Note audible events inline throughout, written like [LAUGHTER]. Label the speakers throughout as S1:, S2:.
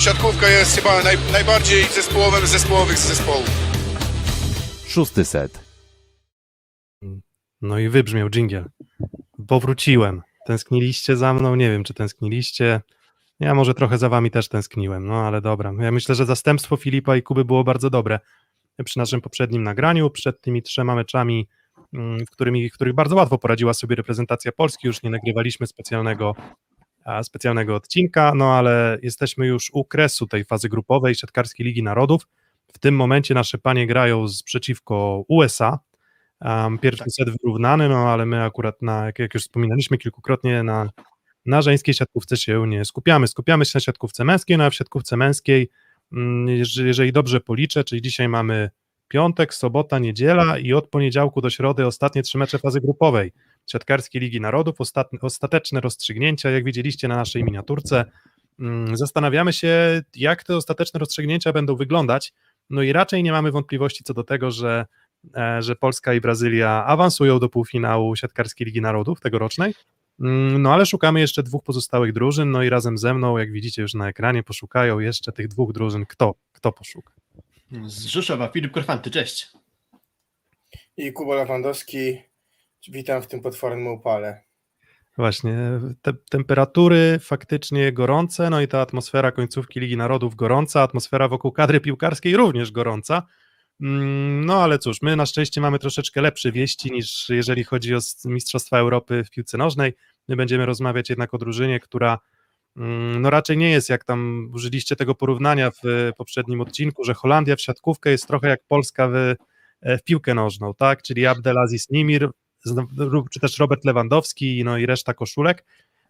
S1: siatkówka jest chyba naj, najbardziej zespołowym z zespołowych z zespołów.
S2: Szósty set.
S3: No i wybrzmiał dżingiel. Powróciłem. Tęskniliście za mną? Nie wiem, czy tęskniliście. Ja może trochę za wami też tęskniłem, no ale dobra. Ja myślę, że zastępstwo Filipa i Kuby było bardzo dobre przy naszym poprzednim nagraniu, przed tymi trzema meczami, mm, w, którymi, w których bardzo łatwo poradziła sobie reprezentacja Polski. Już nie nagrywaliśmy specjalnego, specjalnego odcinka, no ale jesteśmy już u kresu tej fazy grupowej Siatkarskiej Ligi Narodów. W tym momencie nasze panie grają z, przeciwko USA. Um, pierwszy
S4: Tak.
S3: set wyrównany, no ale my akurat, na, jak, jak już wspominaliśmy kilkukrotnie, na, na żeńskiej siatkówce się nie skupiamy. Skupiamy się na siatkówce męskiej, no a w siatkówce męskiej, mm, jeżeli, jeżeli dobrze policzę, czyli dzisiaj mamy piątek, sobota, niedziela i od poniedziałku do środy ostatnie trzy mecze fazy grupowej Siatkarskiej Ligi Narodów, ostatnie, ostateczne rozstrzygnięcia, jak widzieliście na naszej miniaturce. Mm, Zastanawiamy się, jak te ostateczne rozstrzygnięcia będą wyglądać, no i raczej nie mamy wątpliwości co do tego, że, e, że Polska i Brazylia awansują do półfinału Siatkarskiej Ligi Narodów tegorocznej, Mm, no ale szukamy jeszcze dwóch pozostałych drużyn, no i razem ze mną, jak widzicie już na ekranie, poszukają jeszcze tych dwóch drużyn. Kto? Kto poszuka?
S4: Z Rzeszowa, Filip Korfanty, cześć.
S5: I Kuba Lewandowski, witam w tym potwornym upale.
S3: Właśnie, te temperatury faktycznie gorące, no i ta atmosfera końcówki Ligi Narodów gorąca, atmosfera wokół kadry piłkarskiej również gorąca. Mm, No ale cóż, my na szczęście mamy troszeczkę lepsze wieści niż jeżeli chodzi o Mistrzostwa Europy w piłce nożnej. My będziemy rozmawiać jednak o drużynie, która mm, no raczej nie jest, jak tam użyliście tego porównania w poprzednim odcinku, że Holandia w siatkówkę jest trochę jak Polska w, e, w piłkę nożną, tak? Czyli Abdelaziz Nimir, czy też Robert Lewandowski, no i reszta koszulek.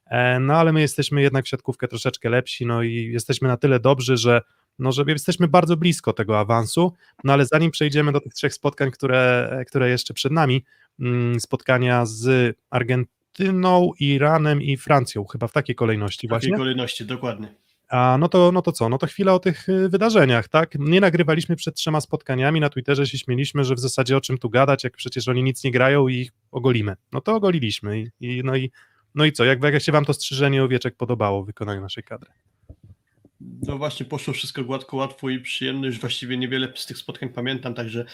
S3: E, No ale my jesteśmy jednak w siatkówkę troszeczkę lepsi, no i jesteśmy na tyle dobrzy, że, no, że jesteśmy bardzo blisko tego awansu. No ale zanim przejdziemy do tych trzech spotkań, które, które jeszcze przed nami, mm, spotkania z Argentyną, Iranem i Francją, chyba w takiej kolejności
S4: W takiej
S3: właśnie.
S4: kolejności, dokładnie.
S3: A no to, no to co? No to chwila o tych y, wydarzeniach, tak? Nie nagrywaliśmy przed trzema spotkaniami, na Twitterze się śmieliśmy, że w zasadzie o czym tu gadać, jak przecież oni nic nie grają i ich ogolimy. No to ogoliliśmy i, i, no, i, no i co? Jak, jak się wam to strzyżenie owieczek podobało w wykonaniu naszej kadry?
S4: No właśnie, poszło wszystko gładko, łatwo i przyjemnie. Już właściwie niewiele z tych spotkań pamiętam, także,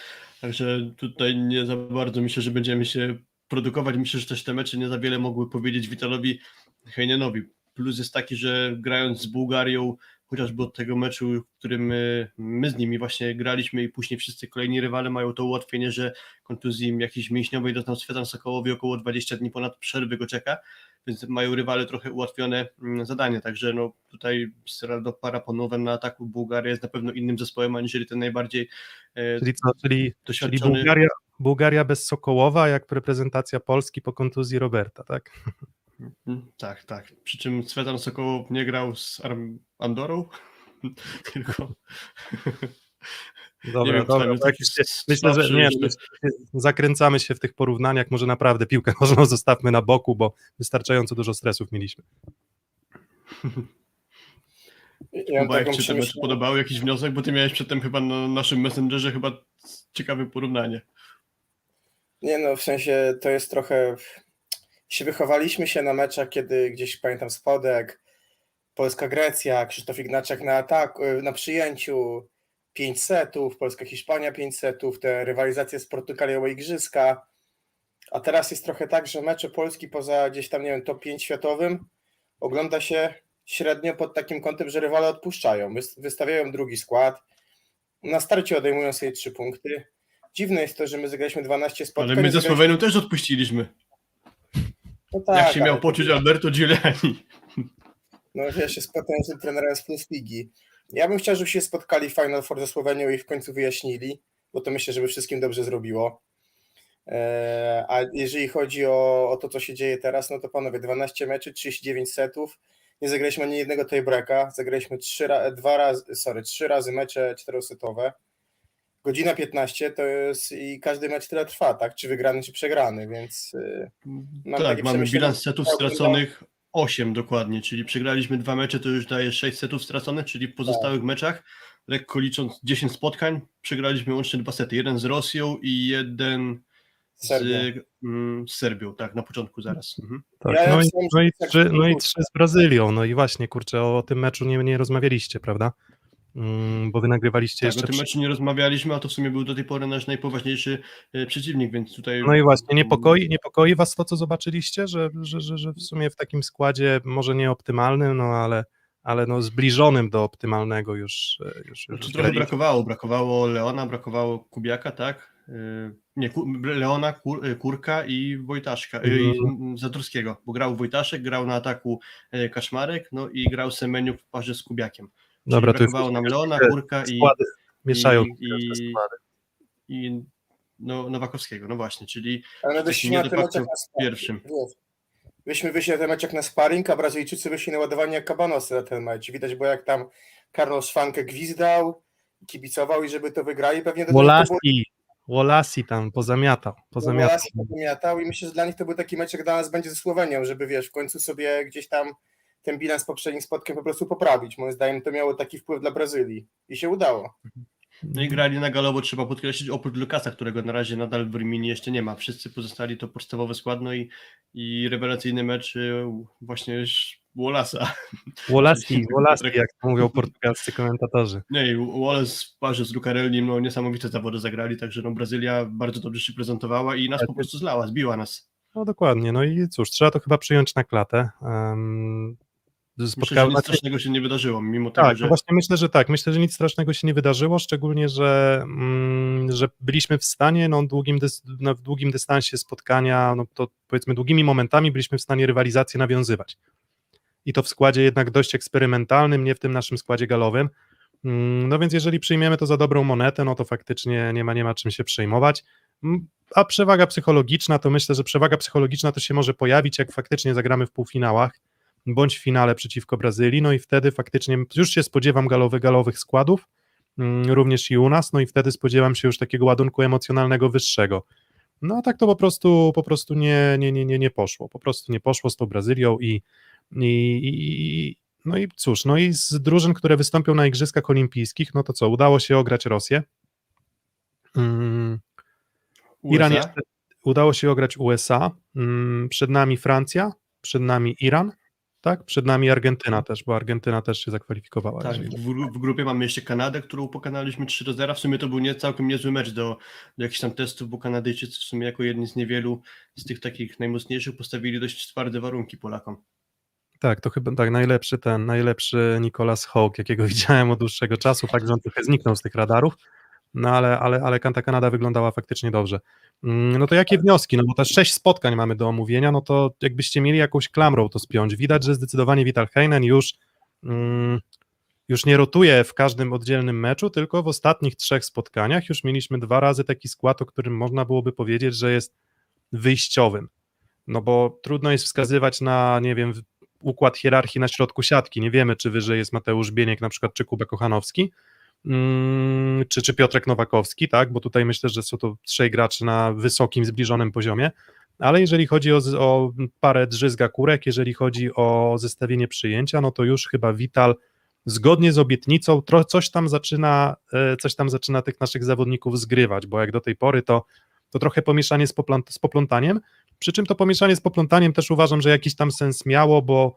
S4: także tutaj nie za bardzo myślę, że będziemy się produkować. Myślę, że też te mecze nie za wiele mogły powiedzieć Witalowi Hejnenowi. Plus jest taki, że grając z Bułgarią, chociażby od tego meczu, w którym my, my z nimi właśnie graliśmy i później wszyscy kolejni rywale mają to ułatwienie, że kontuzji jakiejś mięśniowej doznał Svetan Sokołowi około 20 dni ponad przerwy go czeka, więc mają rywale trochę ułatwione mm, zadanie, także no tutaj z Rado Paraponowem na ataku Bułgaria jest na pewno innym zespołem, aniżeli ten najbardziej e,
S3: Czyli co? Czyli, czyli
S4: doświadczony.
S3: Bułgaria, Bułgaria bez Sokołowa, jak reprezentacja Polski po kontuzji Roberta, tak? [LAUGHS]
S4: Mm, Tak, tak. Przy czym Svetan Sokołow nie grał z Arm- Andorą, [LAUGHS] tylko
S3: Dobra,
S4: wiem,
S3: dobra. tak się- Myślę, że nie, zakręcamy się w tych porównaniach, może naprawdę piłkę [LAUGHS] nożną zostawmy na boku, bo wystarczająco dużo stresów mieliśmy.
S5: Ja
S4: Kuba, jak Ci
S5: przemyśl-
S4: podobały, jakiś wniosek, bo Ty miałeś przedtem chyba na naszym Messengerze chyba ciekawe porównanie.
S5: Nie no, w sensie to jest trochę... Się wychowaliśmy się na meczach, kiedy gdzieś pamiętam Spodek, Polska-Grecja, Krzysztof Ignaczek na ataku, na przyjęciu, 5 setów, Polska-Hiszpania 5 setów, te rywalizacje z Portugalią o Igrzyska. A teraz jest trochę tak, że mecze Polski poza gdzieś tam, nie wiem, top 5 światowym ogląda się średnio pod takim kątem, że rywale odpuszczają. Wys- Wystawiają drugi skład. Na starcie odejmują sobie 3 punkty. Dziwne jest to, że my zagraliśmy 12 spotkań.
S4: Ale my ze Słowenią też odpuściliśmy.
S5: No tak,
S4: Jak się miał poczuć Alberto Giuliani.
S5: No wiesz, jest potężnym trenerem z Plus Ligi. Ja bym chciał, żeby się spotkali w Final Four ze Słowenią i w końcu wyjaśnili, bo to myślę, żeby wszystkim dobrze zrobiło. Eee, A jeżeli chodzi o, o to, co się dzieje teraz, no to panowie, 12 meczy, 39 setów. Nie zagraliśmy ani jednego tiebreaka, zagraliśmy trzy, dwa razy, sorry, trzy razy mecze czterosetowe. Godzina 15 to jest i każdy mecz tyle trwa, tak? Czy wygrany, czy przegrany, więc y, Mam
S4: tak, mamy bilans setów straconych 8 dokładnie, czyli przegraliśmy dwa mecze, to już daje 6 setów straconych, czyli w pozostałych
S5: Tak.
S4: meczach, lekko licząc 10 spotkań, przegraliśmy łącznie dwa sety. Jeden z Rosją i jeden z,
S5: Serbia.
S4: mm, z Serbią, tak, na początku zaraz. Mhm.
S3: Tak,
S5: Ja
S3: no, i, no, i
S5: tak
S3: trzy, no i trzy z Brazylią. No i właśnie, kurczę, o tym meczu nie, nie rozmawialiście, prawda? Mm, bo wy nagrywaliście
S4: Tak, o
S3: jeszcze.
S4: tym
S3: przy-
S4: meczu nie rozmawialiśmy, a to w sumie był do tej pory nasz najpoważniejszy e, przeciwnik, więc tutaj...
S3: No i właśnie, niepokoi, niepokoi was to, co zobaczyliście, że, że, że, że w sumie w takim składzie, może nie optymalnym, no ale, ale no zbliżonym do optymalnego już. e, już, już
S4: Znaczy, trochę brakowało, brakowało Leona, brakowało Kubiaka, tak? E, Nie, Leona, Kur, Kurka i Wojtaszka, i
S3: Mhm.
S4: Zatorskiego, bo grał Wojtaszek, grał na ataku Kaszmarek, no i grał Semeniuk w parze z Kubiakiem. Czyli
S3: Dobra, to
S4: brakowało nam Leona, Kurka i,
S3: składy mieszają
S4: i- i-
S3: składy.
S4: i no, Nowakowskiego, no właśnie, czyli
S5: Ale my
S4: taki
S5: wyszliśmy
S4: nie
S5: na
S4: de
S5: ten mecz
S4: facto
S5: jak na sparring.
S4: pierwszym.
S5: Wyśmy wyszli na ten mecz jak na sparring, a Brazylijczycy wyszli naładowani jak kabanosy na ten mecz. Widać było jak tam Carlos Szwankę gwizdał, kibicował i żeby to wygrali. Pewnie do tego było
S3: Wolasi, Wolasi tam pozamiatał. pozamiatał.
S5: Raz pamiętał i myślę, że dla nich to był taki mecz, jak dla nas będzie ze Słowenią, żeby wiesz, w końcu sobie gdzieś tam ten bilans poprzednich spotkań po prostu poprawić. Moim zdaniem to miało taki wpływ dla Brazylii i się udało.
S4: No i grali na galowo, trzeba podkreślić, oprócz Lukasa, którego na razie nadal w Rimini jeszcze nie ma. Wszyscy pozostali to podstawowy skład, no i, i rewelacyjny mecz y, właśnie Wallasa.
S3: Wolasi, [LAUGHS] Wolasi, jak to mówią portugalscy komentatorzy.
S4: Nie, i Wallace w parze z Lucarellim, no niesamowite zawody zagrali, także no Brazylia bardzo dobrze się prezentowała i nas po prostu zlała, zbiła nas.
S3: No dokładnie, no i cóż, trzeba to chyba przyjąć na klatę. Um,
S4: Myślę,
S3: spotkało
S4: nic strasznego się nie wydarzyło, mimo tego,
S3: Tak,
S4: że
S3: właśnie myślę, że tak. Myślę, że nic strasznego się nie wydarzyło, szczególnie, że, mm, że byliśmy w stanie no, długim no, w długim dystansie spotkania, no to powiedzmy długimi momentami byliśmy w stanie rywalizację nawiązywać. I to w składzie jednak dość eksperymentalnym, nie w tym naszym składzie galowym. Mm, No więc jeżeli przyjmiemy to za dobrą monetę, no to faktycznie nie ma, nie ma czym się przejmować. Mm, A przewaga psychologiczna, to myślę, że przewaga psychologiczna to się może pojawić, jak faktycznie zagramy w półfinałach, bądź w finale przeciwko Brazylii, no i wtedy faktycznie już się spodziewam galowych, galowych składów, mm, również i u nas, no i wtedy spodziewam się już takiego ładunku emocjonalnego wyższego. No a tak to po prostu, po prostu nie, nie, nie, nie, nie poszło, po prostu nie poszło z tą Brazylią i, i, i no i cóż, no i z drużyn, które wystąpią na Igrzyskach Olimpijskich, no to co, udało się ograć Rosję, mm, Iran jeszcze, udało się ograć USA, mm, przed nami Francja, przed nami Iran, tak, przed nami Argentyna też, bo Argentyna też się zakwalifikowała.
S4: Tak, w, w grupie mamy jeszcze Kanadę, którą pokonaliśmy 3 do 0. W sumie to był nie całkiem niezły mecz do, do jakichś tam testów, bo Kanadyjczycy w sumie jako jedni z niewielu z tych takich najmocniejszych postawili dość twarde warunki Polakom.
S3: Tak, to chyba tak, najlepszy ten, najlepszy Nicolas Hawk, jakiego [LAUGHS] widziałem od dłuższego czasu, fakt, że on trochę zniknął z tych radarów, no ale, ale, ale ta Kanada wyglądała faktycznie dobrze. Mm, No to jakie wnioski? No bo te sześć spotkań mamy do omówienia, no to jakbyście mieli jakąś klamrą to spiąć. Widać, że zdecydowanie Vital Heinen już, mm, już nie rotuje w każdym oddzielnym meczu, tylko w ostatnich trzech spotkaniach już mieliśmy dwa razy taki skład, o którym można byłoby powiedzieć, że jest wyjściowym. No bo trudno jest wskazywać na, nie wiem, układ hierarchii na środku siatki. Nie wiemy, czy wyżej jest Mateusz Bieniek na przykład, czy Kuba Kochanowski, czy, czy Piotrek Nowakowski, tak, bo tutaj myślę, że są to trzej gracze na wysokim, zbliżonym poziomie, ale jeżeli chodzi o, o parę drzyzga kurek, jeżeli chodzi o zestawienie przyjęcia, no to już chyba Vital zgodnie z obietnicą tro, coś tam zaczyna, e, coś tam zaczyna tych naszych zawodników zgrywać, bo jak do tej pory to, to trochę pomieszanie z, poplant, z poplątaniem, przy czym to pomieszanie z poplątaniem też uważam, że jakiś tam sens miało, bo, mm,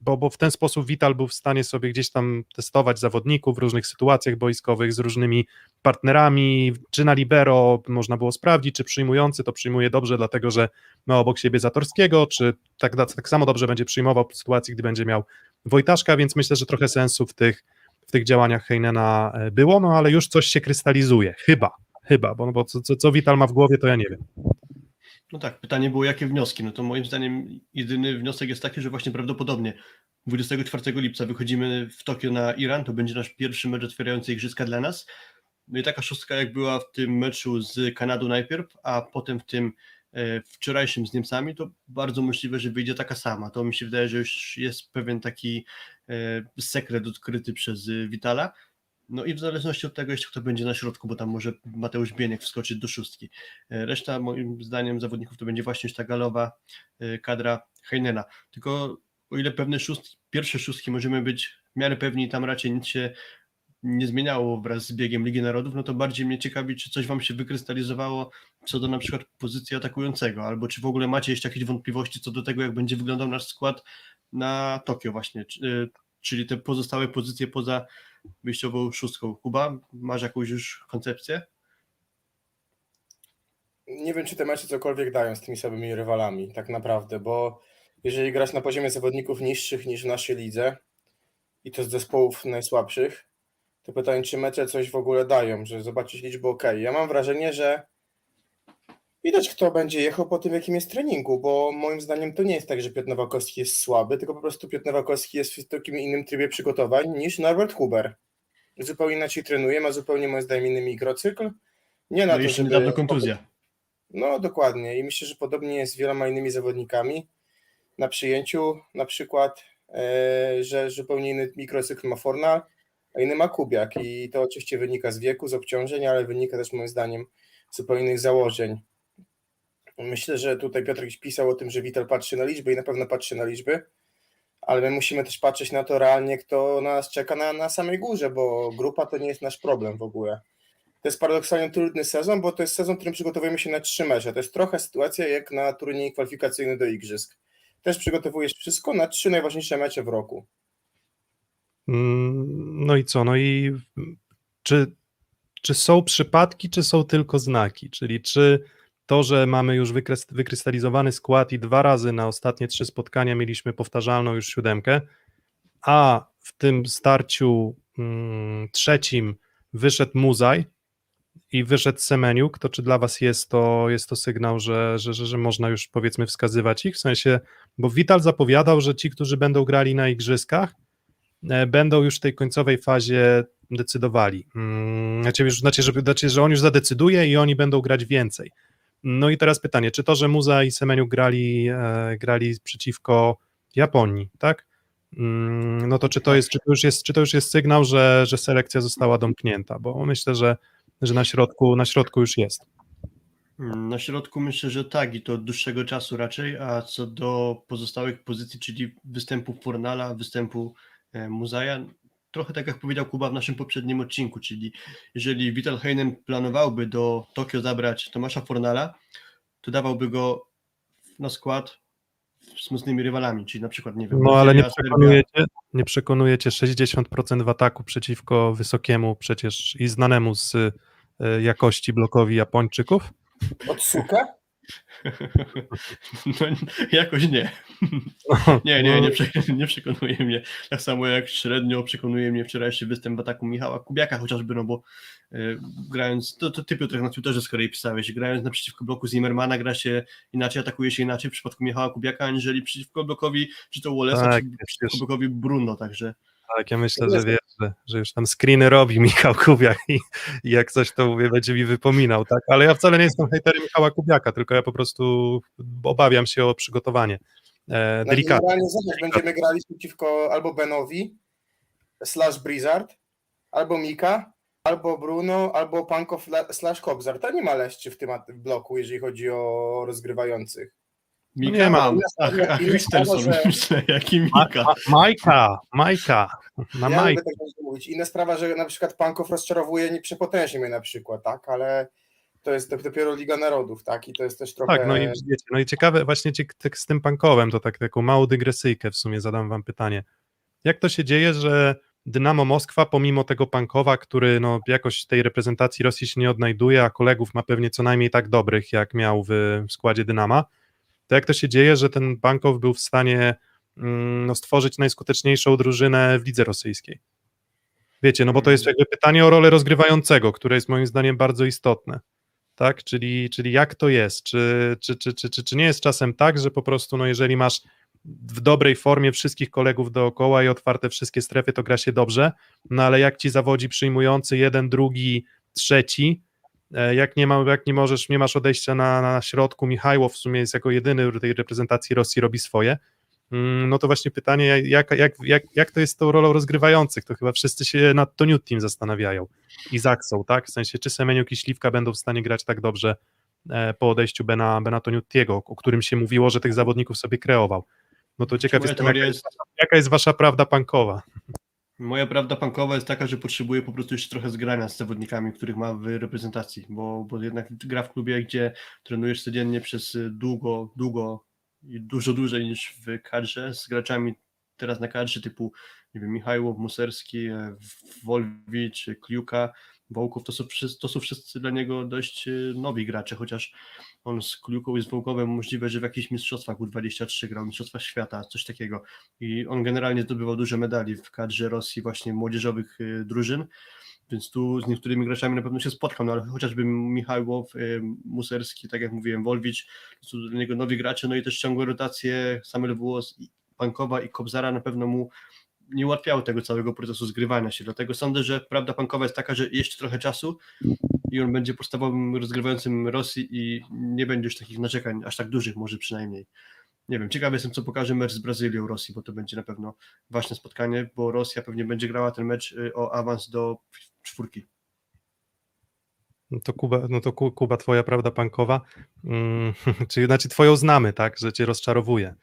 S3: bo, bo w ten sposób Vital był w stanie sobie gdzieś tam testować zawodników w różnych sytuacjach boiskowych z różnymi partnerami, czy na libero można było sprawdzić, czy przyjmujący to przyjmuje dobrze, dlatego że ma obok siebie Zatorskiego, czy tak, tak samo dobrze będzie przyjmował w sytuacji, gdy będzie miał Wojtaszka, więc myślę, że trochę sensu w tych, w tych działaniach Heinena e, było, no ale już coś się krystalizuje, chyba, chyba, bo, bo co, co, co Vital ma w głowie, to ja nie wiem.
S4: No tak, pytanie było, jakie wnioski? No to moim zdaniem jedyny wniosek jest taki, że właśnie prawdopodobnie 24 lipca wychodzimy w Tokio na Iran, to będzie nasz pierwszy mecz otwierający igrzyska dla nas. No i taka szóstka jak była w tym meczu z Kanadą najpierw, a potem w tym e, wczorajszym z Niemcami, to bardzo możliwe, że wyjdzie taka sama. To mi się wydaje, że już jest pewien taki e, sekret odkryty przez e, Vitala. No i w zależności od tego jeszcze kto będzie na środku, bo tam może Mateusz Bieniek wskoczyć do szóstki. E, Reszta moim zdaniem zawodników to będzie właśnie ta galowa e, kadra Heinena. Tylko o ile pewne szóstki, pierwsze szóstki możemy być w miarę pewni, tam raczej nic się nie zmieniało wraz z biegiem Ligi Narodów, no to bardziej mnie ciekawi, czy coś wam się wykrystalizowało co do na przykład pozycji atakującego, albo czy w ogóle macie jeszcze jakieś wątpliwości co do tego, jak będzie wyglądał nasz skład na Tokio właśnie, y, czyli te pozostałe pozycje poza wyjściową szóstką. Kuba, masz jakąś już koncepcję?
S5: nie wiem, czy te mecze cokolwiek dają z tymi samymi rywalami, tak naprawdę, bo jeżeli grać na poziomie zawodników niższych niż w naszej lidze i to z zespołów najsłabszych, to pytanie, czy mecze coś w ogóle dają, że zobaczyć liczbę ok. Ja mam wrażenie, że widać, kto będzie jechał po tym, jakim jest treningu, bo moim zdaniem to nie jest tak, że Piotr Nowakowski jest słaby, tylko po prostu Piotr Nowakowski jest w takim innym trybie przygotowań niż Norbert Huber. Zupełnie inaczej trenuje, ma zupełnie moim zdaniem inny mikrocykl. Nie na
S4: No
S5: to,
S4: jeszcze
S5: żeby...
S4: niedawno kontuzja.
S5: No dokładnie i myślę, że podobnie jest z wieloma innymi zawodnikami na przyjęciu na przykład, e, że zupełnie inny mikrocykl ma Fornal, a inny ma Kubiak i to oczywiście wynika z wieku, z obciążeń, ale wynika też moim zdaniem z zupełnie innych założeń. Myślę, że tutaj Piotrek pisał o tym, że Witel patrzy na liczby i na pewno patrzy na liczby, ale my musimy też patrzeć na to realnie, kto nas czeka na, na samej górze, bo grupa to nie jest nasz problem w ogóle. To jest paradoksalnie trudny sezon, bo to jest sezon, w którym przygotowujemy się na trzy mecze. To jest trochę sytuacja jak na turniej kwalifikacyjny do Igrzysk. Też przygotowujesz wszystko na trzy najważniejsze mecze w roku.
S3: Mm, No i co? No i czy, czy są przypadki, czy są tylko znaki? Czyli czy to, że mamy już wykrys- wykrystalizowany skład i dwa razy na ostatnie trzy spotkania mieliśmy powtarzalną już siódemkę, a w tym starciu mm, trzecim wyszedł Muzaj i wyszedł Semeniuk, to czy dla was jest to, jest to sygnał, że, że, że, że można już powiedzmy wskazywać ich? W sensie, bo Vital zapowiadał, że ci, którzy będą grali na igrzyskach, e, będą już w tej końcowej fazie decydowali. Mm, Znaczy, już, znaczy, że, znaczy, że on już zadecyduje i oni będą grać więcej. No i teraz pytanie, czy to, że Muza i Semeniu grali, e, grali przeciwko Japonii, tak? Mm, No to czy to jest, czy to już jest, czy to już jest sygnał, że, że selekcja została domknięta? Bo myślę, że, że na środku, na środku już jest.
S4: Mm, Na środku myślę, że tak i to od dłuższego czasu raczej, a co do pozostałych pozycji, czyli występu Fornala, występu e, Muzaja, trochę tak jak powiedział Kuba w naszym poprzednim odcinku, czyli jeżeli Vital Heinen planowałby do Tokio zabrać Tomasza Fornala, to dawałby go na skład z mocnymi rywalami, czyli na przykład, nie wiem,
S3: No ale nie przekonujecie, nie przekonujecie 60% w ataku przeciwko wysokiemu przecież i znanemu z e, jakości blokowi Japończyków?
S5: Od Suka? [LAUGHS]
S4: No, jakoś nie. [LAUGHS] Nie, nie, nie, prze, nie przekonuje mnie. Tak samo jak średnio przekonuje mnie wczorajszy występ w ataku Michała Kubiaka chociażby, no bo y, grając, to, to ty Piotrek na Twitterze z kolei pisałeś, grając naprzeciwko bloku Zimmermana gra się inaczej, atakuje się inaczej w przypadku Michała Kubiaka, aniżeli przeciwko blokowi czy to Wallace'a,
S3: Tak,
S4: czy przeciwko blokowi Bruno, także
S3: Tak, ja myślę, że wiesz, że, że już tam screeny robi [LAUGHS] Michał Kubiak i, i jak coś to mówię, będzie mi wypominał, tak? Ale ja wcale nie jestem hejterem Michała Kubiaka, tylko ja po prostu obawiam się o przygotowanie. E,
S5: No
S3: delikatnie.
S5: generalnie zobacz, będziemy grali przeciwko albo Benowi, slash Blizzard, albo Mika, albo Bruno, albo Panko slash Kobzar. To nie ma leszczy w tym bloku, jeżeli chodzi o rozgrywających.
S4: Mika
S3: nie ma.
S4: mam. Ach,
S5: Inne-
S4: ach
S5: inne
S4: Christensen,
S5: sprawa, że-
S4: myślę, jaki Mika.
S3: ma, Majka, Majka, na
S5: ja
S3: Majka.
S5: tak mówić. Inna sprawa, że na przykład Pankow rozczarowuje nie przepotężnie mnie na przykład, tak, ale to jest dopiero Liga Narodów, tak, i to jest też trochę...
S3: Tak, no i wiecie, no i ciekawe właśnie tak z tym pankowem, to tak taką małą dygresyjkę w sumie zadam wam pytanie. Jak to się dzieje, że Dynamo Moskwa, pomimo tego pankowa, który no, jakoś tej reprezentacji Rosji się nie odnajduje, a kolegów ma pewnie co najmniej tak dobrych, jak miał w, w składzie Dynama, to jak to się dzieje, że ten Pankow był w stanie mm, no, stworzyć najskuteczniejszą drużynę w lidze rosyjskiej? Wiecie, no bo to jest jakby pytanie o rolę rozgrywającego, które jest moim zdaniem bardzo istotne tak? Czyli, czyli jak to jest? Czy, czy, czy, czy, czy, czy nie jest czasem tak, że po prostu, no jeżeli masz w dobrej formie wszystkich kolegów dookoła i otwarte wszystkie strefy, to gra się dobrze, no ale jak ci zawodzi przyjmujący jeden, drugi, trzeci, jak nie, ma, jak nie możesz, nie masz odejścia na, na środku, Michajłow w sumie jest jako jedyny w tej reprezentacji Rosji robi swoje, Mm, no to właśnie pytanie, jak, jak, jak, jak to jest z tą rolą rozgrywających? To chyba wszyscy się nad Toniut Team zastanawiają. I Zaksą, tak? W sensie, czy Semeniuk i Śliwka będą w stanie grać tak dobrze e, po odejściu Bena, Bena Toniutiego, o którym się mówiło, że tych zawodników sobie kreował. No to ciekaw
S4: Moja
S3: jestem, jaka
S4: jest,
S3: jaka jest wasza prawda pankowa?
S4: Moja prawda pankowa jest taka, że potrzebuję po prostu jeszcze trochę zgrania z zawodnikami, których ma w reprezentacji, bo, bo jednak gra w klubie, gdzie trenujesz codziennie przez długo, długo i dużo dłużej niż w kadrze z graczami teraz na kadrze typu nie wiem, Michajłow, Muserski, e, Wolwicz, Kliuka, Wołków, to są, to są wszyscy dla niego dość e, nowi gracze, chociaż on z Kliuką i z Wołkowem możliwe, że w jakichś mistrzostwach U23 grał, mistrzostwach świata, coś takiego. I on generalnie zdobywał duże medali w kadrze Rosji właśnie młodzieżowych e, drużyn, więc tu z niektórymi graczami na pewno się spotkał, no ale chociażby Michajłow, Muserski, tak jak mówiłem, Wolwicz, to są dla niego nowi gracze, no i też ciągłe rotacje, Samuel Włos, Pankowa i Kobzara na pewno mu nie ułatwiały tego całego procesu zgrywania się. Dlatego sądzę, że prawda pankowa jest taka, że jeszcze trochę czasu i on będzie podstawowym rozgrywającym Rosji i nie będzie już takich narzekań, aż tak dużych może przynajmniej. Nie wiem, ciekawy jestem, co pokaże mecz z Brazylią Rosji, bo to będzie na pewno ważne spotkanie, bo Rosja pewnie będzie grała ten mecz y, o awans do czwórki.
S3: No to Kuba, no to Ku- Kuba, twoja prawda pankowa, mm, [LAUGHS] czyli znaczy twoją znamy, tak, że cię rozczarowuje.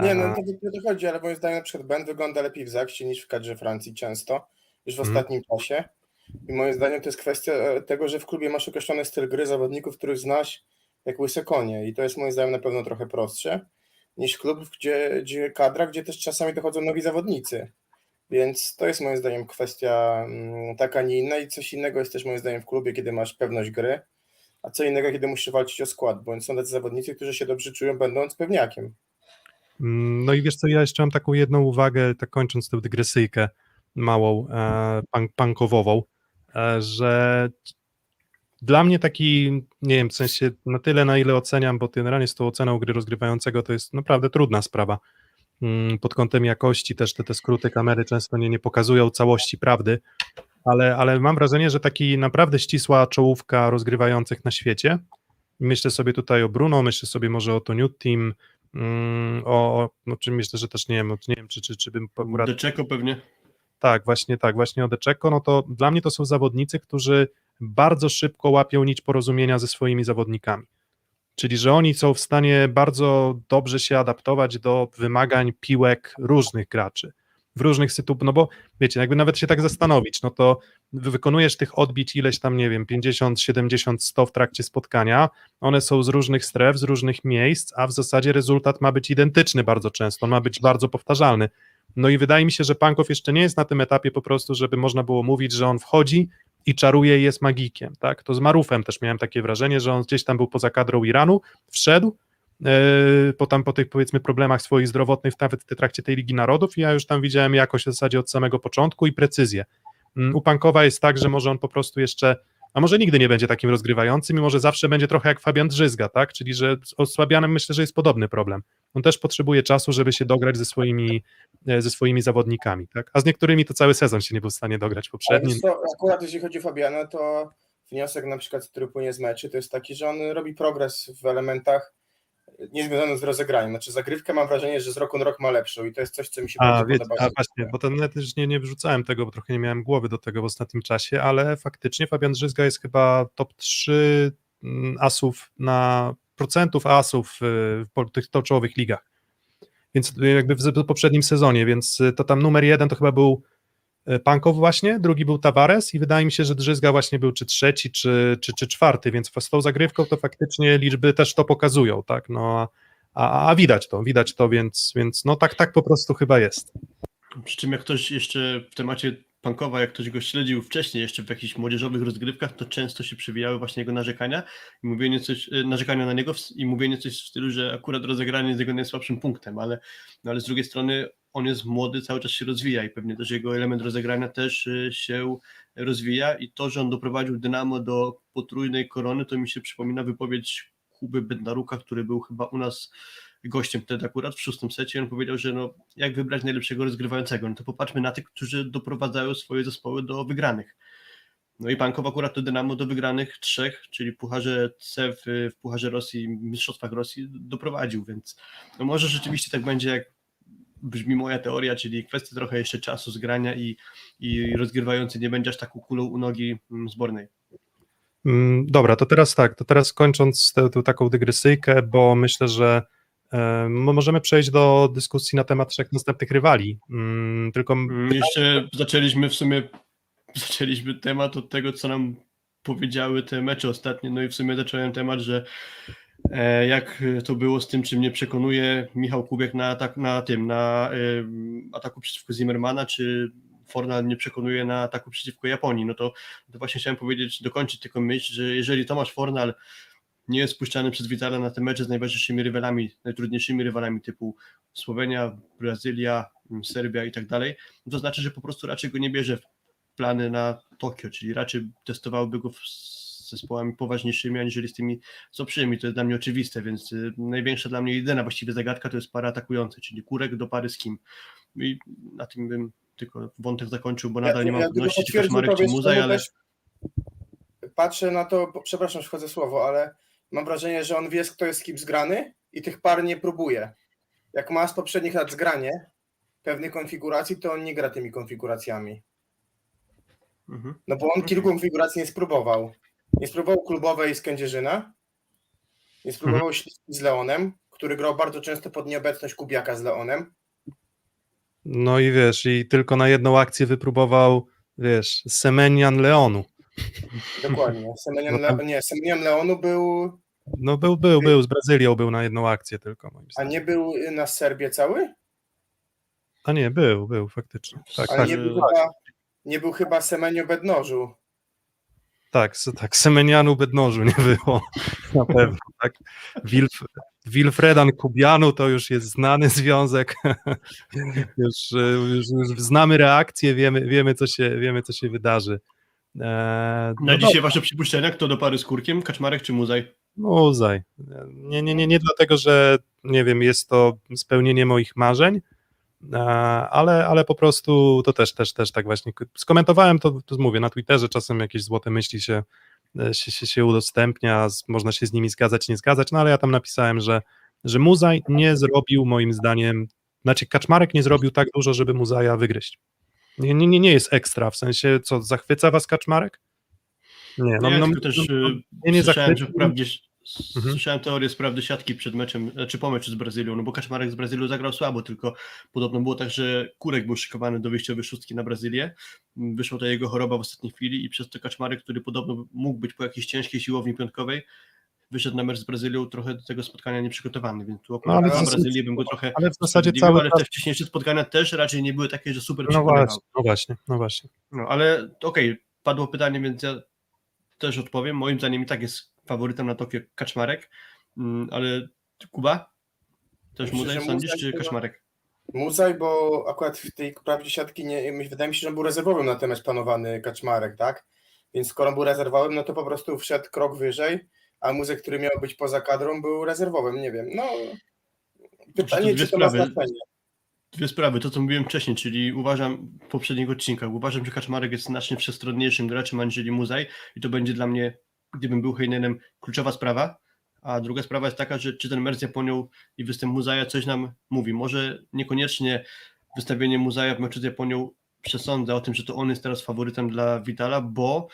S5: Nie, no to nie dochodzi, ale moim zdaniem na przykład Ben wygląda lepiej w Zaksie niż w kadrze Francji często, już w
S3: Mhm.
S5: ostatnim czasie. I moim zdaniem to jest kwestia e, tego, że w klubie masz określony styl gry zawodników, których znasz jak łyse konie i to jest moim zdaniem na pewno trochę prostsze niż klub, gdzie, gdzie kadra, gdzie też czasami dochodzą nowi zawodnicy. Więc to jest moim zdaniem kwestia mm, taka, nie inna i coś innego jest też moim zdaniem w klubie, kiedy masz pewność gry, a co innego, kiedy musisz walczyć o skład, bądź są tacy zawodnicy, którzy się dobrze czują będąc pewniakiem.
S3: Mm, No i wiesz co, ja jeszcze mam taką jedną uwagę, tak kończąc tę dygresyjkę małą, e, punk, punkowową, e, że dla mnie taki, nie wiem, w sensie na tyle, na ile oceniam, bo generalnie z tą oceną gry rozgrywającego to jest naprawdę trudna sprawa. Mm, Pod kątem jakości też te, te skróty kamery często nie, nie pokazują całości prawdy, ale, ale mam wrażenie, że taki naprawdę ścisła czołówka rozgrywających na świecie. Myślę sobie tutaj o Bruno, myślę sobie może o Toniut Team, Mm, o, o czym myślę, że też nie wiem, nie wiem czy, czy, czy bym
S4: Deczeko pewnie.
S3: tak, właśnie tak, właśnie o Deczeko, no to dla mnie to są zawodnicy, którzy bardzo szybko łapią nić porozumienia ze swoimi zawodnikami. Czyli, że oni są w stanie bardzo dobrze się adaptować do wymagań piłek różnych graczy, w różnych sytuacjach, no bo wiecie, jakby nawet się tak zastanowić, no to wy- wykonujesz tych odbić ileś tam, nie wiem, 50, 70, 100 w trakcie spotkania, one są z różnych stref, z różnych miejsc, a w zasadzie rezultat ma być identyczny bardzo często, ma być bardzo powtarzalny. No i wydaje mi się, że Pankow jeszcze nie jest na tym etapie po prostu, żeby można było mówić, że on wchodzi i czaruje i jest magikiem, tak? To z Marufem też miałem takie wrażenie, że on gdzieś tam był poza kadrą Iranu, wszedł, po, tam, po tych powiedzmy problemach swoich zdrowotnych nawet w trakcie tej Ligi Narodów i ja już tam widziałem jakość w zasadzie od samego początku i precyzję. Mm, U Pankowa jest tak, że może on po prostu jeszcze, a może nigdy nie będzie takim rozgrywającym, mimo że zawsze będzie trochę jak Fabian Drzyzga, tak? Czyli że z Osłabianem myślę, że jest podobny problem. On też potrzebuje czasu, żeby się dograć ze swoimi, e, ze swoimi zawodnikami, tak? A z niektórymi to cały sezon się nie był w stanie dograć poprzednim.
S5: co, akurat jeśli chodzi o Fabiana, to wniosek na przykład, który płynie z meczy, to jest taki, że on robi progres w elementach niezwiązanych z rozegraniem. Znaczy zagrywkę mam wrażenie, że z roku na rok ma lepszą i to jest coś, co mi się
S3: A,
S5: bardzo
S3: wiecie,
S5: podoba.
S3: a właśnie, bo ten net nie, nie wrzucałem tego, bo trochę nie miałem głowy do tego w ostatnim czasie, ale faktycznie Fabian Drzyzga jest chyba top 3 mm, asów na procentów asów y, w tych toczowych ligach. Więc jakby w poprzednim sezonie, więc to tam numer jeden to chyba był Pankow właśnie, drugi był Tavares i wydaje mi się, że Drzyzga właśnie był czy trzeci, czy, czy, czy czwarty, więc z tą zagrywką to faktycznie liczby też to pokazują, tak, no a, a, widać to, widać to, więc, więc no tak, tak po prostu chyba jest.
S4: Przy czym jak ktoś jeszcze w temacie Pankowa, jak ktoś go śledził wcześniej, jeszcze w jakichś młodzieżowych rozgrywkach, to często się przewijały właśnie jego narzekania i mówienie coś, e, narzekania na niego i mówienie coś w stylu, że akurat rozegranie jest jego najsłabszym punktem, ale, no ale z drugiej strony on jest młody, cały czas się rozwija i pewnie też jego element rozegrania też e, się rozwija i to, że on doprowadził Dynamo do potrójnej korony, to mi się przypomina wypowiedź Kuby Bednaruka, który był chyba u nas gościem wtedy akurat w szóstym secie. On powiedział, że no, jak wybrać najlepszego rozgrywającego, no to popatrzmy na tych, którzy doprowadzają swoje zespoły do wygranych. No i Pankow akurat to Dynamo do wygranych trzech, czyli Pucharze C w, w Pucharze Rosji, Mistrzostwach Rosji doprowadził, więc no może rzeczywiście tak będzie, jak brzmi moja teoria, czyli kwestia trochę jeszcze czasu zgrania i, i rozgrywający nie będzie aż taką kulą u nogi mm, zbornej.
S3: Mm, Dobra, to teraz tak, to teraz kończąc tę, tę taką dygresyjkę, bo myślę, że E, mo- Możemy przejść do dyskusji na temat trzech następnych rywali. Mm, Tylko
S4: Jeszcze zaczęliśmy w sumie, [LAUGHS] zaczęliśmy temat od tego, co nam powiedziały te mecze ostatnie, no i w sumie zacząłem temat, że jak to było z tym, czy mnie przekonuje Michał Kubiak na, atak, na tym, na em, ataku przeciwko Zimmermana, czy Fornal mnie przekonuje na ataku przeciwko Japonii, no to, to właśnie chciałem powiedzieć, dokończyć tylko myśl, że jeżeli Tomasz Fornal nie jest puszczany przez Vitala na te mecze z najważniejszymi rywalami, najtrudniejszymi rywalami typu Słowenia, Brazylia, m, Serbia i tak dalej, no to znaczy, że po prostu raczej go nie bierze w plany na Tokio, czyli raczej testowałby go w- zespołami poważniejszymi, aniżeli z tymi słabszymi. To jest dla mnie oczywiste, więc y, największa dla mnie jedyna właściwie zagadka to jest para atakująca, czyli Kurek do pary z kim. I na tym bym tylko wątek zakończył, bo nadal nie mam pewności, czy Kaczmarek, czy Muzaj,
S5: czemu
S4: ale
S5: Patrzę na to, przepraszam, że wchodzę słowo, ale mam wrażenie, że on wie, kto jest z kim zgrany i tych par nie próbuje. Jak ma z poprzednich lat zgranie pewnych konfiguracji, to on nie gra tymi konfiguracjami.
S4: Mhm.
S5: No bo on kilku konfiguracji nie spróbował. Nie spróbował klubowej z Kędzierzyna, nie spróbował śliski z Leonem, który grał bardzo często pod nieobecność Kubiaka z Leonem.
S3: No i wiesz, i tylko na jedną akcję wypróbował, wiesz, Semenian Leonu.
S5: Dokładnie. [LAUGHS] Semenian,
S3: No
S5: Le... nie, Semenian Leonu był,
S3: No był, był, był, z Brazylią był na jedną akcję tylko, moim
S5: a
S3: zdaniem.
S5: nie był na Serbię cały?
S3: A nie, był, był faktycznie. Tak,
S5: Ale
S3: tak,
S5: nie był chyba, nie był chyba Semenio Bednożu.
S3: Tak, tak, Semenianu Bednożu nie było, na pewno, tak. Wilf, Wilfredan Kubianu to już jest znany związek, [LAUGHS] już, e, już, już znamy reakcję, wiemy, wiemy, co się, wiemy, co się wydarzy. Eee,
S4: Na
S3: no
S4: dzisiaj wasze przypuszczenia, kto do pary z Kurkiem, Kaczmarek czy Muzaj?
S3: Muzaj. Nie, nie, nie, nie dlatego, że nie wiem, jest to spełnienie moich marzeń, ale, ale po prostu to też, też, też tak właśnie skomentowałem to, to mówię, na Twitterze czasem jakieś złote myśli się, e, się, się, się udostępnia, można się z nimi zgadzać, nie zgadzać, no ale ja tam napisałem, że, że Muzaj nie zrobił moim zdaniem, znaczy Kaczmarek nie zrobił tak dużo, żeby Muzaja wygryźć. Nie, nie, nie, nie jest ekstra, w sensie, co, zachwyca was Kaczmarek? Nie, no,
S4: ja
S3: no,
S4: też
S3: no,
S4: no,
S3: mnie nie
S4: słyszałem, że
S3: zachwyca.
S4: wprawdzie
S3: Mhm.
S4: słyszałem teorię sprawdy siatki przed meczem, czy po meczu z Brazylią, no bo Kaczmarek z Brazylią zagrał słabo, tylko podobno było tak, że Kurek był szykowany do wyjściowej szóstki na Brazylię, wyszła ta jego choroba w ostatniej chwili i przez to Kaczmarek, który podobno mógł być po jakiejś ciężkiej siłowni piątkowej, wyszedł na mecz z Brazylią trochę do tego spotkania nieprzygotowany, więc tu
S3: No, ale
S4: na Brazylię bym go trochę
S3: Ale w zasadzie cały
S4: ale te wcześniejsze spotkania też raczej nie były takie, że super
S3: No właśnie, no właśnie, no właśnie.
S4: No ale okej, padło pytanie, więc ja też odpowiem. Moim zdaniem i tak jest faworytem na Tokio Kaczmarek, Mm, ale Kuba? Muzej
S5: że
S4: sądzisz, czy Kaczmarek?
S5: Muzaj, bo akurat w tej prawdzie siatki nie, wydaje mi się, że on był rezerwowym na ten mecz planowany Kaczmarek, tak? Więc skoro był rezerwowym, no to po prostu wszedł krok wyżej, a Muzej, który miał być poza kadrą, był rezerwowym, nie wiem. No, pytanie,
S4: dwie
S5: czy to ma znaczenie.
S4: Dwie sprawy, to co mówiłem wcześniej, czyli uważam w poprzednich odcinkach, uważam, że Kaczmarek jest znacznie przestronniejszym graczem aniżeli Muzaj i to będzie dla mnie, gdybym był Heinenem, kluczowa sprawa. A druga sprawa jest taka, że czy ten mecz z Japonią i występ Muzaja coś nam mówi. Może niekoniecznie wystawienie Muzaja w meczu z Japonią przesądza o tym, że to on jest teraz faworytem dla Vitala, bo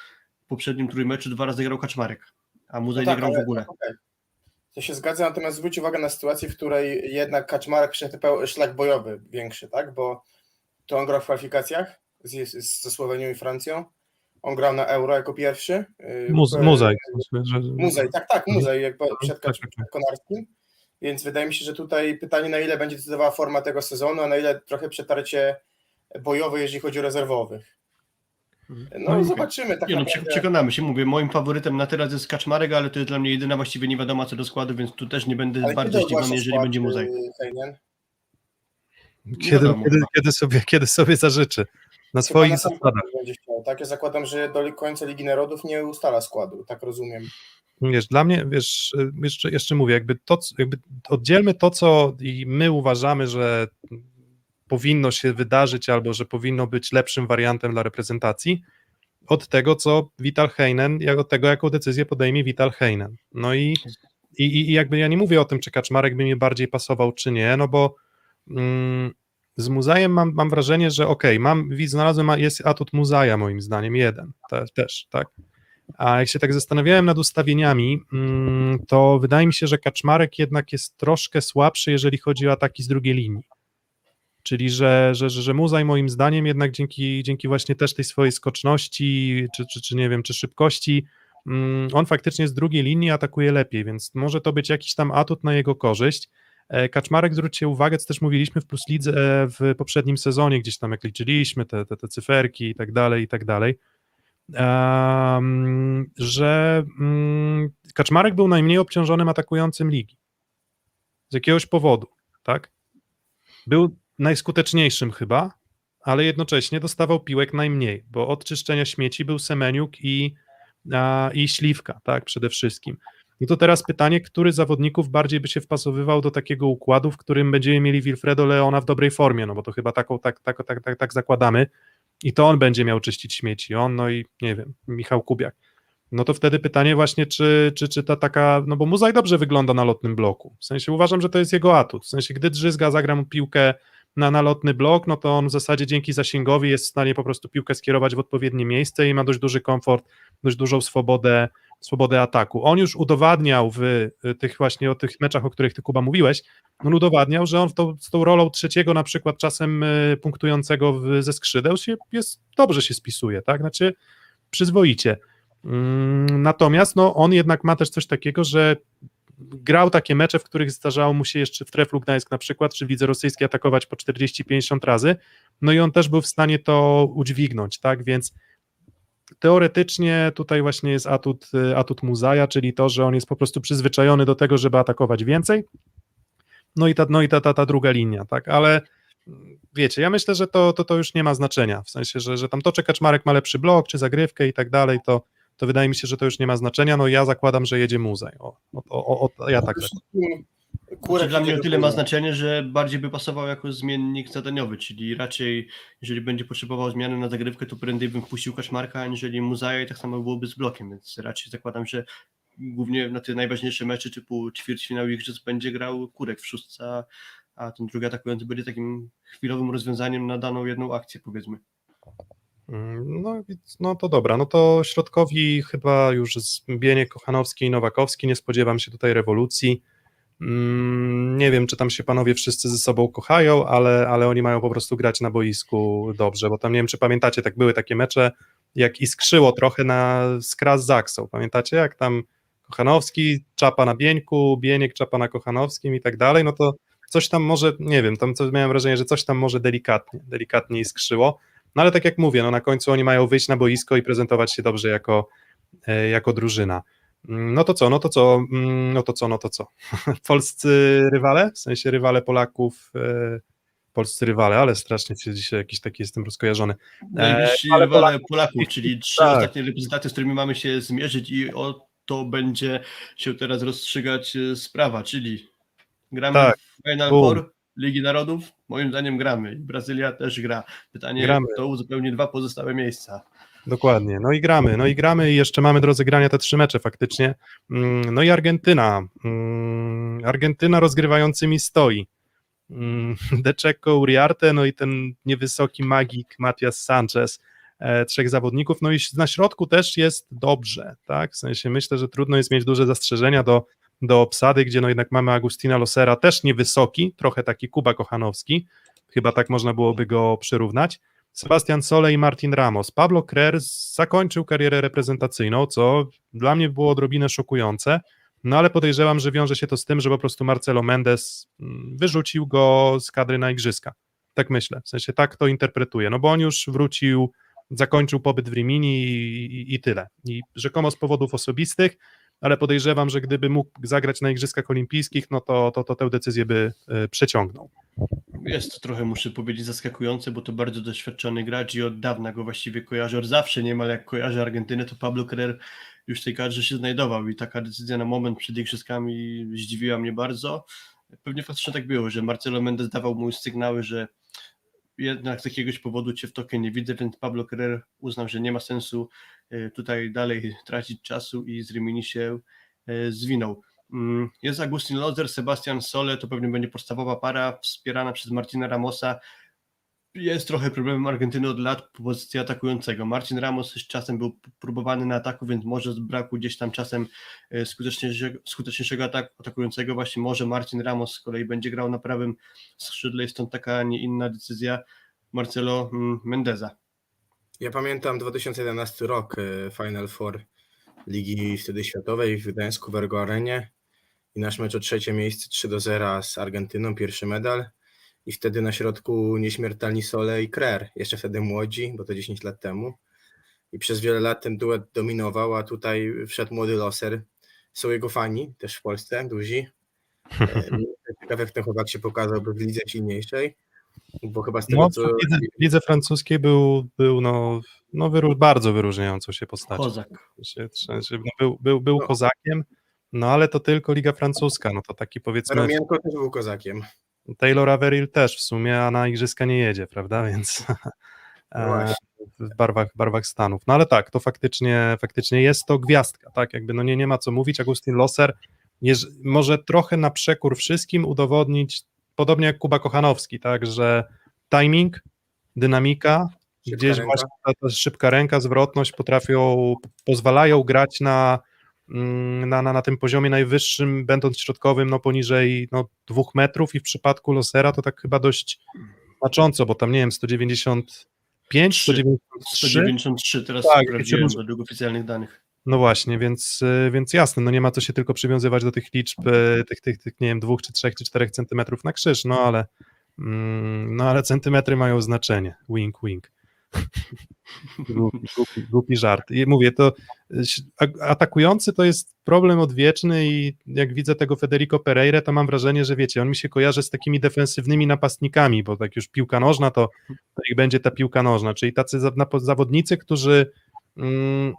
S4: w poprzednim trójmeczu dwa razy grał Kaczmarek, a Muzaj
S5: No
S4: nie
S5: tak,
S4: grał w ogóle.
S5: okej. To się zgadza, natomiast zwróć uwagę na sytuację, w której jednak Kaczmarek przeszedł szlak bojowy większy, tak? Bo to on grał w kwalifikacjach z, z, ze Słowenią i Francją. On grał na Euro jako pierwszy. yy,
S3: Muz, że-
S5: Muzej, tak, tak, muzej, jakby przed
S3: tak, tak, tak.
S5: Konarskim. Więc wydaje mi się, że tutaj pytanie, na ile będzie decydowała forma tego sezonu, a na ile trochę przetarcie bojowe, jeżeli chodzi o rezerwowych. No,
S4: No, okej.
S5: zobaczymy. Tak
S4: Nie no, przekonamy się, mówię, moim faworytem na teraz jest Kaczmarek, ale to jest dla mnie jedyna właściwie nie wiadoma co do składu, więc tu też nie będę
S5: Ale
S4: bardzo zdziwiony, jeżeli
S5: skład,
S4: będzie
S5: yy, Heinen?
S3: Kiedy, kiedy, kiedy, sobie, kiedy sobie zażyczy. Na swoich
S5: na
S3: zasadach.
S5: tak? Ja zakładam, że do końca Ligi Narodów nie ustala składu, tak rozumiem.
S3: Wiesz, dla mnie, wiesz, jeszcze, jeszcze mówię, jakby to, jakby oddzielmy to, co i my uważamy, że powinno się wydarzyć albo że powinno być lepszym wariantem dla reprezentacji, od tego, co Vital Heinen, jak od tego, jaką decyzję podejmie Vital Heinen. No i, i, i jakby ja nie mówię o tym, czy Kaczmarek by mi bardziej pasował, czy nie, no bo mm, z Muzajem mam, mam wrażenie, że okej, mam, widz- znalazłem, jest atut Muzaja moim zdaniem, jeden te, też, tak, A jak się tak zastanawiałem nad ustawieniami, mm, to wydaje mi się, że Kaczmarek jednak jest troszkę słabszy, jeżeli chodzi o ataki z drugiej linii. Czyli, że, że, że, że Muzaj moim zdaniem jednak dzięki, dzięki właśnie też tej swojej skoczności, czy, czy, czy nie wiem, czy szybkości, mm, on faktycznie z drugiej linii atakuje lepiej, więc może to być jakiś tam atut na jego korzyść. E, Kaczmarek, zwróćcie uwagę, co też mówiliśmy w Plus Lidze e, w poprzednim sezonie, gdzieś tam jak liczyliśmy te, te, te cyferki i tak dalej, i tak dalej, że mm, Kaczmarek był najmniej obciążonym atakującym ligi. Z jakiegoś powodu, tak? Był najskuteczniejszym chyba, ale jednocześnie dostawał piłek najmniej, bo od czyszczenia śmieci był Semeniuk i, i Śliwka, tak, przede wszystkim. I to teraz pytanie, który zawodników bardziej by się wpasowywał do takiego układu, w którym będziemy mieli Wilfredo Leona w dobrej formie, no bo to chyba taką, tak, tak, tak, tak, tak zakładamy. I to on będzie miał czyścić śmieci, on, no i nie wiem, Michał Kubiak. No to wtedy pytanie właśnie, czy, czy, czy ta taka, no bo Muzaj dobrze wygląda na lotnym bloku, w sensie uważam, że to jest jego atut, w sensie gdy Drzyzga zagra mu piłkę na nalotny blok, no to on w zasadzie dzięki zasięgowi jest w stanie po prostu piłkę skierować w odpowiednie miejsce i ma dość duży komfort, dość dużą swobodę, swobodę ataku. On już udowadniał w y, tych właśnie o tych meczach, o których ty Kuba mówiłeś, on udowadniał, że on to, z tą rolą trzeciego na przykład czasem y, punktującego w, ze skrzydeł się jest, dobrze się spisuje, tak, znaczy przyzwoicie. Mm, Natomiast no, on jednak ma też coś takiego, że grał takie mecze, w których zdarzało mu się jeszcze w Treflu Gdańsk na przykład, czy w lidze rosyjskiej atakować po 40-50 razy, no i on też był w stanie to udźwignąć, tak, więc teoretycznie tutaj właśnie jest atut, y, atut Muzaja, czyli to, że on jest po prostu przyzwyczajony do tego, żeby atakować więcej, no i ta, no i ta, ta, ta druga linia, tak, ale mm, wiecie, ja myślę, że to, to, to już nie ma znaczenia, w sensie, że, że tam to, czy Kaczmarek ma lepszy blok, czy zagrywkę i tak dalej, to, to wydaje mi się, że to już nie ma znaczenia, no ja zakładam, że jedzie Muzaj, o, o, o, o ja tak zakładam.
S4: Kurek dla mnie o tyle ma znaczenie, że bardziej by pasował jako zmiennik zadaniowy, czyli raczej jeżeli będzie potrzebował zmiany na zagrywkę, to prędzej bym wpuścił Kaczmarka, aniżeli Muzaja i tak samo byłoby z blokiem, więc raczej zakładam, że głównie na te najważniejsze mecze typu ćwierćfinał Igrzysk będzie grał Kurek w szóstce, a ten drugi atakujący będzie takim chwilowym rozwiązaniem na daną jedną akcję powiedzmy.
S3: Mm, No, no to dobra, no to środkowi chyba już z Bieniek, Kochanowski i Nowakowski, nie spodziewam się tutaj rewolucji. Mm, Nie wiem, czy tam się panowie wszyscy ze sobą kochają, ale, ale oni mają po prostu grać na boisku dobrze, bo tam nie wiem, czy pamiętacie, tak były takie mecze, jak iskrzyło trochę na skra z Zaksą. Pamiętacie, jak tam Kochanowski czapa na Bieńku, Bieniek czapa na Kochanowskim i tak dalej, no to coś tam może, nie wiem, tam miałem wrażenie, że coś tam może delikatnie, delikatnie iskrzyło. No ale tak jak mówię, no na końcu oni mają wyjść na boisko i prezentować się dobrze jako, e, jako drużyna. No to co, no to co, mm, no to co, no to co. [LAUGHS] Polscy rywale, w sensie rywale Polaków, e, polscy rywale, ale strasznie się dzisiaj jakiś taki jestem rozkojarzony.
S4: Najbliżsi
S3: ale
S4: rywale Polaków, czyli [LAUGHS] trzy
S3: Tak.
S4: ostatnie reprezentacje, z którymi mamy się zmierzyć i o to będzie się teraz rozstrzygać e, sprawa, czyli gramy
S3: Tak.
S4: w Final. Four Ligi Narodów? Moim zdaniem gramy. Brazylia też gra. Pytanie,
S3: Gramy.
S4: kto uzupełni dwa pozostałe miejsca.
S3: Dokładnie, no i gramy, no i gramy i jeszcze mamy do rozegrania te trzy mecze faktycznie. Mm, No i Argentyna, Mm, Argentyna rozgrywającymi stoi. Mm, [LAUGHS] De Checo, Uriarte, no i ten niewysoki magik Matias Sanchez, e, trzech zawodników, no i na środku też jest dobrze, tak, w sensie myślę, że trudno jest mieć duże zastrzeżenia do, do obsady, gdzie no jednak mamy Agustina Losera, też niewysoki, trochę taki Kuba Kochanowski, chyba tak można byłoby go przyrównać, Sebastian Sole i Martin Ramos. Pablo Krer zakończył karierę reprezentacyjną, co dla mnie było odrobinę szokujące, no ale podejrzewam, że wiąże się to z tym, że po prostu Marcelo Mendes mm, wyrzucił go z kadry na igrzyska. Tak myślę, w sensie tak to interpretuję, no bo on już wrócił, zakończył pobyt w Rimini i, i, i tyle. I rzekomo z powodów osobistych, ale podejrzewam, że gdyby mógł zagrać na Igrzyskach Olimpijskich, no to, to, to tę decyzję by e, przeciągnął.
S4: Jest to trochę, muszę powiedzieć, zaskakujące, bo to bardzo doświadczony gracz i od dawna go właściwie kojarzę. Zawsze niemal jak kojarzę Argentynę, to Pablo Carrer już w tej kadrze się znajdował i taka decyzja na moment przed igrzyskami zdziwiła mnie bardzo. Pewnie faktycznie tak było, że Marcelo Mendes dawał mu sygnały, że jednak z jakiegoś powodu cię w tokie nie widzę, więc Pablo Carrer uznał, że nie ma sensu e, tutaj dalej tracić czasu i z Rimini się e, zwinął. Mm, Jest Agustin Lozer, Sebastian Sole, to pewnie będzie podstawowa para wspierana przez Marcina Ramosa. Jest trochę problemem Argentyny od lat po pozycji atakującego. Marcin Ramos czasem był próbowany na ataku, więc może z braku gdzieś tam czasem e, skuteczniejszego, skuteczniejszego ataku, atakującego właśnie może Marcin Ramos z kolei będzie grał na prawym skrzydle i stąd taka, a nie inna decyzja Marcelo mm, Mendeza.
S5: Ja pamiętam 2011 rok, e, Final Four Ligi wtedy Światowej w Gdańsku w Ergo Arenie i nasz mecz o trzecie miejsce 3 do 0 z Argentyną, pierwszy medal i wtedy na środku nieśmiertelni Sole i Krer, jeszcze wtedy młodzi, bo to 10 lat temu i przez wiele lat ten duet dominował, a tutaj wszedł młody loser, są jego fani też w Polsce, duzi. E, [LAUGHS] Ciekawe jak ten chłopak się pokazałby w lidze silniejszej, bo chyba z tego
S3: No,
S5: co...
S3: w lidze, w lidze francuskiej był, był no, no bardzo wyróżniającą się postacią.
S4: Kozak.
S3: No, był był, był
S5: No.
S3: kozakiem, no ale to tylko Liga Francuska, no to taki powiedzmy
S5: Romienko też był kozakiem.
S3: Taylor Averill też w sumie, a na igrzyska nie jedzie, prawda, [LAUGHS] więc
S5: No
S3: e, w barwach, barwach Stanów. No ale tak, to faktycznie, faktycznie jest to gwiazdka, tak, jakby no nie, nie ma co mówić, Agustin Loser może trochę na przekór wszystkim udowodnić, podobnie jak Kuba Kochanowski, tak, że timing, dynamika,
S5: Szybka
S3: gdzieś
S5: ręka.
S3: właśnie ta, ta szybka ręka, zwrotność potrafią, pozwalają grać na, na, na, na tym poziomie najwyższym, będąc środkowym no poniżej no, dwóch metrów i w przypadku Losera to tak chyba dość znacząco, bo tam nie wiem, 195,
S4: Trzy.
S3: 193,
S4: 193 teraz
S3: Tak,
S4: sprawdziłem według oficjalnych danych.
S3: no właśnie, więc, y, więc jasne, no nie ma co się tylko przywiązywać do tych liczb, y, tych, tych, tych nie wiem, dwóch, czy trzech, czy czterech centymetrów na krzyż, no ale mm, no ale centymetry mają znaczenie, wink, wink. [LAUGHS] Głupi, głupi, głupi żart. I mówię, to a- atakujący to jest problem odwieczny i jak widzę tego Federico Pereira, to mam wrażenie, że wiecie, on mi się kojarzy z takimi defensywnymi napastnikami, bo tak już piłka nożna, to, to ich będzie ta piłka nożna, czyli tacy zawodnicy, którzy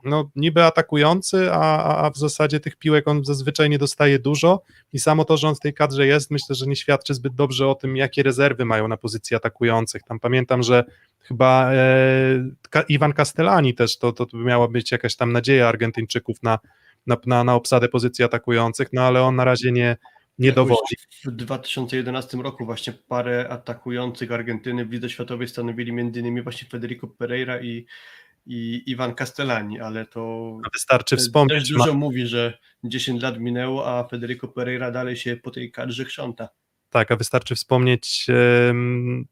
S3: no niby atakujący, a, a- w zasadzie tych piłek on zazwyczaj nie dostaje dużo i samo to, że on w tej kadrze jest, myślę, że nie świadczy zbyt dobrze o tym, jakie rezerwy mają na pozycji atakujących. Tam pamiętam, że chyba e, Iwan Castellani też, to, to miała być jakaś tam nadzieja Argentyńczyków na, na, na, na obsadę pozycji atakujących, no ale on na razie nie, nie dowodzi.
S4: W 2011 roku właśnie parę atakujących Argentyny w Lidze Światowej stanowili m.in. właśnie Federico Pereira i, i Iwan Castellani, ale to
S3: Wystarczy
S4: też
S3: wspomnieć, ma,
S4: dużo mówi, że 10 lat minęło, a Federico Pereira dalej się po tej kadrze chrząta.
S3: tak, a wystarczy wspomnieć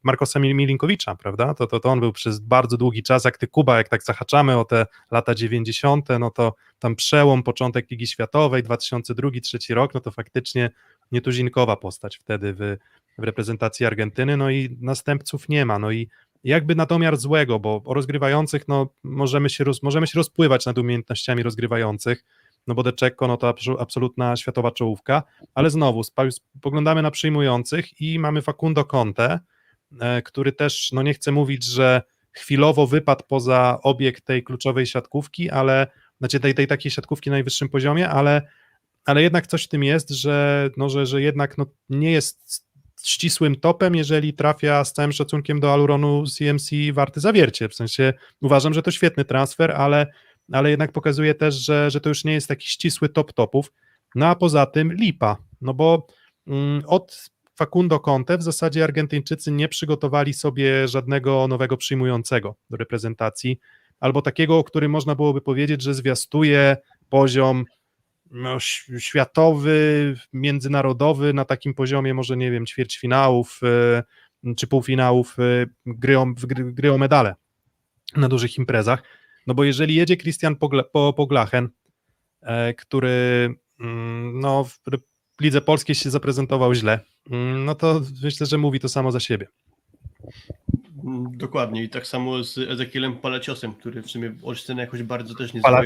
S3: Markosa Mil- Milinkowicza, prawda? To, to, to on był przez bardzo długi czas, jak ty Kuba, jak tak zahaczamy o te lata 90., no to tam przełom, początek Ligi Światowej, 2002-2003 rok, no to faktycznie nietuzinkowa postać wtedy w, w reprezentacji Argentyny, no i następców nie ma, no i jakby na domiar złego, bo o rozgrywających, no możemy się, roz, możemy się rozpływać nad umiejętnościami rozgrywających, no bo De Cecco, no to abso- absolutna światowa czołówka, ale znowu spoglądamy na przyjmujących i mamy Facundo Conte, e, który też, no nie chcę mówić, że chwilowo wypadł poza obieg tej kluczowej siatkówki, ale znaczy tej, tej takiej siatkówki na najwyższym poziomie, ale, ale jednak coś w tym jest, że, no, że, że jednak no, nie jest ścisłym topem, jeżeli trafia z całym szacunkiem do Aluronu CMC warty zawiercie. W sensie uważam, że to świetny transfer, ale, ale jednak pokazuje też, że, że to już nie jest taki ścisły top topów. No a poza tym lipa, no bo mm, od Facundo Conte w zasadzie Argentyńczycy nie przygotowali sobie żadnego nowego przyjmującego do reprezentacji, albo takiego, o którym można byłoby powiedzieć, że zwiastuje poziom no, światowy, międzynarodowy na takim poziomie może, nie wiem, ćwierćfinałów e, czy półfinałów e, gry o, gry, o medale na dużych imprezach, no bo jeżeli jedzie Christian Pogla- Po- Poglachen, e, który mm, no, w lidze polskiej się zaprezentował źle, mm, no to myślę, że mówi to samo za siebie.
S4: Dokładnie i tak samo z Ezekielem Palaciosem, który w sumie Olsztyn jakoś bardzo też nie
S3: Pala.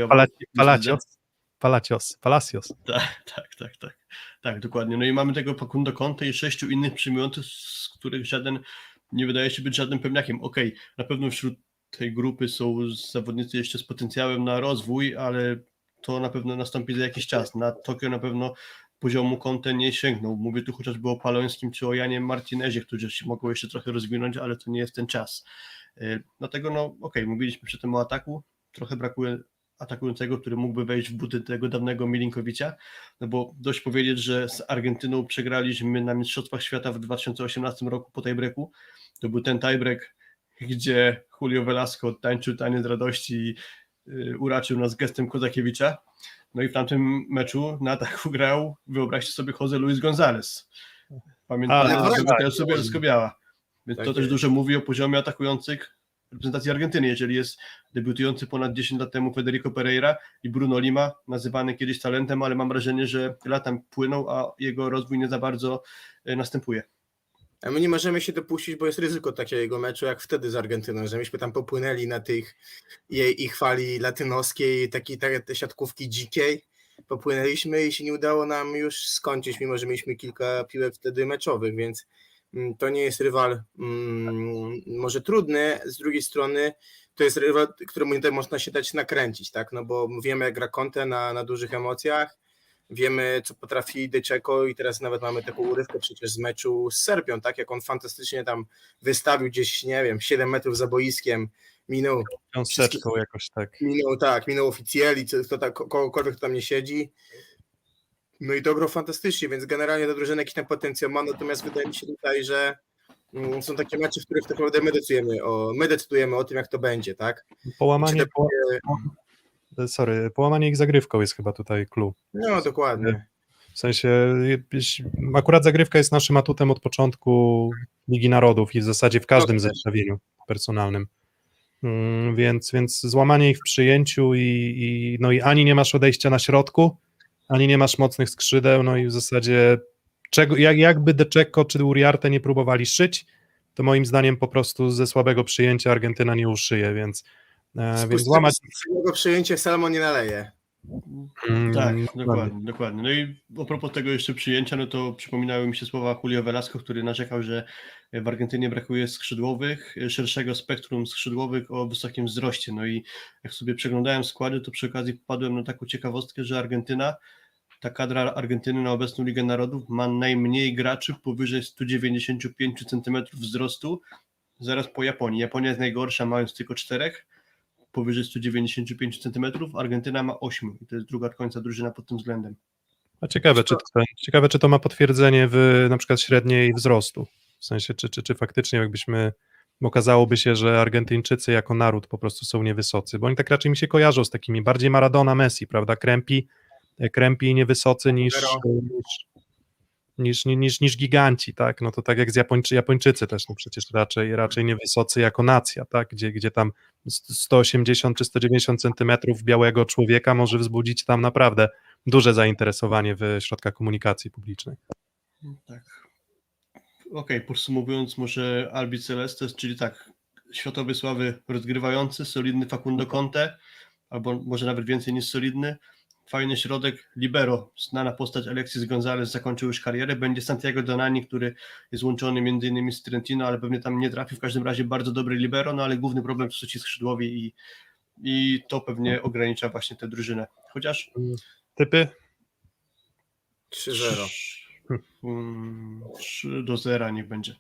S3: Palacios, Palacios, Palacios.
S4: Tak, tak, tak, tak. Tak, dokładnie. No i mamy tego Facundo Conte i sześciu innych przyjmujących, z których żaden nie wydaje się być żadnym pewniakiem. Okej, na pewno wśród tej grupy są zawodnicy jeszcze z potencjałem na rozwój, ale to na pewno nastąpi za jakiś czas. Na Tokio na pewno poziomu Conte nie sięgnął. Mówię tu chociażby o Palońskim czy o Janie Martinezie, którzy się mogą jeszcze trochę rozwinąć, ale to nie jest ten czas. Yy, Dlatego, no okej, mówiliśmy przy tym o ataku, trochę brakuje atakującego, który mógłby wejść w buty tego dawnego Milinkowicza, no bo dość powiedzieć, że z Argentyną przegraliśmy na Mistrzostwach Świata w 2018 roku po tiebreaku. To był ten tiebreak, gdzie Julio Velasco tańczył taniec radości i y, uraczył nas gestem Kozakiewicza. No i w tamtym meczu na ataku grał, wyobraźcie sobie, Jose Luis González. Pamiętam, że
S5: tak,
S4: sobie rozkobiała. Więc
S5: Tak
S4: to też
S5: jest.
S4: dużo mówi o poziomie atakujących reprezentacji Argentyny, jeżeli jest debiutujący ponad 10 lat temu Federico Pereira i Bruno Lima, nazywany kiedyś talentem, ale mam wrażenie, że lata płyną, a jego rozwój nie za bardzo e, następuje.
S5: A my nie możemy się dopuścić, bo jest ryzyko takiego meczu jak wtedy z Argentyną, że myśmy tam popłynęli na tych jej ich fali latynoskiej, takiej te, te siatkówki dzikiej. Popłynęliśmy i się nie udało nam już skończyć, mimo że mieliśmy kilka piłek wtedy meczowych, więc to nie jest rywal mm, może trudny, z drugiej strony to jest rywal, któremu nie można się dać nakręcić, tak? No bo wiemy jak gra Conte na, na dużych emocjach, wiemy co potrafi Deczeko i teraz nawet mamy taką urywkę przecież z meczu z Serbią, tak? Jak on fantastycznie tam wystawił gdzieś, nie wiem, 7 metrów za boiskiem, minął,
S3: Wiązeczką jakoś tak.
S5: minął tak, minął oficjeli, co- kto tak, kogokolwiek kto tam nie siedzi. No i grał fantastycznie, więc generalnie ta drużyna jakiś tam potencjał ma, natomiast wydaje mi się tutaj, że mm, są takie mecze, w których tak naprawdę my decydujemy o, my decydujemy o tym, jak to będzie, tak?
S3: Połamanie, sorry, połamanie ich zagrywką jest chyba tutaj clue.
S5: No dokładnie.
S3: W sensie, akurat zagrywka jest naszym atutem od początku Ligi Narodów i w zasadzie w każdym
S5: Dobrze.
S3: zestawieniu personalnym. Mm, Więc, więc złamanie ich w przyjęciu i, i, no i ani nie masz odejścia na środku, ani nie masz mocnych skrzydeł, no i w zasadzie czego, jak, jakby De Cecco czy Uriarte nie próbowali szyć, to moim zdaniem po prostu ze słabego przyjęcia Argentyna nie uszyje, więc, e, więc złamać...
S5: Z tego przyjęcia Salmon nie naleje.
S3: Mm,
S4: Tak,
S3: dokładnie.
S4: dokładnie, dokładnie. No i a propos tego jeszcze przyjęcia, no to przypominały mi się słowa Julio Velasco, który narzekał, że w Argentynie brakuje skrzydłowych, szerszego spektrum skrzydłowych o wysokim wzroście. No i jak sobie przeglądałem składy, to przy okazji popadłem na taką ciekawostkę, że Argentyna, ta kadra Argentyny na obecną Ligę Narodów ma najmniej graczy powyżej 195 cm wzrostu, zaraz po Japonii. Japonia jest najgorsza, mając tylko czterech, powyżej 195 cm, Argentyna ma 8 i to jest druga od końca drużyna pod tym względem.
S3: A ciekawe, czy to, ciekawe, czy to ma potwierdzenie w na przykład średniej wzrostu. W sensie, czy, czy, czy faktycznie jakbyśmy, okazałoby się, że Argentyńczycy jako naród po prostu są niewysocy, bo oni tak raczej mi się kojarzą z takimi bardziej Maradona, Messi, prawda? Krępi, krępi i niewysocy niż, niż, niż, niż, niż giganci, tak? No to tak jak z Japończy, Japończycy też, no przecież raczej, raczej niewysocy jako nacja, tak? Gdzie, gdzie tam 180 czy 190 centymetrów białego człowieka może wzbudzić tam naprawdę duże zainteresowanie w środkach komunikacji publicznej.
S4: Tak. Okej, podsumowując może Albi Celestes, czyli tak, światowej sławy rozgrywający, solidny Facundo Conte, albo może nawet więcej niż solidny, fajny środek, libero, znana postać Alexis Gonzalez zakończył już karierę, będzie Santiago Donani, który jest łączony między innymi z Trentino, ale pewnie tam nie trafi, w każdym razie bardzo dobry libero, no ale główny problem to są ci skrzydłowi i, i to pewnie ogranicza właśnie tę drużynę. Chociaż
S3: Typy?
S5: 3-0.
S4: Mm, 3 do 0 niech będzie.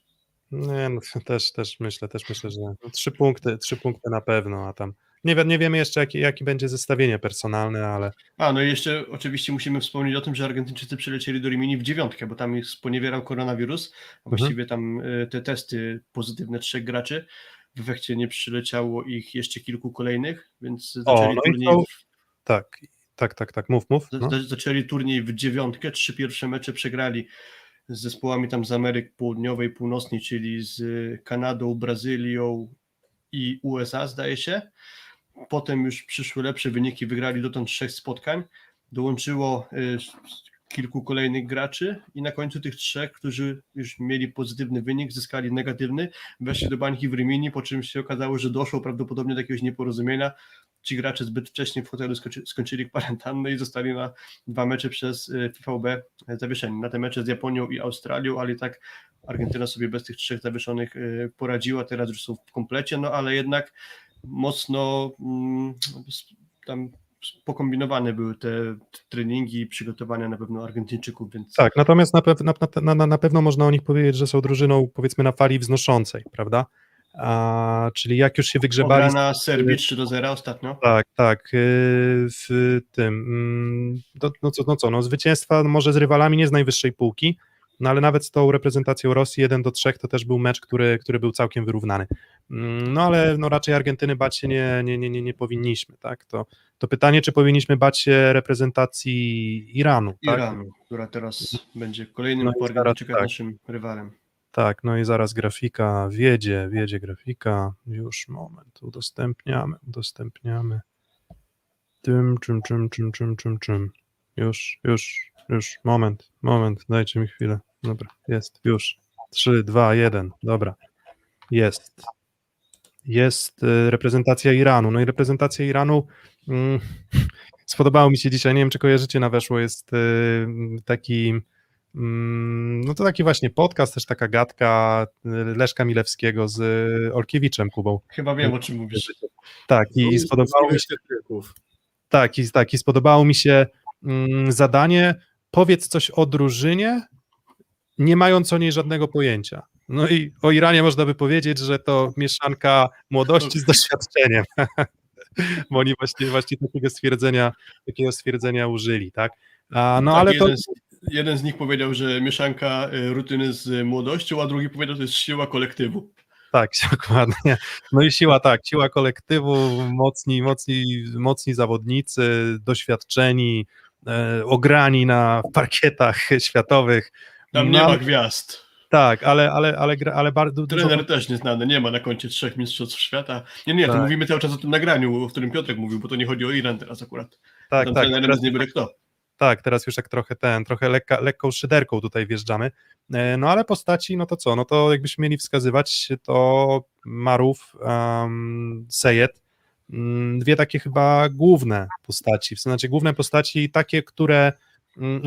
S3: Nie, no, też, też myślę, też myślę, że trzy punkty, trzy punkty na pewno, a tam nie, nie wiemy jeszcze, jaki, jaki będzie zestawienie personalne, ale
S4: A, no i jeszcze oczywiście musimy wspomnieć o tym, że Argentyńczycy przylecieli do Rimini w dziewiątkę, bo tam ich sponiewierał koronawirus, a właściwie tam y, te testy pozytywne trzech graczy, w efekcie nie przyleciało ich jeszcze kilku kolejnych, więc zaczęli,
S3: no i
S4: turniej,
S3: to- tak, tak, tak, tak, mów, mów. No.
S4: za- zaczęli turniej w dziewiątkę, trzy pierwsze mecze przegrali z zespołami tam z Ameryk Południowej, Północnej, czyli z Kanadą, Brazylią i USA zdaje się. Potem już przyszły lepsze wyniki, wygrali dotąd trzech spotkań. Dołączyło y, kilku kolejnych graczy i na końcu tych trzech, którzy już mieli pozytywny wynik, zyskali negatywny, weszli do bańki w Rimini, po czym się okazało, że doszło prawdopodobnie do jakiegoś nieporozumienia. Ci gracze zbyt wcześnie w hotelu skończy, skończyli kwarantannę i zostali na dwa mecze przez y, FVB zawieszeni. Na te mecze z Japonią i Australią, ale i tak Argentyna sobie bez tych trzech zawieszonych y, poradziła, teraz już są w komplecie, no ale jednak mocno mm, tam pokombinowane były te treningi i przygotowania na pewno Argentyńczyków, więc
S3: Tak, natomiast na, na, na, na, na pewno można o nich powiedzieć, że są drużyną powiedzmy na fali wznoszącej, prawda? A, czyli jak już się wygrzebali
S4: Ograna Serbii 3 do 0 ostatnio.
S3: Tak, tak. W tym. mm, No, no, co, no co, no zwycięstwa może z rywalami nie z najwyższej półki, no ale nawet z tą reprezentacją Rosji 1 do 3 to też był mecz, który, który był całkiem wyrównany. Mm, No ale no, raczej Argentyny bać się nie, nie, nie, nie, nie powinniśmy, tak? To, to pytanie, czy powinniśmy bać się reprezentacji Iranu, tak?
S4: Iranu, która teraz będzie kolejnym
S3: No zaraz tak.
S4: naszym rywalem.
S3: Tak, no i zaraz grafika wiedzie, wiedzie grafika, już moment, udostępniamy, udostępniamy. Tym, czym, czym, czym, czym, czym, czym. Już, już, już, moment, moment, dajcie mi chwilę. Dobra, jest, już. 3, 2, 1, dobra. Jest. Jest y, reprezentacja Iranu. No i reprezentacja Iranu mm, [LAUGHS] spodobało mi się dzisiaj, nie wiem czy kojarzycie na weszło, jest y, taki Mm, No to taki właśnie podcast, też taka gadka y, Leszka Milewskiego z Olkiewiczem Kubą.
S4: Chyba wiem, o czym mówisz.
S3: Tak, i, i spodobało mi się, tak, i, tak, i spodobało mi się mm, zadanie, powiedz coś o drużynie, nie mając o niej żadnego pojęcia. No i o Iranie można by powiedzieć, że to mieszanka młodości z doświadczeniem. [LAUGHS] Bo oni właśnie, właśnie takiego stwierdzenia, takiego stwierdzenia użyli, tak? A, no
S4: Tak,
S3: ale to,
S4: jeden, z, jeden z nich powiedział, że mieszanka y, rutyny z młodością, a drugi powiedział, że to jest siła kolektywu.
S3: Tak, [LAUGHS] dokładnie. No i siła tak, siła kolektywu, mocni, mocni, mocni zawodnicy, doświadczeni, e, ograni na parkietach światowych.
S4: Tam
S3: No,
S4: nie ma gwiazd.
S3: Tak, ale, ale, ale, ale bardzo dużo.
S4: Trener też nieznany, nie ma na koncie trzech mistrzostw świata. Nie, nie, to
S3: Tak.
S4: mówimy cały czas o tym nagraniu, o którym Piotrek mówił, bo to nie chodzi o Iran teraz akurat.
S3: Tak,
S4: Tam
S3: tak,
S4: trenerem
S3: teraz,
S4: nie byle kto.
S3: tak, teraz już tak trochę ten, trochę lekka, lekką szyderką tutaj wjeżdżamy. E, No ale postaci, no to co? No to jakbyśmy mieli wskazywać, to Marów, um, Sejed, mm, dwie takie chyba główne postaci, w sensie główne postaci takie, które,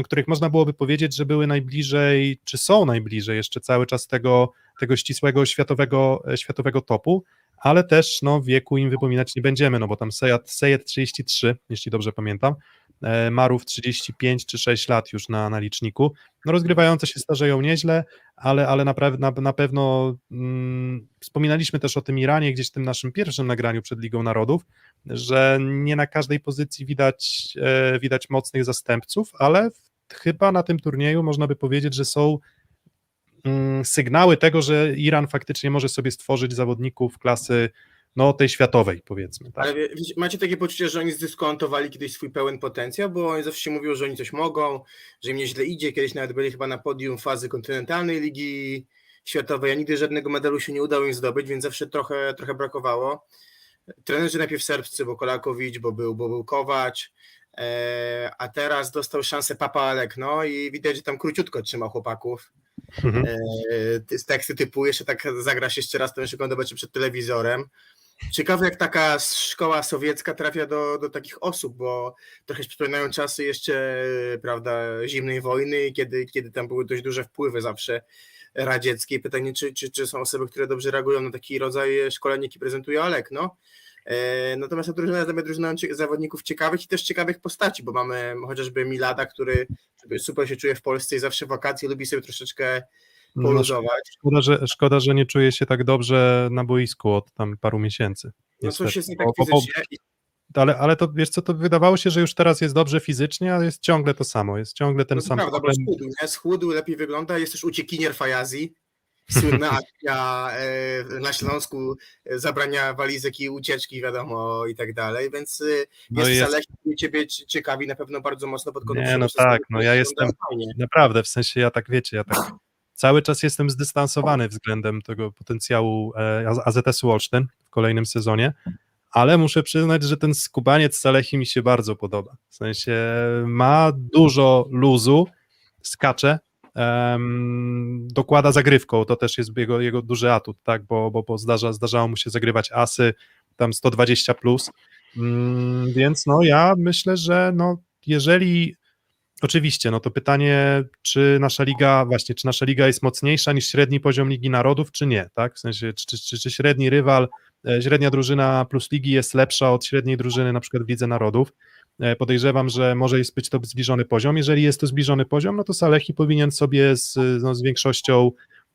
S3: których można byłoby powiedzieć, że były najbliżej, czy są najbliżej jeszcze cały czas tego, tego ścisłego światowego, e, światowego topu, ale też no, wieku im wypominać nie będziemy, no bo tam Sejed 33, jeśli dobrze pamiętam, Marów 35 czy 6 lat już na, na liczniku, no rozgrywające się starzeją nieźle, ale, ale na, na, na pewno mm, wspominaliśmy też o tym Iranie gdzieś w tym naszym pierwszym nagraniu przed Ligą Narodów, że nie na każdej pozycji widać, e, widać mocnych zastępców, ale chyba na tym turnieju można by powiedzieć, że są mm, sygnały tego, że Iran faktycznie może sobie stworzyć zawodników klasy no tej światowej powiedzmy. Tak?
S5: Ale wiecie, macie takie poczucie, że oni zdyskontowali kiedyś swój pełen potencjał, bo oni zawsze się mówią, że oni coś mogą, że im nieźle idzie. Kiedyś nawet byli chyba na podium fazy kontynentalnej Ligi Światowej, a nigdy żadnego medalu się nie udało im zdobyć, więc zawsze trochę, trochę brakowało. Trenerzy najpierw serbscy, bo Kolakowicz, bo był, bo był Kowacz, e, a teraz dostał szansę Papa Alek, no i widać, że tam króciutko trzymał chłopaków.
S3: Mhm.
S5: E, teksty typu jeszcze tak zagrasz jeszcze raz, to jeszcze go zobaczy przed telewizorem. Ciekawe, jak taka szkoła sowiecka trafia do, do takich osób, bo trochę przypominają czasy jeszcze, prawda, zimnej wojny, kiedy, kiedy tam były dość duże wpływy zawsze radzieckie. Pytanie, czy, czy, czy są osoby, które dobrze reagują na taki rodzaj szkolenia, jaki prezentuje Olek, no. E, Natomiast drużyna jest drużyną zawodników ciekawych i też ciekawych postaci, bo mamy chociażby Milada, który super się czuje w Polsce i zawsze wakacje lubi sobie troszeczkę poluzować.
S3: szkoda, że, szkoda, że nie czuje się tak dobrze na boisku od tam paru miesięcy.
S5: No coś jest nie tak fizycznie.
S3: Ale, ale to wiesz co, to wydawało się, że już teraz jest dobrze fizycznie, ale jest ciągle to samo, jest ciągle ten
S5: No
S3: sam
S5: prawda,
S3: problem.
S5: schudł, nie? schudł, lepiej wygląda. Jest też uciekinier Fajazi. Słynna [LAUGHS] akcja e, na Śląsku e, zabrania walizek i ucieczki, wiadomo, i tak dalej, więc e,
S3: No
S5: jest,
S3: i jest,
S5: ciebie ciekawi na pewno bardzo mocno pod kątem
S3: Nie, no tak, no ja jestem-
S5: fajnie.
S3: naprawdę, w sensie ja tak wiecie, ja tak [LAUGHS] cały czas jestem zdystansowany względem tego potencjału e, Az- AZS-u Olsztyn w kolejnym sezonie, ale muszę przyznać, że ten skubaniec Salehi mi się bardzo podoba. W sensie ma dużo luzu, skacze, em, dokłada zagrywką, to też jest jego, jego duży atut, tak, bo, bo, bo zdarza, zdarzało mu się zagrywać asy, tam 120 plus, mm, więc no ja myślę, że no jeżeli Oczywiście, no to pytanie, czy nasza liga, właśnie, czy nasza liga jest mocniejsza niż średni poziom Ligi Narodów, czy nie, tak? W sensie, czy, czy, czy, średni rywal, e, średnia drużyna plus ligi jest lepsza od średniej drużyny na przykład w Lidze Narodów. E, Podejrzewam, że może jest być to zbliżony poziom. Jeżeli jest to zbliżony poziom, no to Salehi powinien sobie z, no, z większością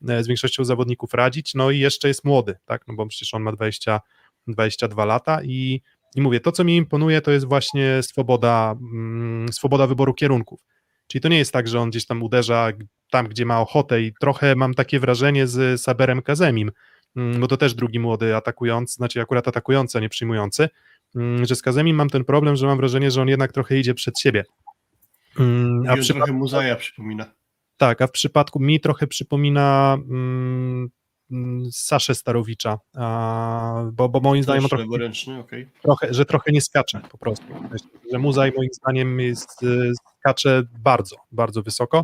S3: e, z większością zawodników radzić, no i jeszcze jest młody, tak? No bo przecież on ma 20, 22 lata i i mówię, to co mi imponuje, to jest właśnie swoboda, mm, swoboda wyboru kierunków. Czyli to nie jest tak, że on gdzieś tam uderza tam, gdzie ma ochotę i trochę mam takie wrażenie z Saberem Kazemim, mm, bo to też drugi młody atakujący, znaczy akurat atakujący, a nie przyjmujący, mm, że z Kazemim mam ten problem, że mam wrażenie, że on jednak trochę idzie przed siebie.
S4: I
S3: A
S4: on
S3: w przypadku,
S4: Muzaja przypomina.
S3: tak, a w przypadku mi trochę przypomina Saszę Starowicza, bo, bo moim zdaniem trochę,
S4: okej.
S3: trochę, że trochę nie skacze po prostu. Że Muzaj moim zdaniem jest, y, skacze bardzo, bardzo wysoko,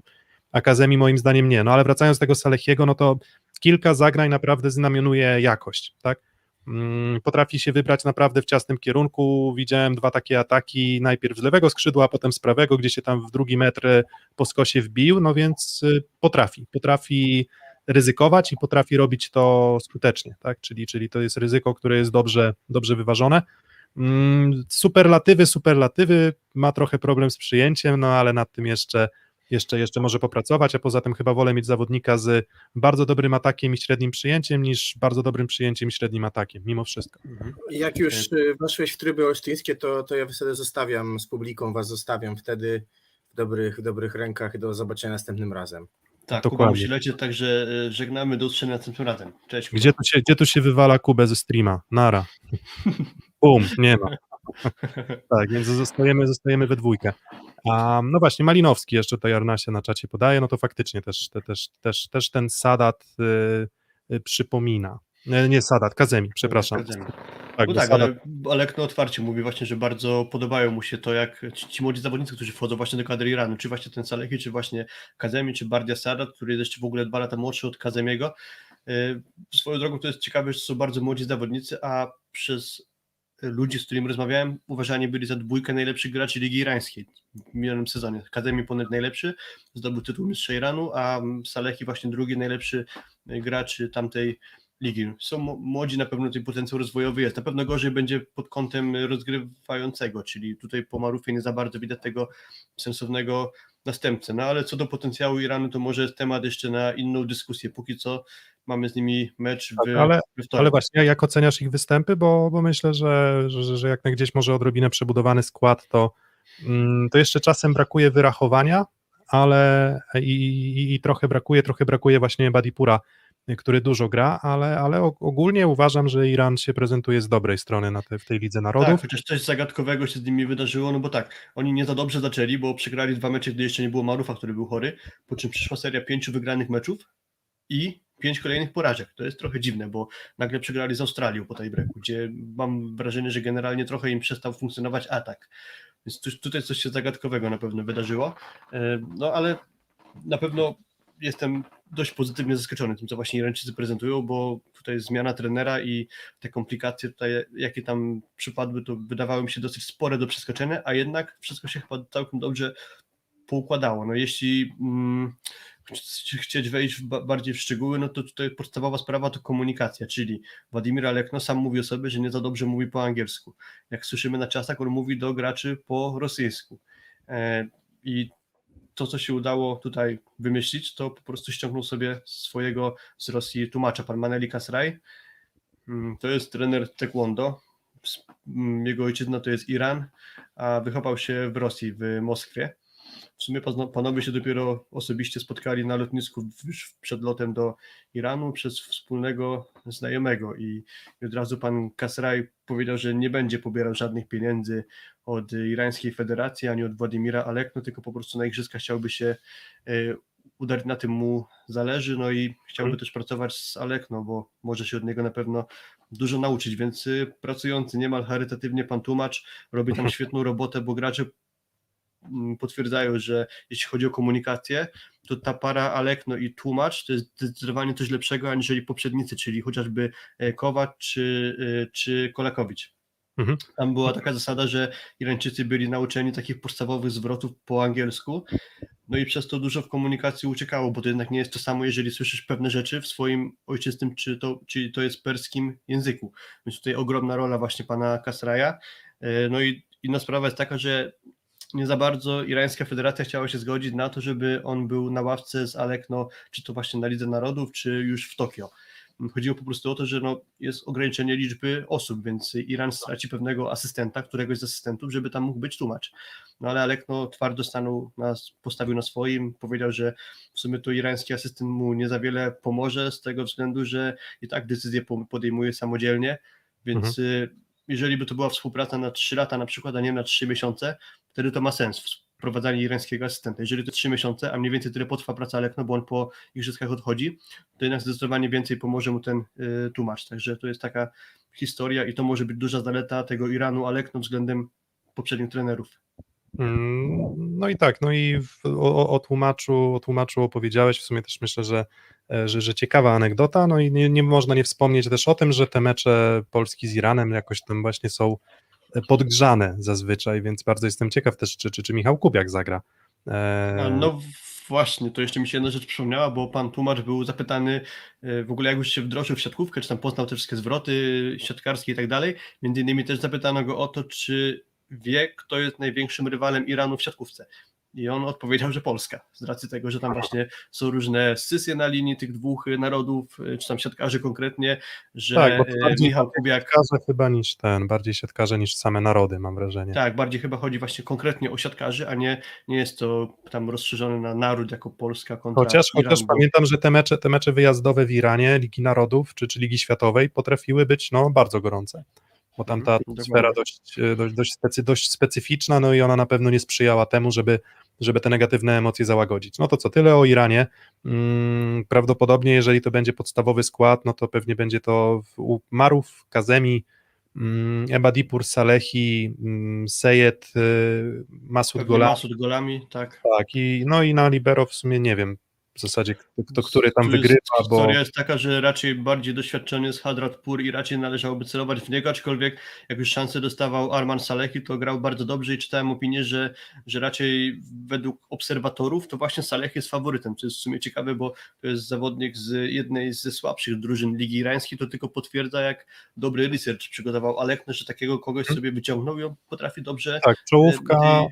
S3: a Kazemi moim zdaniem nie. No ale wracając do tego Salechiego, no to kilka zagrań naprawdę znamionuje jakość, tak? Mm, Potrafi się wybrać naprawdę w ciasnym kierunku. Widziałem dwa takie ataki, najpierw z lewego skrzydła, a potem z prawego, gdzie się tam w drugi metr po skosie wbił, no więc y, potrafi, potrafi ryzykować i potrafi robić to skutecznie, tak? Czyli, czyli to jest ryzyko, które jest dobrze, dobrze wyważone. Mm, Superlatywy, superlatywy, ma trochę problem z przyjęciem, no ale nad tym jeszcze, jeszcze, jeszcze może popracować, a poza tym chyba wolę mieć zawodnika z bardzo dobrym atakiem i średnim przyjęciem, niż bardzo dobrym przyjęciem i średnim atakiem, mimo wszystko.
S5: Jak już y, weszłeś w tryby olsztyńskie, to, to ja wtedy zostawiam z publiką, was zostawiam wtedy w dobrych, w dobrych rękach do zobaczenia następnym razem.
S4: Tak, Kuba
S3: Dokładnie.
S4: musi lecieć, także e, żegnamy, do usłyszenia następnym razem. Cześć. Kuba.
S3: Gdzie tu się, gdzie tu się wywala Kubę ze streama? Nara. Bum, nie ma. [LAUGHS] Tak, więc zostajemy, zostajemy we dwójkę. A, no właśnie, Malinowski jeszcze tutaj Arnasie na czacie podaje, no to faktycznie też, te, też, też, też ten Sadat y, y, przypomina. Nie, nie Sadat, Kazemi, przepraszam.
S4: Kazemi.
S3: Tak,
S4: No tak, ale Alek no otwarcie mówi właśnie, że bardzo podobają mu się to, jak ci, ci młodzi zawodnicy, którzy wchodzą właśnie do kadry Iranu, czy właśnie ten Salehi, czy właśnie Kazemi, czy Bardia Sadat, który jest jeszcze w ogóle dwa lata młodszy od Kazemiego. Yy, Swoją drogą to jest ciekawe, że są bardzo młodzi zawodnicy, a przez ludzi, z którymi rozmawiałem, uważani byli za dwójkę najlepszych graczy Ligi Irańskiej w minionym sezonie. Kazemi ponad najlepszy, zdobył tytuł mistrza Iranu, a Salehi właśnie drugi najlepszy gracz tamtej ligi. Są młodzi, na pewno ten potencjał rozwojowy jest. Na pewno gorzej będzie pod kątem rozgrywającego, czyli tutaj po Marufie nie za bardzo widać tego sensownego następcę. No ale co do potencjału Iranu, to może temat jeszcze na inną dyskusję. Póki co mamy z nimi mecz w,
S3: Tak, ale-
S4: wtorek.
S3: ale właśnie, jak oceniasz ich występy, bo, bo myślę, że, że, że jak na gdzieś może odrobinę przebudowany skład, to, mm, to jeszcze czasem brakuje wyrachowania, ale i, i, i trochę brakuje, trochę brakuje właśnie Badipura, który dużo gra, ale, ale og- ogólnie uważam, że Iran się prezentuje z dobrej strony na te, w tej Lidze
S4: Tak,
S3: Narodów.
S4: chociaż coś zagadkowego się z nimi wydarzyło, no bo tak, oni nie za dobrze zaczęli, bo przegrali dwa mecze, gdy jeszcze nie było Marufa, który był chory, po czym przyszła seria pięciu wygranych meczów i pięć kolejnych porażek. To jest trochę dziwne, bo nagle przegrali z Australią po tej breaku, gdzie mam wrażenie, że generalnie trochę im przestał funkcjonować atak. Więc tu, tutaj coś się zagadkowego na pewno wydarzyło. E, No ale na pewno jestem dość pozytywnie zaskoczony tym, co właśnie Irańczycy prezentują, bo tutaj zmiana trenera i te komplikacje tutaj, jakie tam przypadły, to wydawały mi się dosyć spore do przeskoczenia, a jednak wszystko się chyba całkiem dobrze poukładało. No jeśli mm, ch- chcieć wejść w ba- bardziej w szczegóły, no to tutaj podstawowa sprawa to komunikacja, czyli Władimir Alekno sam mówi o sobie, że nie za dobrze mówi po angielsku. Jak słyszymy na czasach, on mówi do graczy po rosyjsku. E, I to, co się udało tutaj wymyślić, to po prostu ściągnął sobie swojego z Rosji tłumacza, pan Maneli Kasraj. Mm, To jest trener taekwondo. Mm, Jego ojczyzna to jest Iran, a wychował się w Rosji, w Moskwie. W sumie panowie się dopiero osobiście spotkali na lotnisku przed lotem do Iranu przez wspólnego znajomego i od razu pan Kasraj powiedział, że nie będzie pobierał żadnych pieniędzy od Irańskiej Federacji ani od Władimira Alekno, tylko po prostu na igrzyska chciałby się e, udać, na tym mu zależy, no i chciałby
S3: Mhm.
S4: też pracować z Alekno, bo może się od niego na pewno dużo nauczyć, więc y, pracujący niemal charytatywnie pan tłumacz robi tam świetną robotę, bo gracze mm, potwierdzają, że jeśli chodzi o komunikację, to ta para Alekno i tłumacz to jest zdecydowanie coś lepszego aniżeli poprzednicy, czyli chociażby e, Kowacz czy, e, czy Kolakowicz.
S3: Mhm.
S4: Tam była taka zasada, że Irańczycy byli nauczeni takich podstawowych zwrotów po angielsku, no i przez to dużo w komunikacji uciekało, bo to jednak nie jest to samo, jeżeli słyszysz pewne rzeczy w swoim ojczystym, czy to, czyli to jest perskim języku. Więc tutaj ogromna rola właśnie pana Kasraja. E, No i inna sprawa jest taka, że nie za bardzo irańska federacja chciała się zgodzić na to, żeby on był na ławce z Alekno, czy to właśnie na Lidze Narodów, czy już w Tokio. Chodziło po prostu o to, że no, jest ograniczenie liczby osób, więc Iran straci pewnego asystenta, któregoś z asystentów, żeby tam mógł być tłumacz. No ale Alek no, twardo stanął, nas, postawił na swoim, powiedział, że w sumie to irański asystent mu nie za wiele pomoże z tego względu, że i tak decyzje po- podejmuje samodzielnie, więc y, jeżeli by to była współpraca na 3 lata na przykład, a nie na 3 miesiące, wtedy to ma sens wprowadzanie irańskiego asystenta. Jeżeli to 3 miesiące, a mniej więcej tyle potrwa praca Lekno, bo on po igrzyskach odchodzi, to jednak zdecydowanie więcej pomoże mu ten y, tłumacz. Także to jest taka historia i to może być duża zaleta tego Iranu Alekno względem poprzednich trenerów.
S3: Mm, No i tak, no i o, o, tłumaczu, o tłumaczu opowiedziałeś, w sumie też myślę, że, e, że, że ciekawa anegdota, no i nie, nie można nie wspomnieć też o tym, że te mecze Polski z Iranem jakoś tam właśnie są podgrzane zazwyczaj, więc bardzo jestem ciekaw też, czy, czy, czy Michał Kubiak zagra. E,
S4: no właśnie, to jeszcze mi się jedna rzecz przypomniała, bo pan tłumacz był zapytany e, w ogóle jak już się wdrożył w siatkówkę, czy tam poznał te wszystkie zwroty siatkarskie i tak dalej. Między innymi też zapytano go o to, czy wie, kto jest największym rywalem Iranu w siatkówce. I on odpowiedział, że Polska, z racji tego, że tam właśnie są różne scysje na linii tych dwóch narodów, e, czy tam siatkarzy konkretnie, że
S3: Tak, bo bardziej
S4: Michał Kubiak
S3: siatkarze chyba niż ten, bardziej siatkarze niż same narody, mam wrażenie.
S4: Tak, bardziej chyba chodzi właśnie konkretnie o siatkarzy, a nie, nie jest to tam rozszerzone na naród jako Polska kontra
S3: Chociaż,
S4: Iran,
S3: chociaż
S4: bo-
S3: pamiętam, że te mecze, te mecze wyjazdowe w Iranie, Ligi Narodów czy, czy Ligi Światowej potrafiły być no, bardzo gorące, bo tam ta
S4: Mhm,
S3: atmosfera
S4: dokładnie.
S3: dość, e, dość, dość, specy, dość specyficzna, no i ona na pewno nie sprzyjała temu, żeby, żeby te negatywne emocje załagodzić. No to co, tyle o Iranie. Mm, prawdopodobnie, jeżeli to będzie podstawowy skład, no to pewnie będzie to Marów, Kazemi, mm, Ebadipur, Salehi, mm, Sejed, y, Masud
S4: Pewnie
S3: Gola.
S4: Masud golami, tak.
S3: Tak, i, no i na libero w sumie nie wiem w zasadzie, kto, który tam
S4: jest-
S3: wygrywa, bo
S4: Historia jest taka, że raczej bardziej doświadczony jest Hadrat Pur i raczej należałoby celować w niego, aczkolwiek jak już szansę dostawał Arman Salehi, to grał bardzo dobrze i czytałem opinię, że, że raczej według obserwatorów to właśnie Saleh jest faworytem, co jest w sumie ciekawe, bo to jest zawodnik z jednej ze słabszych drużyn Ligi Irańskiej, to tylko potwierdza jak dobry research przygotował Alekno, że takiego kogoś sobie wyciągnął i on potrafi dobrze
S3: tak, czołówka,
S4: bardziej-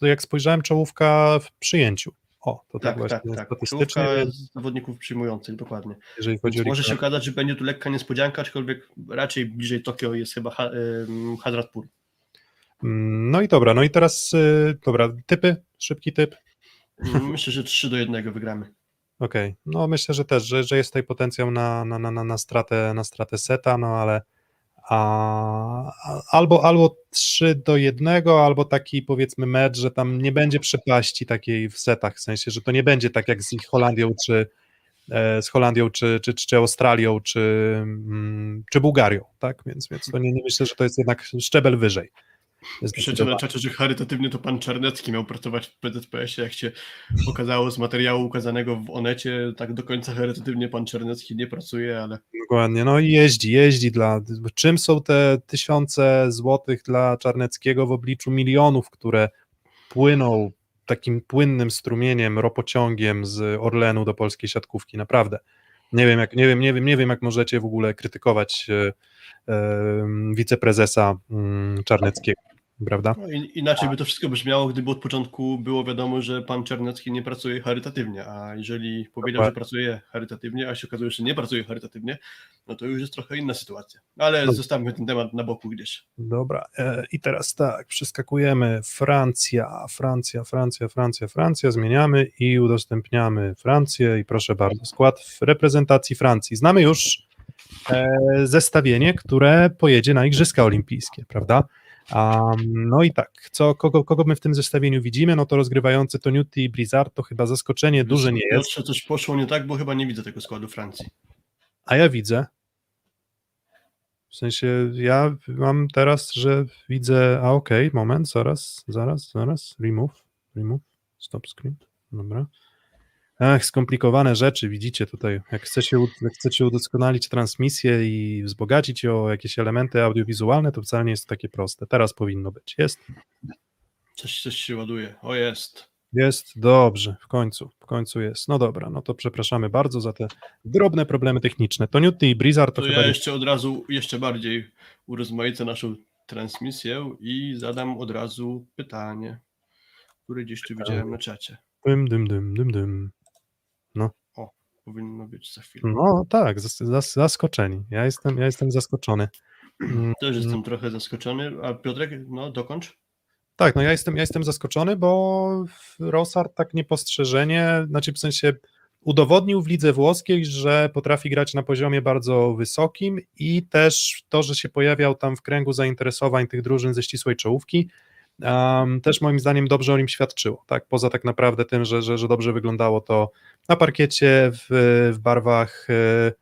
S3: to jak spojrzałem, czołówka w przyjęciu. O, to tak,
S4: Tak,
S3: właśnie
S4: tak, tak.
S3: statystycznie,
S4: Czołówka zawodników przyjmujących, dokładnie.
S3: jeżeli chodzi
S4: Więc
S3: o
S4: może się okazać, że będzie tu lekka niespodzianka, aczkolwiek raczej bliżej Tokio jest chyba Hadratpur.
S3: Mm, No i dobra, no i teraz, y, dobra, typy, szybki typ.
S4: Mm, [LAUGHS] Myślę, że 3 do 1 wygramy.
S3: Okej, no myślę, że też, że, że jest tutaj potencjał na, na, na, na, stratę, na stratę seta, no ale a, albo, albo 3 do 1, albo taki powiedzmy mecz, że tam nie będzie przepaści takiej w setach, w sensie, że to nie będzie tak jak z Holandią, czy e, z Holandią, czy, czy, czy Australią, czy, mm, czy Bułgarią, tak, więc, więc to nie, nie myślę, że to jest jednak szczebel wyżej.
S4: Piszecie na czacie, że charytatywnie to pan Czarnecki miał pracować w PZPS-ie, jak się okazało z materiału ukazanego w Onecie, tak do końca charytatywnie pan Czarnecki nie pracuje, ale
S3: Dokładnie, no i jeździ, jeździ dla. Czym są te tysiące złotych dla Czarneckiego w obliczu milionów, które płyną takim płynnym strumieniem, ropociągiem z Orlenu do polskiej siatkówki, naprawdę. Nie wiem, jak, nie wiem, nie wiem, nie wiem, jak możecie w ogóle krytykować e, e, wiceprezesa mm, Czarneckiego, prawda?
S4: no, in- inaczej by to wszystko brzmiało, gdyby od początku było wiadomo, że pan Czarnecki nie pracuje charytatywnie, a jeżeli powiedział, że
S3: Dokładnie.
S4: pracuje charytatywnie, a się okazuje, że nie pracuje charytatywnie, no to już jest trochę inna sytuacja. Ale
S3: No.
S4: zostawmy ten temat na boku gdzieś.
S3: Dobra, e, i teraz tak, przeskakujemy Francja, Francja, Francja, Francja, Francja, zmieniamy i udostępniamy Francję i proszę bardzo, skład w reprezentacji Francji. Znamy już e, zestawienie, które pojedzie na Igrzyska Olimpijskie, prawda? Um, no i tak, co, kogo, kogo my w tym zestawieniu widzimy? No to rozgrywający Toniutti i Blizzard to chyba zaskoczenie duże nie jest,
S4: Piotrze, coś poszło nie tak, bo chyba nie widzę tego składu Francji.
S3: a ja widzę. W sensie ja mam teraz, że widzę, a okej, moment, zaraz, zaraz, zaraz, remove, remove, stop screen, dobra. Ach, skomplikowane rzeczy, widzicie tutaj, jak chcecie, jak chcecie udoskonalić transmisję i wzbogacić ją o jakieś elementy audiowizualne, to wcale nie jest to takie proste. Teraz powinno być, jest,
S4: Coś, coś się ładuje. O jest.
S3: jest, dobrze, w końcu, w końcu jest. No dobra, no to przepraszamy bardzo za te drobne problemy techniczne. Toniutti i Blizzard to,
S4: To
S3: chyba
S4: ja jeszcze od razu, jeszcze bardziej urozmaicę naszą transmisję i zadam od razu pytanie, które gdzieś tu widziałem na czacie.
S3: Dym, dym, dym, dym, dym.
S4: Powinno być za chwilę.
S3: No tak, zas, zas, zaskoczeni. Ja jestem, ja jestem zaskoczony. Mm,
S4: Też jestem trochę zaskoczony, a Piotrek, no dokończ.
S3: Tak, no ja jestem, ja jestem zaskoczony, bo Rosard tak niepostrzeżenie, znaczy w sensie udowodnił w lidze włoskiej, że potrafi grać na poziomie bardzo wysokim i też to, że się pojawiał tam w kręgu zainteresowań tych drużyn ze ścisłej czołówki, um, też moim zdaniem dobrze o nim świadczyło, tak, poza tak naprawdę tym, że, że, że dobrze wyglądało to na parkiecie w, w barwach e,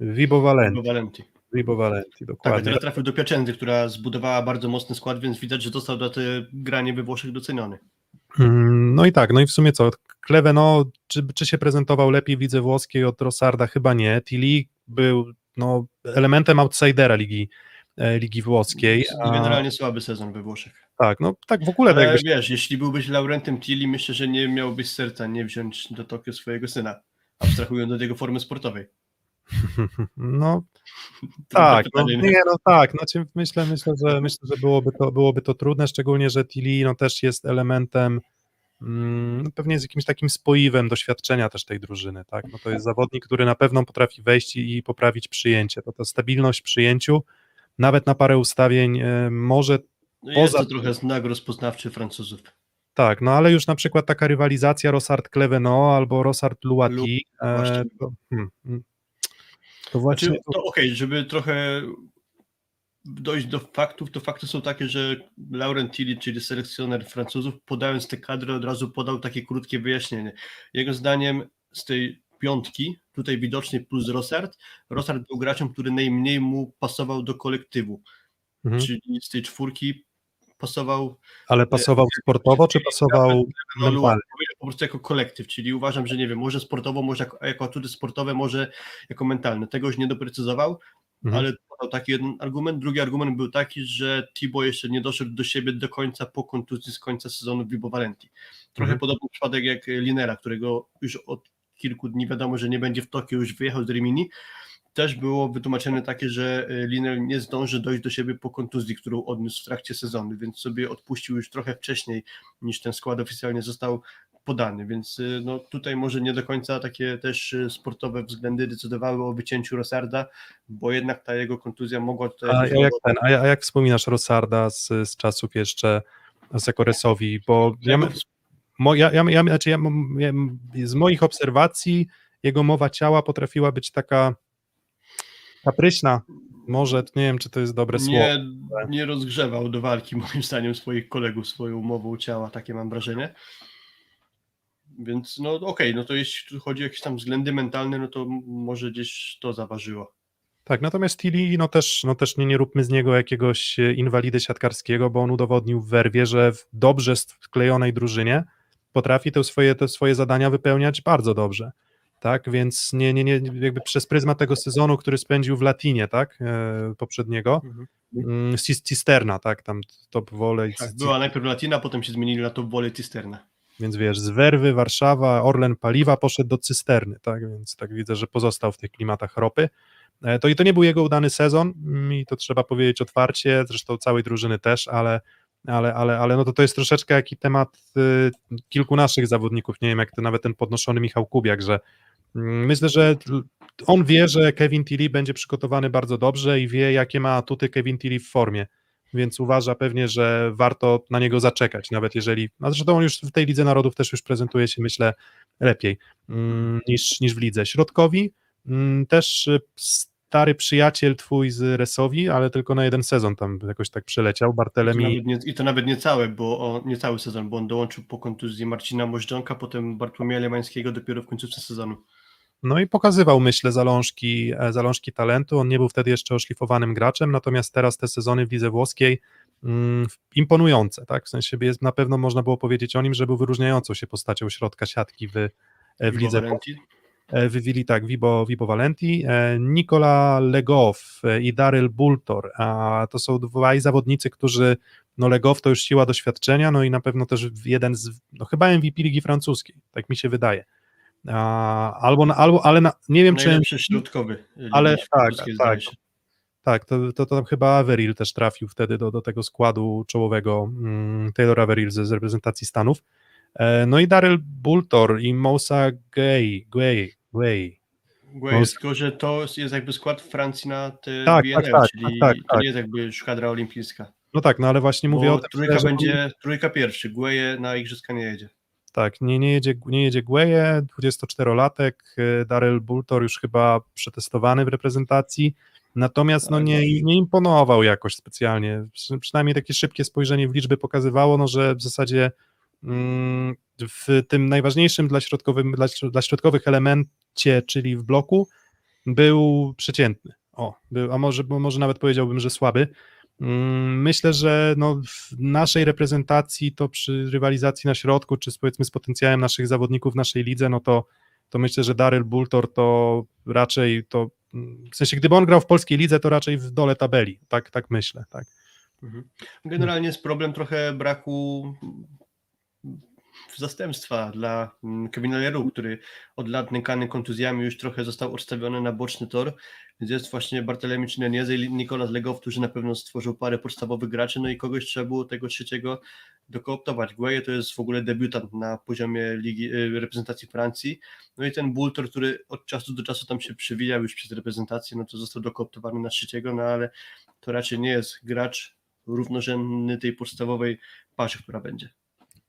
S3: Vibo Valenti,
S4: Valenti.
S3: Vibo Valenti,
S4: Tak,
S3: dokładnie.
S4: teraz trafił do Piacenzy, która zbudowała bardzo mocny skład, więc widać, że został za te granie we Włoszech doceniony.
S3: Mm, No i tak, no i w sumie co, Kleve, no, czy, czy się prezentował lepiej w lidze włoskiej od Rosarda? Chyba nie. Tilly był no, elementem outsidera ligi, e, ligi włoskiej. A,
S4: Generalnie słaby sezon we Włoszech.
S3: Tak, no tak w ogóle tak
S4: Ale
S3: jakbyś,
S4: wiesz, jeśli byłbyś Laurentem Tilly, myślę, że nie miałbyś serca nie wziąć do Tokio swojego syna, abstrahując od jego formy sportowej. [LAUGHS]
S3: no [LAUGHS] tak, no,
S4: pytanie,
S3: nie, no tak, znaczy myślę, myślę, że myślę, że byłoby to, byłoby to trudne, szczególnie, że Tilly no, też jest elementem mm, no, pewnie z jakimś takim spoiwem doświadczenia też tej drużyny, tak, no to jest zawodnik, który na pewno potrafi wejść i, i poprawić przyjęcie, to ta stabilność w przyjęciu, nawet na parę ustawień e, może
S4: No jest
S3: poza-
S4: to trochę znak rozpoznawczy Francuzów.
S3: tak, no ale już na przykład taka rywalizacja Rosard-Cleveno albo Rosard-Luati,
S4: Lu-
S3: e, to, hmm, hmm, to właśnie...
S4: Znaczy, to okej, żeby trochę dojść do faktów, to fakty są takie, że Laurent Tilly, czyli selekcjoner Francuzów, podając te kadry, od razu podał takie krótkie wyjaśnienie. Jego zdaniem z tej piątki, tutaj widocznie plus Rossard, Rossard był graczem, który najmniej mu pasował do kolektywu,
S3: Mhm.
S4: czyli z tej czwórki pasował
S3: Ale pasował sportowo, czy pasował mentalnie?
S4: po prostu jako kolektyw, czyli uważam, że nie wiem, może sportowo, może jako, jako atuty sportowe, może jako mentalne. Tego już nie doprecyzował,
S3: Mhm.
S4: ale podał taki jeden argument. Drugi argument był taki, że Tibo jeszcze nie doszedł do siebie do końca po kontuzji z końca sezonu w Vibo Valenti. Trochę
S3: Mhm.
S4: podobny przypadek jak Linera, którego już od kilku dni wiadomo, że nie będzie w Tokio, już wyjechał z Rimini. Też było wytłumaczenie takie, że e, Liner nie zdąży dojść do siebie po kontuzji, którą odniósł w trakcie sezonu, więc sobie odpuścił już trochę wcześniej niż ten skład oficjalnie został podany, więc y, no, tutaj może nie do końca takie też y, sportowe względy decydowały o wycięciu Rosarda, bo jednak ta jego kontuzja mogła tutaj...
S3: A, jak ten, a, jak wspominasz Rosarda z, z czasów jeszcze z Jakoresowi? Bo ja,
S4: ja,
S3: ja, ja, znaczy ja, ja, z moich obserwacji jego mowa ciała potrafiła być taka kapryśna. Może, nie wiem, czy to jest dobre słowo.
S4: nie, nie rozgrzewał do walki [LAUGHS] moim zdaniem swoich kolegów swoją mową ciała, takie mam wrażenie. Więc no okej, no to jeśli chodzi o jakieś tam względy mentalne, no to może gdzieś to zaważyło.
S3: Tak, natomiast Tilly, no też, no też nie, nie róbmy z niego jakiegoś e, inwalidy siatkarskiego, bo on udowodnił w werwie, że w dobrze sklejonej drużynie potrafi te swoje, te swoje zadania wypełniać bardzo dobrze. Tak, więc nie, nie, nie, jakby przez pryzmat tego sezonu, który spędził w Latinie, tak, e, poprzedniego,
S4: Mhm.
S3: mm, Cis- Cisterna, tak, tam top volley,
S4: Tak, była najpierw Latina, potem się zmienili na top volley Cisterna.
S3: więc wiesz, z Werwy, Warszawa, Orlen Paliwa poszedł do Cysterny, tak, więc tak widzę, że pozostał w tych klimatach ropy. E, To i to nie był jego udany sezon mm, i to trzeba powiedzieć otwarcie, zresztą całej drużyny też, ale, ale, ale, ale no to to jest troszeczkę jaki temat y, kilku naszych zawodników, nie wiem jak to nawet ten podnoszony Michał Kubiak, że myślę, że on wie, że Kevin Tilly będzie przygotowany bardzo dobrze i wie jakie ma atuty Kevin Tilly w formie, więc uważa pewnie, że warto na niego zaczekać, nawet jeżeli, a zresztą on już w tej Lidze Narodów też już prezentuje się, myślę, lepiej mm, niż, niż w Lidze. Środkowi mm, też y, stary przyjaciel twój z Resowi, ale tylko na jeden sezon tam jakoś tak przeleciał, Bartelemi,
S4: I to nawet nie całe, bo o, nie cały sezon, bo on dołączył po kontuzji Marcina Możdżonka, potem Bartłomieja Lemańskiego dopiero w końcówce sezonu.
S3: No i pokazywał, myślę, zalążki, e, zalążki talentu, on nie był wtedy jeszcze oszlifowanym graczem, natomiast teraz te sezony w lidze włoskiej mm, imponujące, tak, w sensie jest, na pewno można było powiedzieć o nim, że był wyróżniającą się postacią środka siatki w, e, w lidze
S4: Valenti.
S3: E, wywili tak Vibo, Vibo Valenti, Nikola Legow i Daryl Bultor, a to są dwaj zawodnicy, którzy, no Legow to już siła doświadczenia, no i na pewno też jeden z, no chyba MVP Ligi Francuskiej, tak mi się wydaje. A, albo, na- albo, ale na, nie wiem czy,
S4: Najlepszy środkowy. Ligi
S3: Ale tak, tak. tak, to, to, to chyba Averil też trafił wtedy do, do tego składu czołowego mm, Taylor Averil z, z reprezentacji Stanów. E, no i Daryl Bultor i Moussa Gay, Gay, Gay,
S4: Gueye, tylko że to jest jakby skład Francji na te
S3: Tak,
S4: BNL,
S3: tak, tak,
S4: czyli
S3: tak, tak,
S4: to
S3: tak.
S4: nie jest jakby szkadra olimpijska.
S3: No tak, no ale właśnie mówię
S4: Bo
S3: o tym,
S4: trójka
S3: że
S4: będzie, trójka pierwszy, Gueye na igrzyska nie jedzie.
S3: Tak, nie, nie jedzie, nie jedzie Gueye, 24-latek, y, Daryl Bultor już chyba przetestowany w reprezentacji, natomiast no
S4: Tak,
S3: nie,
S4: dobrze.
S3: nie imponował jakoś specjalnie, Przy- przynajmniej takie szybkie spojrzenie w liczby pokazywało, no, że w zasadzie mm, w tym najważniejszym dla, środkowym, dla, dla środkowych elemencie, czyli w bloku, był przeciętny. O, był, a może, może nawet powiedziałbym, że słaby. Mm, Myślę, że no w naszej reprezentacji to przy rywalizacji na środku, czy z, powiedzmy z potencjałem naszych zawodników w naszej lidze, no to, to myślę, że Daryl Bultor to raczej to, w sensie gdyby on grał w polskiej lidze, to raczej w dole tabeli, tak, tak myślę, tak.
S4: Mhm. Generalnie jest problem trochę braku zastępstwa dla mm, Kevina który od lat nękany kontuzjami już trochę został odstawiony na boczny tor, jest właśnie Bartelemi Czynenieze i Nikolas Legow, którzy na pewno stworzył parę podstawowych graczy, no i kogoś trzeba było tego trzeciego dokooptować. Gueye to jest w ogóle debiutant na poziomie ligi, y, reprezentacji Francji, no i ten Bultor, który od czasu do czasu tam się przywijał już przez reprezentację, no to został dokooptowany na trzeciego, no ale to raczej nie jest gracz równorzędny tej podstawowej parze, która będzie.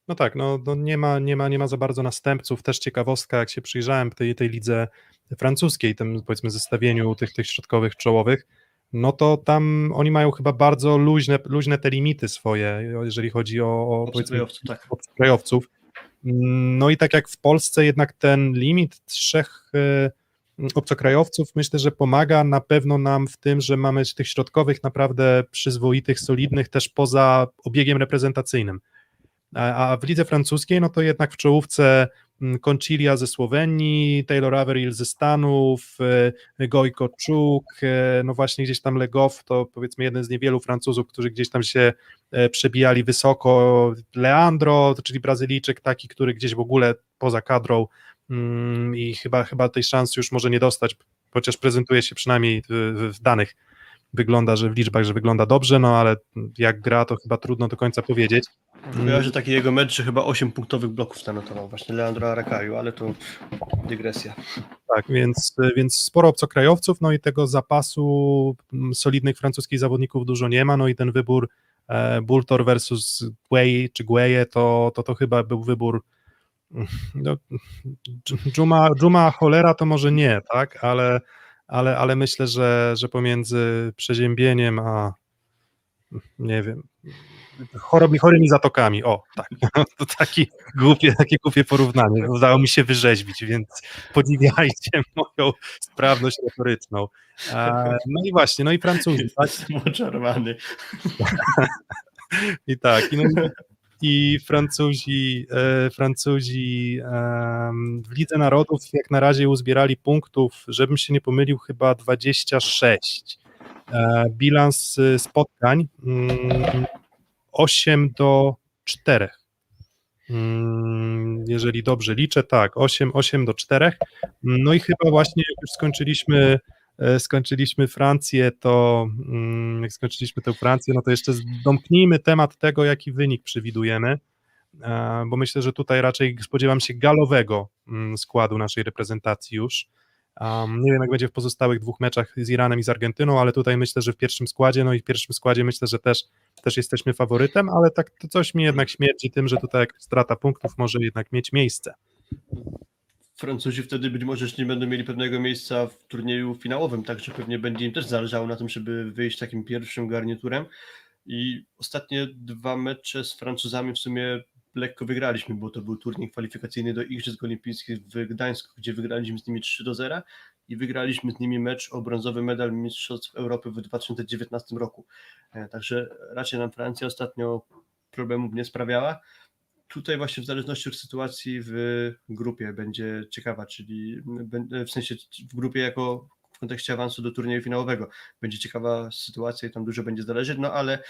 S3: No tak, no, no nie, ma, nie, ma, nie ma za bardzo następców. Też ciekawostka, jak się przyjrzałem tej, tej lidze francuskiej, tym powiedzmy zestawieniu tych, tych środkowych czołowych, no to tam oni mają chyba bardzo luźne, luźne te limity swoje, jeżeli chodzi o, o powiedzmy
S4: tak.
S3: obcokrajowców. No i tak jak w Polsce jednak ten limit trzech e, obcokrajowców myślę, że pomaga na pewno nam w tym, że mamy tych środkowych naprawdę przyzwoitych, solidnych też poza obiegiem reprezentacyjnym. A, w lidze francuskiej, no to jednak w czołówce mm, Concilia ze Słowenii, Taylor Averill ze Stanów, e, Gojko Czuk, e, no właśnie gdzieś tam Legow, to powiedzmy jeden z niewielu Francuzów, którzy gdzieś tam się e, przebijali wysoko, Leandro, czyli Brazylijczyk taki, który gdzieś w ogóle poza kadrą mm, i chyba, chyba tej szansy już może nie dostać, chociaż prezentuje się przynajmniej w, w danych, wygląda, że w liczbach, że wygląda dobrze, no ale jak gra, to chyba trudno do końca powiedzieć.
S4: Kojarzę taki jego mecz, że chyba 8 punktowych bloków zanotował właśnie Leandro Arakaju, ale to dygresja.
S3: Tak, więc, więc sporo obcokrajowców, no i tego zapasu solidnych francuskich zawodników dużo nie ma, no i ten wybór e, Bultor versus Gueye czy Gueye, to, to to chyba był wybór no, Dżuma, Dżuma cholera to może nie, tak, ale, ale, ale myślę, że, że pomiędzy przeziębieniem a nie wiem, chorymi, chorymi zatokami, o tak, [LAUGHS] to taki głupie, takie głupie porównanie, udało mi się wyrzeźbić, więc podziwiajcie [LAUGHS] moją sprawność retoryczną. No i właśnie, no i Francuzi, tak?
S4: Jestem oczarowany. [LAUGHS]
S3: I tak, i, no, i- Francuzi, e, Francuzi w Lidze Narodów jak na razie uzbierali punktów, żebym się nie pomylił, chyba 26. E, bilans y, spotkań mm, 8 do 4. Mm, Jeżeli dobrze liczę, tak, 8, 8 do 4. No i chyba właśnie jak już skończyliśmy skończyliśmy Francję, to mm, jak skończyliśmy tę Francję, no to jeszcze domknijmy temat tego, jaki wynik przewidujemy, e, bo myślę, że tutaj raczej spodziewam się galowego mm, składu naszej reprezentacji już. Nie wiem, jak będzie w pozostałych dwóch meczach z Iranem i z Argentyną, ale tutaj myślę, że w pierwszym składzie, no i w pierwszym składzie myślę, że też, też jesteśmy faworytem, ale tak to coś mi jednak śmierdzi tym, że tutaj strata punktów może jednak mieć miejsce.
S4: Francuzi wtedy być może nie będą mieli pewnego miejsca w turnieju finałowym, także pewnie będzie im też zależało na tym, żeby wyjść takim pierwszym garniturem. I ostatnie dwa mecze z Francuzami w sumie lekko wygraliśmy, bo to był turniej kwalifikacyjny do Igrzysk Olimpijskich w Gdańsku, gdzie wygraliśmy z nimi 3 do 0 i wygraliśmy z nimi mecz o brązowy medal Mistrzostw Europy w 2019 roku. E, Także raczej nam Francja ostatnio problemów nie sprawiała tutaj właśnie w zależności od sytuacji w grupie będzie ciekawa, czyli w sensie w grupie jako w kontekście awansu do turnieju finałowego będzie ciekawa sytuacja i tam dużo będzie zależeć, no ale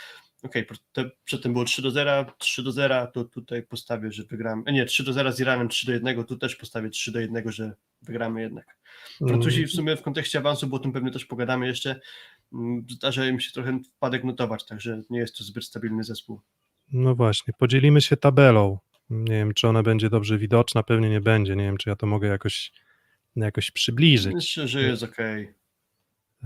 S4: okej, okay, przedtem było 3 do 0, 3 do 0, to tutaj postawię, że wygramy, e, nie, 3 do 0 z Iranem, 3 do 1, tu też postawię 3 do 1, że wygramy jednak. Francuzi w sumie w kontekście awansu, bo o tym pewnie też pogadamy jeszcze, mm, zdarza im się trochę wpadek notować, także nie jest to zbyt stabilny zespół.
S3: No właśnie, podzielimy się tabelą. Nie wiem, czy ona będzie dobrze widoczna, pewnie nie będzie. Nie wiem, czy ja to mogę jakoś jakoś przybliżyć.
S4: Myślę, że jest okej.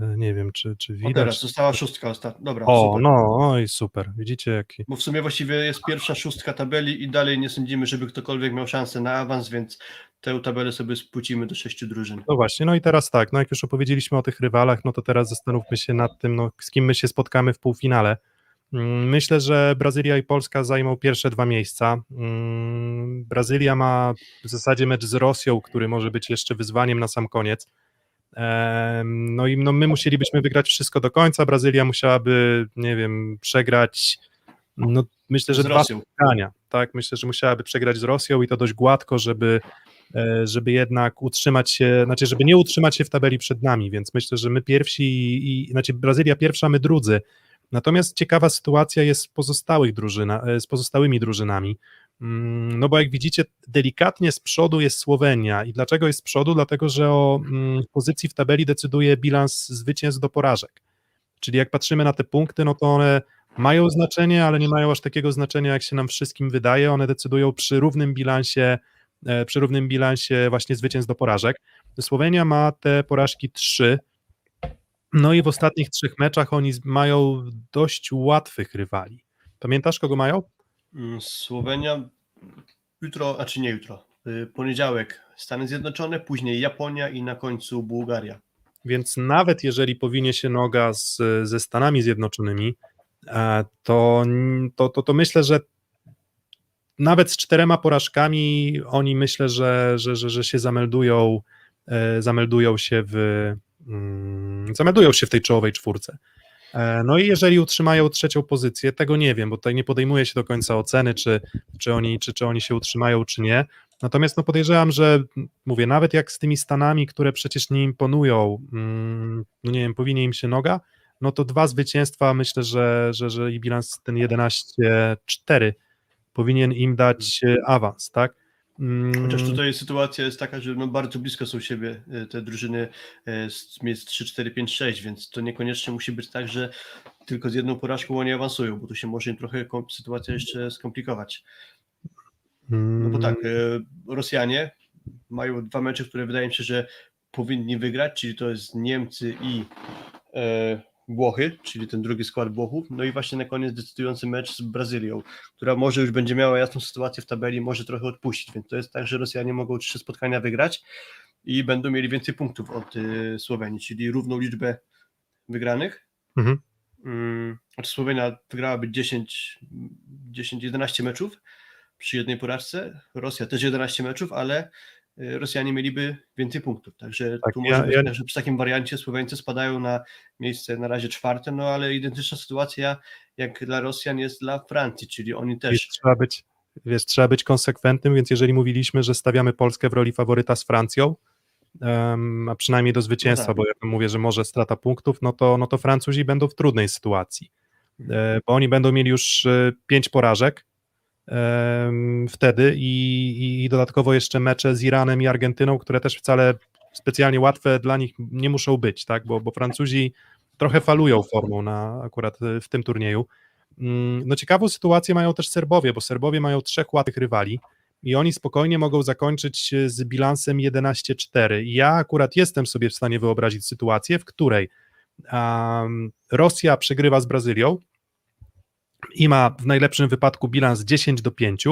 S3: E, Nie wiem, czy, czy
S4: O
S3: widać.
S4: teraz została szóstka ostatnia. Dobra,
S3: O,
S4: super.
S3: no, oj, super. Widzicie, jaki.
S4: Bo w sumie właściwie jest pierwsza szóstka tabeli i dalej nie sądzimy, żeby ktokolwiek miał szansę na awans, więc tę tabelę sobie spłucimy do sześciu drużyn.
S3: No właśnie, no i teraz tak, no jak już opowiedzieliśmy o tych rywalach, no to teraz zastanówmy się nad tym, no, z kim my się spotkamy w półfinale. Mm, Myślę, że Brazylia i Polska zajmą pierwsze dwa miejsca. Mm, Brazylia ma w zasadzie mecz z Rosją, który może być jeszcze wyzwaniem na sam koniec. No i no, my musielibyśmy wygrać wszystko do końca. Brazylia musiałaby, nie wiem, przegrać. No, myślę, że
S4: Z
S3: dwa
S4: Rosją.
S3: spotkania. Tak, myślę, że musiałaby przegrać z Rosją i to dość gładko, żeby, e, żeby jednak utrzymać się, znaczy, żeby nie utrzymać się w tabeli przed nami, więc myślę, że my pierwsi, i, i znaczy Brazylia pierwsza, my drudzy. Natomiast ciekawa sytuacja jest z, pozostałych drużyna, e, z pozostałymi drużynami. Mm, No bo jak widzicie, delikatnie z przodu jest Słowenia. I dlaczego jest z przodu? Dlatego, że o mm, pozycji w tabeli decyduje bilans zwycięstw do porażek. Czyli jak patrzymy na te punkty, no to one mają znaczenie, ale nie mają aż takiego znaczenia, jak się nam wszystkim wydaje. One decydują przy równym bilansie, e, przy równym bilansie właśnie zwycięstw do porażek. Słowenia ma te porażki trzy. No i w ostatnich trzech meczach oni mają dość łatwych rywali. Pamiętasz, kogo mają?
S4: Mm, Słowenia jutro, a czy nie jutro, y, poniedziałek Stany Zjednoczone, później Japonia i na końcu Bułgaria.
S3: Więc nawet jeżeli powinie się noga z, ze Stanami Zjednoczonymi, e, to, to, to, to myślę, że nawet z czterema porażkami oni myślę, że, że, że, że się zameldują, e, zameldują się w zameldują się w tej czołowej czwórce. E, No i jeżeli utrzymają trzecią pozycję, tego nie wiem, bo tutaj nie podejmuje się do końca oceny, czy, czy, oni, czy, czy oni się utrzymają, czy nie. Natomiast no podejrzewam, że mówię, nawet jak z tymi Stanami, które przecież nie imponują, mm, no nie wiem, powinie im się noga, no to dwa zwycięstwa, myślę, że, że, że i bilans ten 11-4 powinien im dać e, awans, tak? Mm,
S4: Chociaż tutaj sytuacja jest taka, że no bardzo blisko są siebie y, te drużyny y, z miejsc 3, 4, 5, 6, więc to niekoniecznie musi być tak, że tylko z jedną porażką oni awansują, bo tu się może im trochę sytuacja jeszcze skomplikować. No bo tak, e, Rosjanie mają dwa mecze, które wydaje mi się, że powinni wygrać, czyli to jest Niemcy i e, Włochy, czyli ten drugi skład Włochów. No i właśnie na koniec decydujący mecz z Brazylią, która może już będzie miała jasną sytuację w tabeli, może trochę odpuścić, więc to jest tak, że Rosjanie mogą trzy spotkania wygrać i będą mieli więcej punktów od e, Słowenii, czyli równą liczbę wygranych.
S3: Mhm.
S4: Mm, Znaczy Słowenia wygrałaby 10, 10, 11 meczów przy jednej porażce. Rosja też 11 meczów, ale y, Rosjanie mieliby więcej punktów. Także
S3: Tak,
S4: tu
S3: ja-
S4: może być
S3: ja-
S4: że przy takim wariancie Słoweńcy spadają na miejsce na razie czwarte, no ale identyczna sytuacja jak dla Rosjan jest dla Francji, czyli oni
S3: Wiesz,
S4: też
S3: trzeba być, wiesz, trzeba być konsekwentnym, więc jeżeli mówiliśmy, że stawiamy Polskę w roli faworyta z Francją, em, a przynajmniej do zwycięstwa,
S4: tak.
S3: bo ja mówię, że może strata punktów, no to, no to Francuzi będą w trudnej sytuacji, e, bo oni będą mieli już e, pięć porażek wtedy i, i, dodatkowo jeszcze mecze z Iranem i Argentyną, które też wcale specjalnie łatwe dla nich nie muszą być, tak, bo, bo Francuzi trochę falują formą na akurat e, w tym turnieju. Mm, No ciekawą sytuację mają też Serbowie, bo Serbowie mają trzech łatwych rywali i oni spokojnie mogą zakończyć e, z bilansem 11-4. I Ja akurat jestem sobie w stanie wyobrazić sytuację, w której um, Rosja przegrywa z Brazylią i ma w najlepszym wypadku bilans 10 do 5.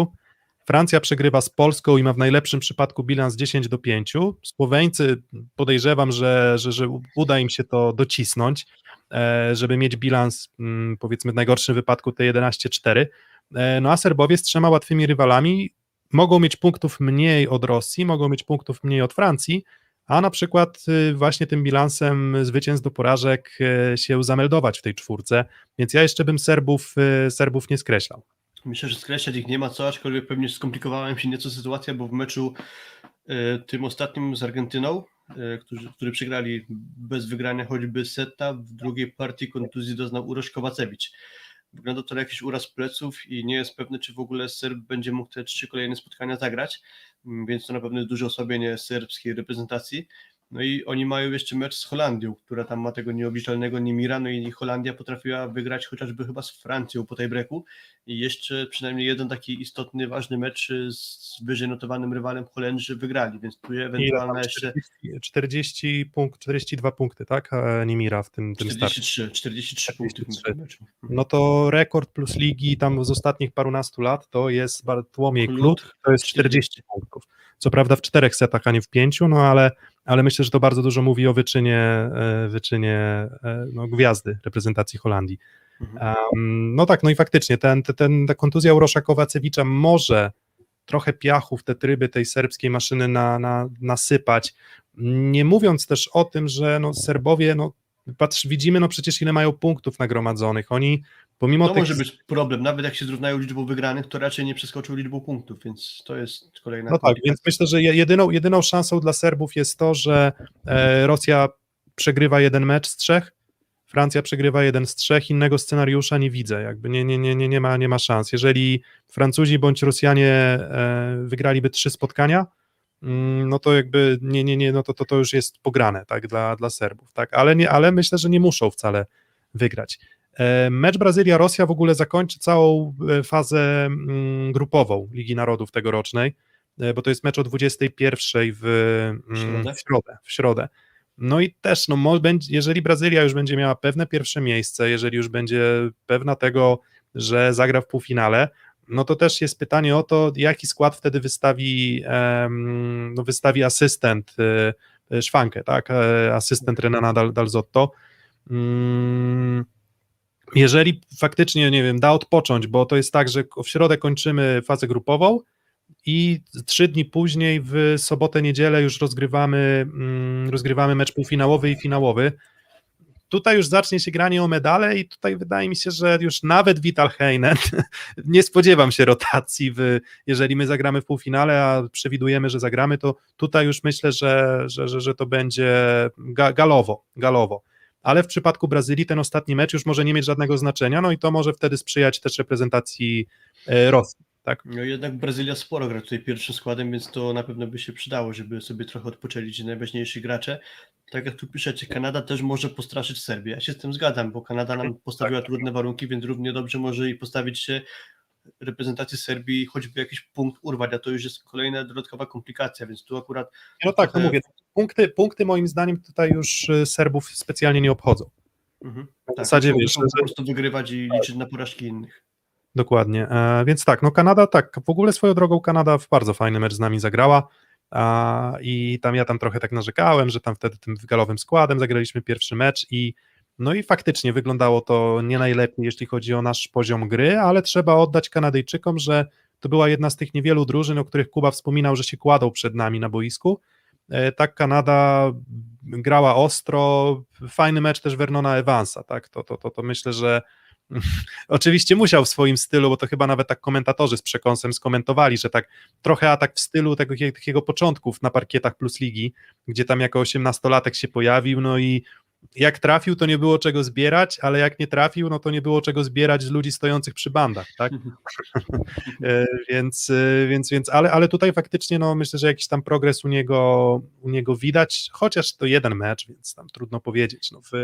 S3: Francja przegrywa z Polską i ma w najlepszym przypadku bilans 10 do 5. Słoweńcy podejrzewam, że, że, że uda im się to docisnąć, e, żeby mieć bilans mm, powiedzmy w najgorszym wypadku te 11-4. E, No a Serbowie z trzema łatwymi rywalami mogą mieć punktów mniej od Rosji, mogą mieć punktów mniej od Francji, a na przykład y, właśnie tym bilansem zwycięstw do porażek y, się zameldować w tej czwórce, więc ja jeszcze bym Serbów, y, Serbów nie skreślał.
S4: Myślę, że skreślać ich nie ma co, aczkolwiek pewnie skomplikowała im się nieco sytuacja, bo w meczu tym ostatnim z Argentyną, którzy, który przegrali bez wygrania choćby seta, w drugiej partii kontuzji doznał Urosz Kowacewicz. Wygląda to na jakiś uraz pleców i nie jest pewny, czy w ogóle Serb będzie mógł te trzy kolejne spotkania zagrać, więc to na pewno duże osłabienie serbskiej reprezentacji. No i oni mają jeszcze mecz z Holandią, która tam ma tego nieobliczalnego Nimira, no i Holandia potrafiła wygrać chociażby chyba z Francją po tej breaku i jeszcze przynajmniej jeden taki istotny, ważny mecz z wyżej notowanym rywalem Holendrzy wygrali, więc tu ewentualna jeszcze
S3: 40, 40 punkt, 42 punkty, tak? e, Nimira w tym, tym starcie.
S4: 43, 43 punkty w
S3: 43.
S4: tym meczu.
S3: No to rekord plus ligi tam z ostatnich parunastu lat to jest Bartłomiej
S4: Klut,
S3: to jest 40 punktów. Co prawda w czterech setach, a nie w pięciu, no ale, ale myślę, że to bardzo dużo mówi o wyczynie, e, wyczynie e, no, gwiazdy reprezentacji Holandii.
S4: Mhm.
S3: Um, no tak, no i faktycznie ten, ten, ta kontuzja Urosza Kowacewicza może trochę piachu w te tryby tej serbskiej maszyny na, na, nasypać, nie mówiąc też o tym, że no Serbowie, no patrz, widzimy no przecież ile mają punktów nagromadzonych, oni pomimo
S4: To
S3: tych...
S4: może być problem, nawet jak się zrównają liczbą wygranych, to raczej nie przeskoczą liczbą punktów, więc to jest kolejna
S3: No tak, więc myślę, że je- jedyną, jedyną szansą dla Serbów jest to, że e, Rosja przegrywa jeden mecz z trzech, Francja przegrywa jeden z trzech, innego scenariusza nie widzę, jakby nie, nie, nie, nie, nie, ma, nie ma szans. Jeżeli Francuzi bądź Rosjanie e, wygraliby trzy spotkania, mm, no to jakby nie, nie, nie, no to, to, to już jest pograne, tak, dla, dla Serbów, tak, ale, nie, ale myślę, że nie muszą wcale wygrać. E, Mecz Brazylia-Rosja w ogóle zakończy całą e, fazę mm, grupową Ligi Narodów tegorocznej, e, bo to jest mecz o 21 w, mm,
S4: środę?
S3: w środę. W środę. No i też, no, jeżeli Brazylia już będzie miała pewne pierwsze miejsce, jeżeli już będzie pewna tego, że zagra w półfinale, no to też jest pytanie o to, jaki skład wtedy wystawi, no wystawi asystent Szwankę, tak, asystent Renana Dal, Dalzotto. Jeżeli faktycznie, nie wiem, da odpocząć, bo to jest tak, że w środę kończymy fazę grupową i trzy dni później w sobotę, niedzielę już rozgrywamy, mm, rozgrywamy mecz półfinałowy i finałowy. Tutaj już zacznie się granie o medale i tutaj wydaje mi się, że już nawet Vital Heinen, [LAUGHS] nie spodziewam się rotacji, w, jeżeli my zagramy w półfinale, a przewidujemy, że zagramy, to tutaj już myślę, że, że, że, że to będzie ga, galowo, galowo ale w przypadku Brazylii ten ostatni mecz już może nie mieć żadnego znaczenia, no i to może wtedy sprzyjać też reprezentacji e, Rosji. Tak?
S4: No jednak Brazylia sporo gra tutaj pierwszym składem, więc to na pewno by się przydało, żeby sobie trochę odpoczęli ci najważniejsi gracze. Tak jak tu piszecie, Kanada też może postraszyć Serbię. Ja się z tym zgadzam, bo Kanada nam postawiła trudne warunki, więc równie dobrze może i postawić się reprezentacji Serbii choćby jakiś punkt urwać, a to już jest kolejna dodatkowa komplikacja, więc tu akurat
S3: No tak, no
S4: trochę-
S3: mówię, punkty, punkty moim zdaniem tutaj już e, Serbów specjalnie nie obchodzą.
S4: Mhm.
S3: W
S4: Tak,
S3: zasadzie
S4: muszą-
S3: wiesz,
S4: po prostu wygrywać i liczyć na porażki innych.
S3: Dokładnie. E, więc tak, no Kanada, tak, w ogóle swoją drogą Kanada w bardzo fajny mecz z nami zagrała. A, I tam ja tam trochę tak narzekałem, że tam wtedy tym galowym składem zagraliśmy pierwszy mecz i no i faktycznie wyglądało to nie najlepiej, jeśli chodzi o nasz poziom gry, ale trzeba oddać Kanadyjczykom, że to była jedna z tych niewielu drużyn, o których Kuba wspominał, że się kładą przed nami na boisku. E, Tak Kanada grała ostro, fajny mecz też Vernona Evansa, tak, to, to, to, to myślę, że [LAUGHS] oczywiście musiał w swoim stylu, bo to chyba nawet tak komentatorzy z przekąsem skomentowali, że tak trochę atak w stylu tego, takiego początków na parkietach Plus Ligi, gdzie tam jako osiemnastolatek się pojawił, no i jak trafił, to nie było czego zbierać, ale jak nie trafił, no to nie było czego zbierać z ludzi stojących przy bandach, tak? [LAUGHS] E, więc, e, więc, więc ale, ale tutaj faktycznie no, myślę, że jakiś tam progres u niego, u niego widać, chociaż to jeden mecz, więc tam trudno powiedzieć. No, w,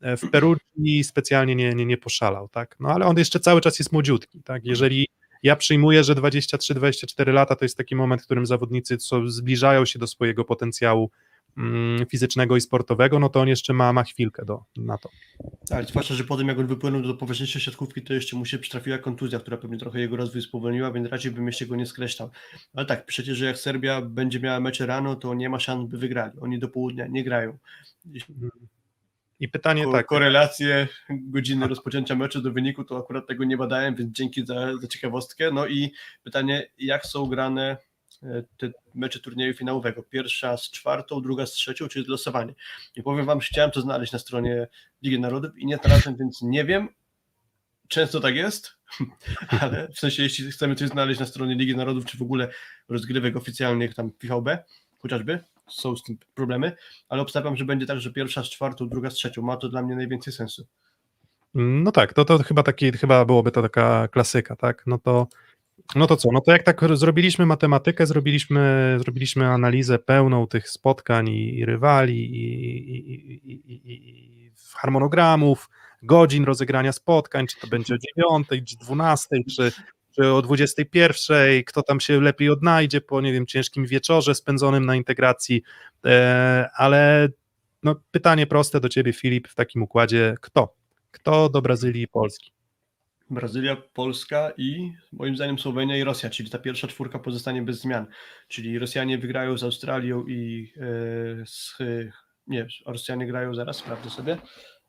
S3: e, w Perugii specjalnie nie, nie, nie poszalał, tak? No ale on jeszcze cały czas jest młodziutki, tak? Jeżeli ja przyjmuję, że 23-24 lata to jest taki moment, w którym zawodnicy co zbliżają się do swojego potencjału fizycznego i sportowego, no to on jeszcze ma, ma chwilkę do, na to.
S4: Tak, zwłaszcza, że potem jak on wypłynął do poważniejszej siatkówki, to jeszcze mu się przytrafiła kontuzja, która pewnie trochę jego rozwój spowolniła, więc raczej bym jeszcze go nie skreślał. Ale tak, przecież, że jak Serbia będzie miała mecze rano, to nie ma szans, by wygrali. Oni do południa nie grają.
S3: I pytanie
S4: Ko-
S3: tak,
S4: korelacje godziny rozpoczęcia meczu do wyniku, to akurat tego nie badałem, więc dzięki za, za ciekawostkę. No i pytanie, jak są grane te mecze turnieju finałowego? Pierwsza z czwartą, druga z trzecią, czy jest losowanie? I powiem wam, że chciałem to znaleźć na stronie Ligi Narodów i nie znalazłem, więc nie wiem. Często tak jest, [LAUGHS] ale w sensie, jeśli chcemy coś znaleźć na stronie Ligi Narodów, czy w ogóle rozgrywek oficjalnych, tam VB chociażby, są z tym problemy, ale obstawiam, że będzie tak, że pierwsza z czwartą, druga z trzecią. Ma to dla mnie najwięcej sensu.
S3: No tak, to, to chyba taki, chyba byłoby to taka klasyka, tak? No to No to co, no to jak tak zrobiliśmy matematykę, zrobiliśmy, zrobiliśmy analizę pełną tych spotkań i, i rywali i, i, i, harmonogramów, godzin rozegrania spotkań, czy to będzie o 9, czy 12, czy, czy o 21, kto tam się lepiej odnajdzie po, nie wiem, ciężkim wieczorze spędzonym na integracji, e, ale no, pytanie proste do ciebie, Filip, w takim układzie, kto? Kto do Brazylii i Polski?
S4: Brazylia, Polska i moim zdaniem Słowenia i Rosja, czyli ta pierwsza czwórka pozostanie bez zmian. Czyli Rosjanie wygrają z Australią i e, z, nie, Rosjanie grają zaraz, sprawdzę sobie,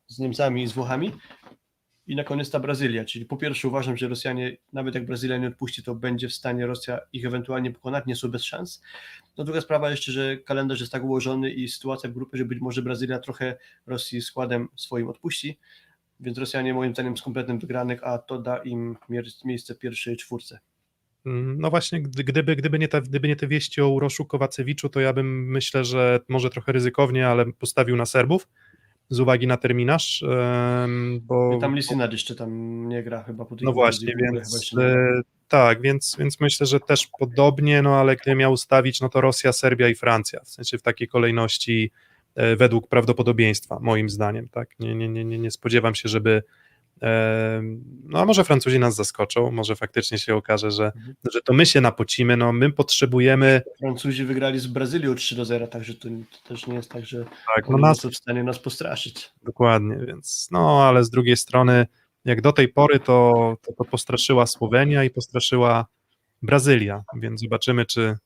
S4: z Niemcami i z Włochami. I na koniec ta Brazylia, czyli po pierwsze uważam, że Rosjanie, nawet jak Brazylia nie odpuści, to będzie w stanie Rosja ich ewentualnie pokonać, nie są bez szans. No druga sprawa jeszcze, że kalendarz jest tak ułożony i sytuacja w grupie, że być może Brazylia trochę Rosji składem swoim odpuści, więc Rosjanie moim zdaniem z kompletnym wygranych, a to da im miejsce w pierwszej czwórce.
S3: Mm, No właśnie, gdy- gdyby, gdyby, nie ta, gdyby nie te wieści o Uroszu Kowacewiczu, to ja bym myślę, że może trochę ryzykownie, ale postawił na Serbów z uwagi na terminarz, bo
S4: Tam Lisinad jeszcze tam nie gra chyba po
S3: no właśnie, więc e, tak, więc, więc myślę, że też podobnie, no ale gdybym miał ustawić, no to Rosja, Serbia i Francja, w sensie w takiej kolejności według prawdopodobieństwa, moim zdaniem, tak, nie, nie, nie, nie, nie spodziewam się, żeby e, no a może Francuzi nas zaskoczą, może faktycznie się okaże, że,
S4: Mhm.
S3: że to my się napocimy, no my potrzebujemy
S4: Francuzi wygrali z Brazylią 3 do 0, także to, to też nie jest tak, że
S3: tak, no nas
S4: są w stanie nas postraszyć.
S3: Dokładnie, więc no, ale z drugiej strony, jak do tej pory, to, to, to postraszyła Słowenia i postraszyła Brazylia, więc zobaczymy, czy, e,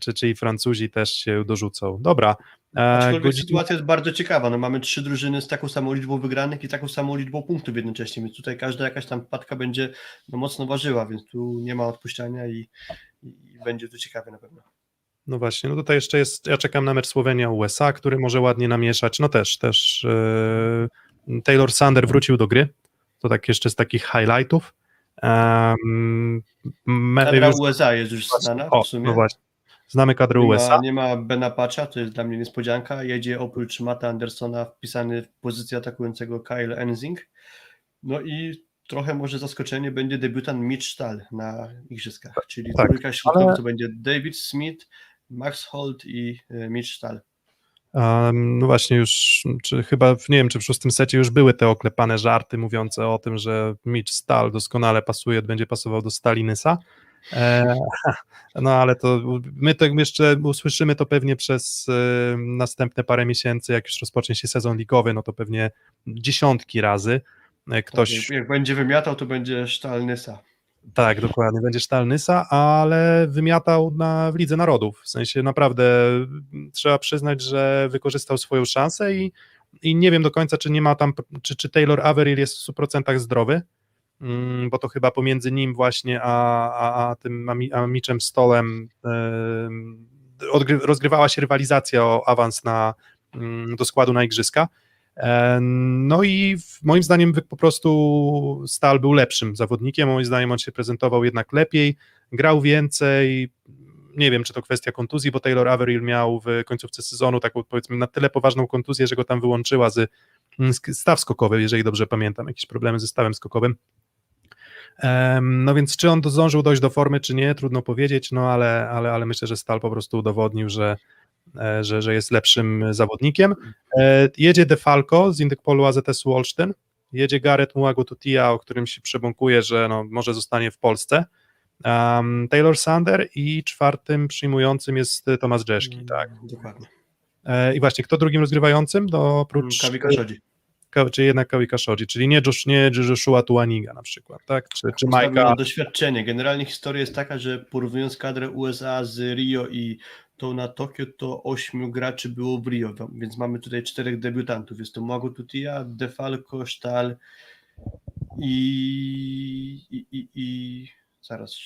S3: czy, czy i Francuzi też się dorzucą. Dobra. E,
S4: Aczkolwiek
S3: godzina-
S4: sytuacja jest bardzo ciekawa. No, mamy trzy drużyny z taką samą liczbą wygranych i taką samą liczbą punktów jednocześnie, więc tutaj każda jakaś tam padka będzie no, mocno ważyła, więc tu nie ma odpuszczania i, i będzie to ciekawe na pewno.
S3: No właśnie, no tutaj jeszcze jest, ja czekam na mecz Słowenia-USA, który może ładnie namieszać, no też, też e, Taylor Sander wrócił do gry, to tak jeszcze z takich highlightów. Um,
S4: Kadra USA jest już znana
S3: o,
S4: w sumie.
S3: no właśnie, znamy kadrę
S4: Nie
S3: USA.
S4: ma, nie ma Bena Pacha, to jest dla mnie niespodzianka. Jedzie oprócz Mata Andersona wpisany w pozycję atakującego Kyle Enzing. No i trochę może zaskoczenie będzie debiutant Mitch Stahl na igrzyskach, czyli
S3: Tak,
S4: trójka środkowa
S3: ale-
S4: to będzie David Smith, Max Holt i e, Mitch Stahl.
S3: Um, no właśnie już, czy chyba, nie wiem, czy w szóstym secie już były te oklepane żarty mówiące o tym, że Mitch Stal doskonale pasuje, będzie pasował do Stalinysa. E, [LAUGHS] no ale to my to jeszcze usłyszymy to pewnie przez e, następne parę miesięcy, jak już rozpocznie się sezon ligowy, no to pewnie dziesiątki razy e, ktoś...
S4: Jak, jak będzie wymiatał, to będzie Stahl Nysa.
S3: Tak, dokładnie, będzie Sztalnysa, ale wymiatał na, w Lidze Narodów. W sensie naprawdę trzeba przyznać, że wykorzystał swoją szansę i, i nie wiem do końca, czy nie ma tam, czy, czy Taylor Averill jest w 100% zdrowy, bo to chyba pomiędzy nim właśnie a, a, a tym a, Mi- a Mitchem Stolem rozgrywała się rywalizacja o awans na, mm, do składu na igrzyska. No i moim zdaniem po prostu Stal był lepszym zawodnikiem, moim zdaniem on się prezentował jednak lepiej, grał więcej, nie wiem czy to kwestia kontuzji, bo Taylor Averill miał w końcówce sezonu taką powiedzmy na tyle poważną kontuzję, że go tam wyłączyła z mm, staw skokowy, jeżeli dobrze pamiętam, jakieś problemy ze stawem skokowym. No więc czy on zdążył dojść do formy, czy nie, trudno powiedzieć, no ale, ale, ale myślę, że Stal po prostu udowodnił, że, e, że, że jest lepszym zawodnikiem. E, Jedzie De Falco z Indykpolu AZS-u Olsztyn, jedzie Gareth Muago Tutia, o którym się przebąkuje, że no, może zostanie w Polsce. Um, Taylor Sander i czwartym przyjmującym jest Tomasz Rzeszki, tak.
S4: Dokładnie.
S3: E, I właśnie, kto drugim rozgrywającym? Do oprócz
S4: Kawika Szodzi.
S3: Czy jednak Kawika Shoji, czyli nie, Josh, nie Joshua Tuaniga na przykład, tak? Czy, czy Majka.
S4: doświadczenie. Generalnie historia jest taka, że porównując kadrę USA z Rio i tą na Tokio, to ośmiu graczy było w Rio, więc mamy tutaj czterech debiutantów. Jest to Mago Tutia, Defalco, Sztal i, i, i, i zaraz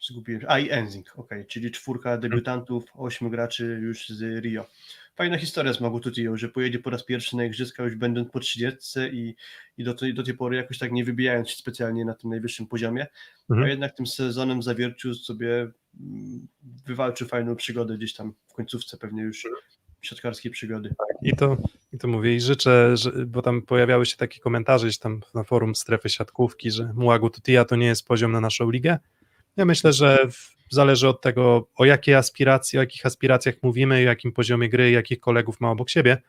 S4: zgubiłem. A i Enzing, ok, czyli czwórka debiutantów, ośmiu graczy już z Rio. Fajna historia z Mago Tutio, że pojedzie po raz pierwszy na igrzyska już będąc po 30 i, i do, tej, do tej pory jakoś tak nie wybijając się specjalnie na tym najwyższym poziomie,
S3: Mhm.
S4: a jednak tym sezonem zawiercił sobie, mm, wywalczył fajną przygodę gdzieś tam w końcówce pewnie już siatkarskiej przygody.
S3: I to, I to mówię i życzę, że, bo tam pojawiały się takie komentarze gdzieś tam na forum strefy siatkówki, że Muagu Tutia to nie jest poziom na naszą ligę. Ja myślę, że zależy od tego, o jakie aspiracje, o jakich aspiracjach mówimy, o jakim poziomie gry, jakich kolegów ma obok siebie.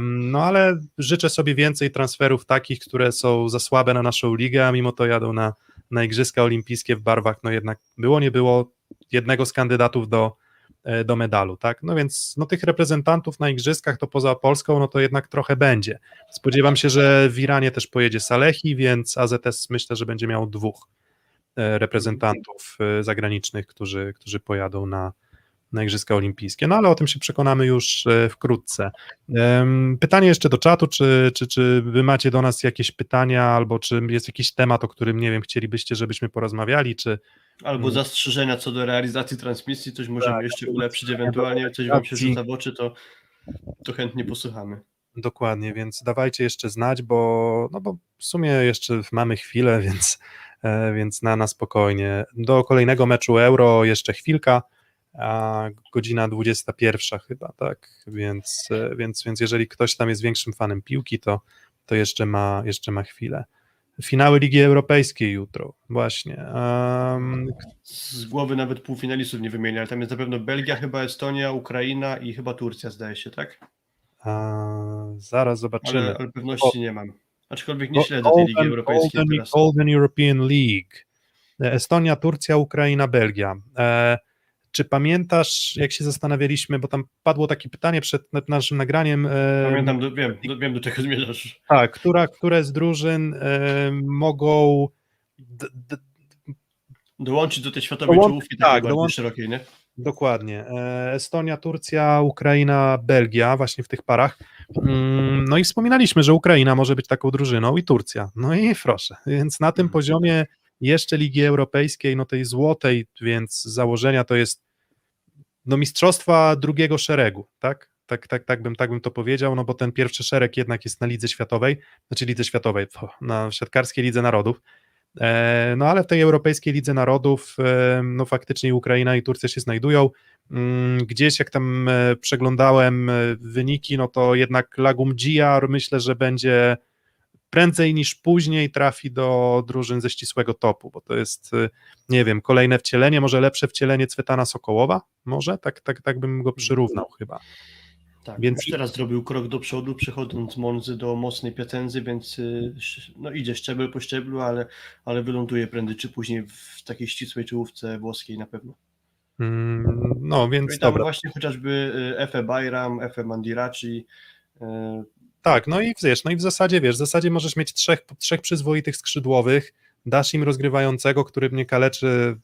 S3: No ale życzę sobie więcej transferów takich, które są za słabe na naszą ligę, a mimo to jadą na, na Igrzyska Olimpijskie w barwach, no jednak było, nie było jednego z kandydatów do, e, do medalu, tak? No więc no tych reprezentantów na Igrzyskach to poza Polską, no to jednak trochę będzie. Spodziewam się, że w Iranie też pojedzie Salehi, więc AZS myślę, że będzie miał dwóch reprezentantów e, zagranicznych, którzy, którzy pojadą na, na Igrzyska Olimpijskie. No ale o tym się przekonamy już e, wkrótce. Pytanie jeszcze do czatu, czy, czy, czy wy macie do nas jakieś pytania, albo czy jest jakiś temat, o którym, nie wiem, chcielibyście, żebyśmy porozmawiali, czy
S4: Albo
S3: Mm.
S4: zastrzeżenia co do realizacji transmisji, coś możemy
S3: Tak,
S4: jeszcze ulepszyć ewentualnie, coś wam się rzuca w oczy, to, to chętnie posłuchamy.
S3: Dokładnie, więc dawajcie jeszcze znać, bo, no bo w sumie jeszcze mamy chwilę, [LAUGHS] więc, e, więc na, na spokojnie. Do kolejnego meczu Euro jeszcze chwilka, a godzina 21 chyba, tak? Więc, e, więc, więc jeżeli ktoś tam jest większym fanem piłki, to, to jeszcze, ma, jeszcze ma chwilę. Finały Ligi Europejskiej jutro, właśnie. Um,
S4: Z głowy nawet półfinalistów nie wymienię, ale tam jest na pewno Belgia, chyba Estonia, Ukraina i chyba Turcja, zdaje się, tak?
S3: a, zaraz zobaczymy.
S4: Ale, ale pewności nie mam. Aczkolwiek nie śledzę tej Ligi
S3: Golden-
S4: Europejskiej
S3: Golden,
S4: teraz.
S3: Golden European League. E, Estonia, Turcja, Ukraina, Belgia. E, czy pamiętasz, jak się zastanawialiśmy, bo tam padło takie pytanie przed na- naszym nagraniem, e,
S4: Pamiętam, do, wiem, do, wiem do czego zmierzasz.
S3: tak, która, które z drużyn e, mogą d, d,
S4: Dołączyć do tej światowej
S3: Dołączyć,
S4: czołówki
S3: tak, dołączyć.
S4: szerokiej, nie?
S3: Dokładnie. E, Estonia, Turcja, Ukraina, Belgia, właśnie w tych parach. Mm, No i wspominaliśmy, że Ukraina może być taką drużyną i Turcja. No i proszę. Więc na tym poziomie jeszcze Ligi Europejskiej, no tej złotej, więc założenia to jest no mistrzostwa drugiego szeregu, tak? Tak, tak, tak, bym, tak bym to powiedział, no bo ten pierwszy szereg jednak jest na Lidze Światowej, znaczy Lidze Światowej, to, na siatkarskiej Lidze Narodów, No ale w tej Europejskiej Lidze Narodów e, no faktycznie Ukraina i Turcja się znajdują. Mm, Gdzieś jak tam e, przeglądałem e, wyniki, no to jednak Lagum Giar myślę, że będzie prędzej niż później trafi do drużyn ze ścisłego topu, bo to jest, e, nie wiem, kolejne wcielenie, może lepsze wcielenie Cwetana Sokołowa, może? Tak, tak, tak bym go przyrównał chyba.
S4: Tak,
S3: Więc-
S4: teraz zrobił krok do przodu, przechodząc z Monzy do mocnej Piacenzy, więc y, no idzie szczebel po szczeblu, ale, ale wyląduje prędzej czy później w takiej ścisłej czołówce włoskiej na pewno.
S3: Mm, No
S4: No
S3: więc
S4: i tam
S3: dobra.
S4: właśnie chociażby y, Efe Bayram, Efe Mandiraci, y,
S3: Tak, no i wiesz, no i w zasadzie wiesz, w zasadzie możesz mieć trzech, trzech przyzwoitych skrzydłowych, dasz im rozgrywającego, który mnie kaleczy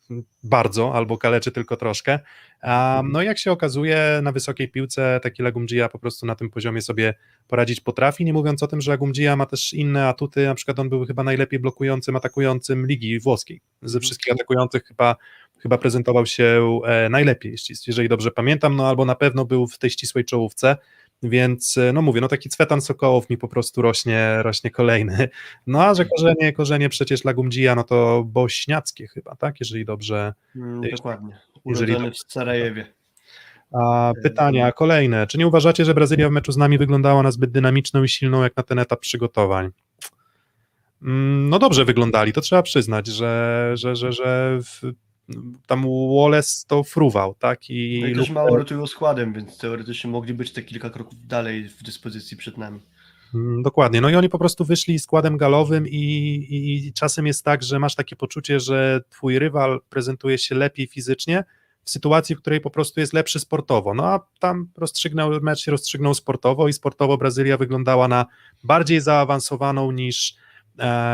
S3: bardzo, albo kaleczy tylko troszkę. A, no i jak się okazuje, na wysokiej piłce taki Lagumdzija po prostu na tym poziomie sobie poradzić potrafi, nie mówiąc o tym, że Lagumdzija ma też inne atuty, na przykład on był chyba najlepiej blokującym, atakującym ligi włoskiej. Ze wszystkich atakujących chyba, chyba prezentował się e, najlepiej, jeśli- jeżeli dobrze pamiętam, no albo na pewno był w tej ścisłej czołówce. Więc e, no mówię, no taki Cwetan Sokołow mi po prostu rośnie, rośnie kolejny. No a że korzenie, korzenie przecież Lagumdzija, no to bośniackie chyba, tak? Jeżeli dobrze.
S4: mm,
S3: Jeśli-
S4: dokładnie,
S3: jeżeli
S4: urodzony w Sarajewie.
S3: A pytania kolejne. Czy nie uważacie, że Brazylia w meczu z nami wyglądała na zbyt dynamiczną i silną jak na ten etap przygotowań? Mm, No dobrze wyglądali, to trzeba przyznać, że, że, że, że w, tam Wallace to fruwał, tak? I,
S4: No i też mało rotują składem, więc teoretycznie mogli być te kilka kroków dalej w dyspozycji przed nami.
S3: Mm, Dokładnie. No i oni po prostu wyszli składem galowym i, i, i czasem jest tak, że masz takie poczucie, że twój rywal prezentuje się lepiej fizycznie w sytuacji, w której po prostu jest lepszy sportowo. No a tam rozstrzygnął, mecz się rozstrzygnął sportowo i sportowo Brazylia wyglądała na bardziej zaawansowaną niż,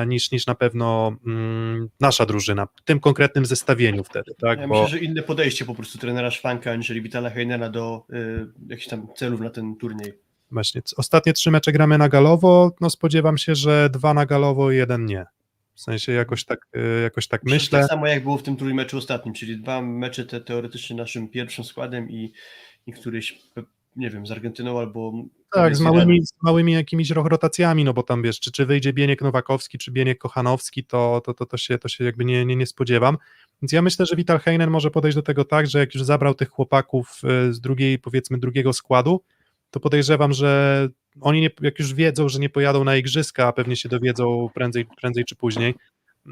S3: niż, niż na pewno mm, nasza drużyna w tym konkretnym zestawieniu wtedy, tak?
S4: Ja
S3: Bo...
S4: myślę, że inne podejście po prostu trenera Szwanka, aniżeli Vitala Heinera do y, jakichś tam celów na ten turniej.
S3: Właśnie, ostatnie trzy mecze gramy na galowo, no spodziewam się, że dwa na galowo i jeden nie. W sensie jakoś tak, y, jakoś tak
S4: Myślę,
S3: myślę.
S4: Tak samo jak było w tym trójmeczu ostatnim, czyli dwa mecze te teoretycznie naszym pierwszym składem i, i któryś, nie wiem, z Argentyną albo...
S3: Tak, z małymi, z małymi jakimiś ro- rotacjami, no bo tam wiesz, czy, czy wyjdzie Bieniek Nowakowski, czy Bieniek Kochanowski, to, to, to, to, się, to się jakby nie, nie, nie spodziewam. Więc ja myślę, że Vital Heinen może podejść do tego tak, że jak już zabrał tych chłopaków y, z drugiej, powiedzmy, drugiego składu, to podejrzewam, że oni nie, jak już wiedzą, że nie pojadą na igrzyska, a pewnie się dowiedzą prędzej, prędzej czy później,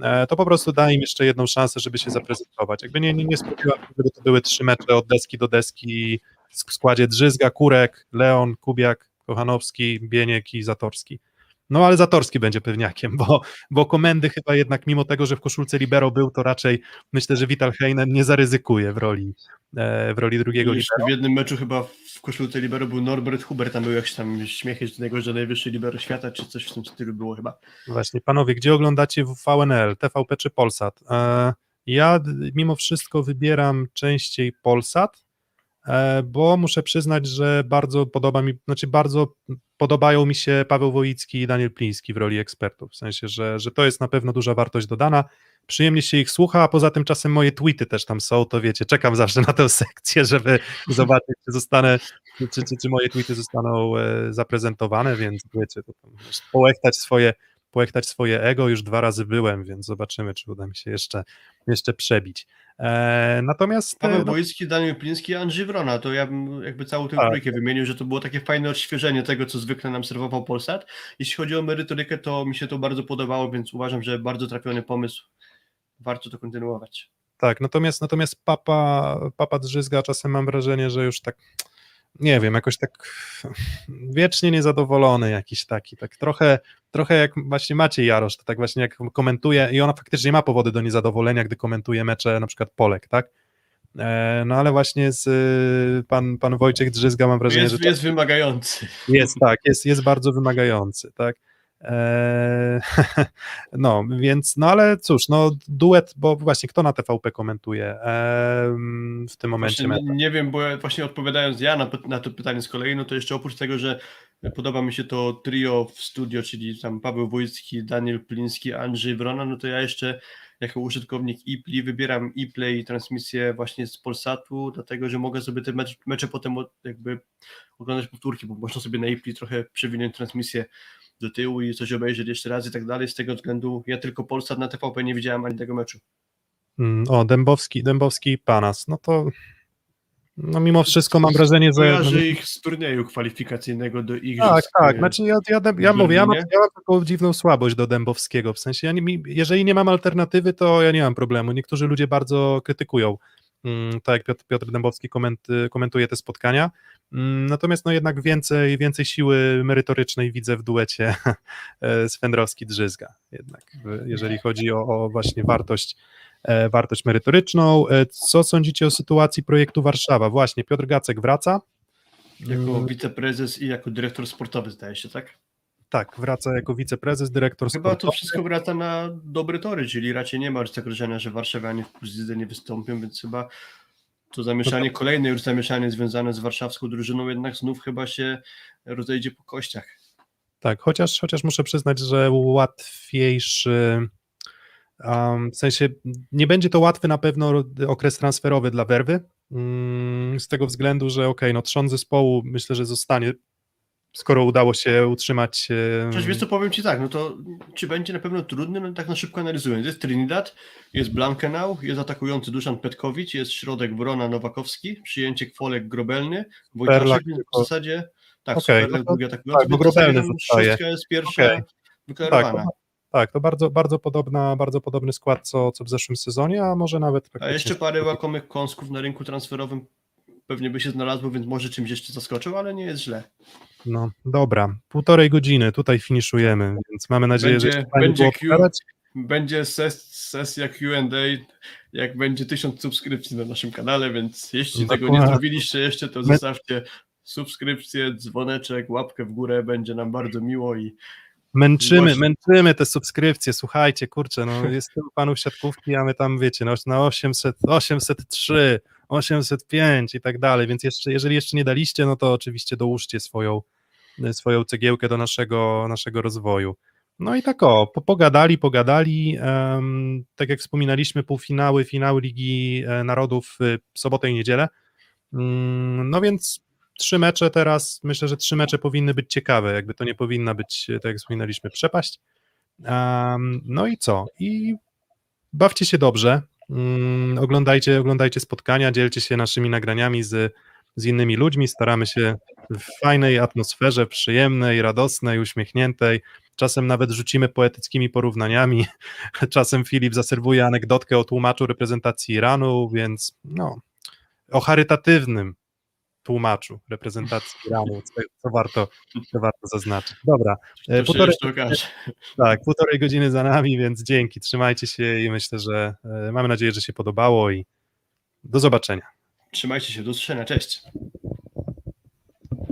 S3: e, to po prostu da im jeszcze jedną szansę, żeby się zaprezentować. Jakby nie, nie, nie spodziewałem się, żeby to były trzy mecze od deski do deski w składzie Drzyzga, Kurek, Leon, Kubiak, Kochanowski, Bieniek i Zatorski. No ale Zatorski będzie pewniakiem, bo, bo komendy chyba jednak mimo tego, że w koszulce libero był, to raczej myślę, że Vital Heinen nie zaryzykuje w roli, e, w roli drugiego
S4: jeszcze
S3: libero.
S4: w jednym meczu chyba w koszulce libero był Norbert Huber, tam był jakiś tam śmiechy z niego, że najwyższy libero świata, czy coś w tym stylu było chyba.
S3: Właśnie, panowie, gdzie oglądacie w VNL, TVP czy Polsat? E, ja mimo wszystko wybieram częściej Polsat, bo muszę przyznać, że bardzo podoba mi, znaczy bardzo podobają mi się Paweł Wojicki i Daniel Pliński w roli ekspertów, w sensie, że, że to jest na pewno duża wartość dodana, przyjemnie się ich słucha, a poza tym czasem moje tweety też tam są, to wiecie, czekam zawsze na tę sekcję, żeby [LAUGHS] zobaczyć, czy zostanę, czy, czy, czy moje tweety zostaną e, zaprezentowane, więc wiecie, to tam połechtać swoje połechtać swoje ego, już dwa razy byłem, więc zobaczymy, czy uda mi się jeszcze, jeszcze przebić. E, natomiast
S4: Paweł
S3: e, no,
S4: Wojicki, Daniel Pliński, Andrzej Wrona, to ja bym jakby całą tę
S3: Tak.
S4: trójkę wymienił, że to było takie fajne odświeżenie tego, co zwykle nam serwował Polsat. Jeśli chodzi o merytorykę, to mi się to bardzo podobało, więc uważam, że bardzo trafiony pomysł. Warto to kontynuować.
S3: tak, natomiast, natomiast papa, papa drzyzga, czasem mam wrażenie, że już tak, nie wiem, jakoś tak wiecznie niezadowolony jakiś taki, tak trochę, trochę jak właśnie Maciej Jarosz, to tak właśnie jak komentuje i ona faktycznie ma powody do niezadowolenia, gdy komentuje mecze na przykład Polek, tak? E, No ale właśnie z pan, pan Wojciech Drzyzga mam wrażenie,
S4: Jest,
S3: że
S4: jest wymagający.
S3: Jest, tak, jest, jest bardzo wymagający, tak. Eee, [LAUGHS] no, więc, no ale cóż, no duet, bo właśnie kto na TVP komentuje w tym momencie?
S4: Właśnie, nie, wiem, bo właśnie odpowiadając ja na, na to pytanie z kolei, no to jeszcze oprócz tego, że podoba mi się to trio w studio, czyli tam Paweł Wójcki, Daniel Pliński, Andrzej Wrona, no to ja jeszcze jako użytkownik iPli wybieram iPlay transmisję właśnie z Polsatu, dlatego, że mogę sobie te mecz, mecze potem jakby oglądać powtórki, bo można sobie na iPli trochę przewinąć transmisję do tyłu i coś obejrzeć jeszcze raz i tak dalej. Z tego względu ja tylko Polsat na TVP nie widziałem ani tego meczu.
S3: Mm, O, Dębowski, Dębowski i Panas, no to no mimo wszystko mam wrażenie, że...
S4: Ich z turnieju kwalifikacyjnego do igrzysk.
S3: Tak, tak. Znaczy ja, ja, ja, ja mówię, ja mam, ja mam taką dziwną słabość do Dębowskiego, w sensie, ja nie, jeżeli nie mam alternatywy, to ja nie mam problemu. Niektórzy ludzie bardzo krytykują, tak jak Piotr, Piotr Dębowski koment, komentuje te spotkania, Mm, natomiast no jednak więcej, więcej siły merytorycznej widzę w duecie [LAUGHS] e, Swędrowski-Drzyzga jednak, jeżeli chodzi o, o właśnie wartość e, wartość merytoryczną. E, Co sądzicie o sytuacji projektu Warszawa? Właśnie, Piotr Gacek wraca,
S4: Jako
S3: Mm.
S4: wiceprezes i jako dyrektor sportowy, zdaje się, tak?
S3: Tak, wraca jako wiceprezes, dyrektor
S4: Chyba to
S3: sportowy.
S4: wszystko wraca na dobre tory, czyli raczej nie ma już zagrożenia, że warszawianie w Plus Lidze nie wystąpią, więc chyba to zamieszanie, kolejne już zamieszanie związane z warszawską drużyną jednak znów chyba się rozejdzie po kościach.
S3: Tak, chociaż, chociaż muszę przyznać, że łatwiejszy, um, w sensie nie będzie to łatwy na pewno okres transferowy dla Werwy, mm, z tego względu, że okej, no trzon zespołu myślę, że zostanie, skoro udało się utrzymać
S4: Przecież wiesz co, powiem Ci tak, no to czy będzie na pewno trudny, no tak na szybko analizując. Jest Trinidad, jest Blankenau, jest atakujący Duszan Petkowicz, jest środek Wrona Nowakowski, przyjęcie Kwolek Grobelny, Wojtaszek, więc w zasadzie tak, okay,
S3: no to-
S4: drugi atakujący,
S3: tak, bo Grobelny zostaje.
S4: jest pierwsza wyklarowana.
S3: Tak, tak, to bardzo, bardzo, podobna, bardzo podobny skład co, co w zeszłym sezonie, a może nawet
S4: A jeszcze parę łakomych kąsków na rynku transferowym pewnie by się znalazło, więc może czymś jeszcze zaskoczył, ale nie jest źle.
S3: No dobra, półtorej godziny, tutaj finiszujemy, więc mamy nadzieję, że
S4: Będzie-
S3: fajnie
S4: będzie Q-. Będzie ses, sesja Q&A, jak będzie tysiąc subskrypcji na naszym kanale, więc jeśli
S3: No
S4: tego nie zrobiliście jeszcze, to zostawcie subskrypcję, dzwoneczek, łapkę w górę, będzie nam bardzo miło i
S3: Męczymy,
S4: Właśnie.
S3: męczymy te subskrypcje, słuchajcie, kurczę, no jest tylu panów siatkówki, a my tam, wiecie, no, na 800, 803, 805 i tak dalej, więc jeszcze, jeżeli jeszcze nie daliście, no to oczywiście dołóżcie swoją, swoją cegiełkę do naszego, naszego rozwoju. No i tak o, po- pogadali, pogadali, em, tak jak wspominaliśmy, półfinały, finały Ligi e, Narodów y, w sobotę i niedzielę, Mm, no więc trzy mecze teraz, myślę, że trzy mecze powinny być ciekawe, jakby to nie powinna być, tak jak wspominaliśmy, przepaść. Um, no i co? I bawcie się dobrze, mm, oglądajcie, oglądajcie spotkania, dzielcie się naszymi nagraniami z, z innymi ludźmi, staramy się w fajnej atmosferze, przyjemnej, radosnej, uśmiechniętej. Czasem nawet rzucimy poetyckimi porównaniami, [LAUGHS] czasem Filip zaserwuje anegdotkę o tłumaczu reprezentacji Iranu, więc no, o charytatywnym tłumaczu reprezentacji [LAUGHS] Iranu, co, co, warto, co warto zaznaczyć. Dobra, e,
S4: To
S3: półtorej, tak, półtorej godziny za nami, więc dzięki, trzymajcie się i myślę, że e, mamy nadzieję, że się podobało i do zobaczenia.
S4: Trzymajcie się, do usłyszenia, cześć.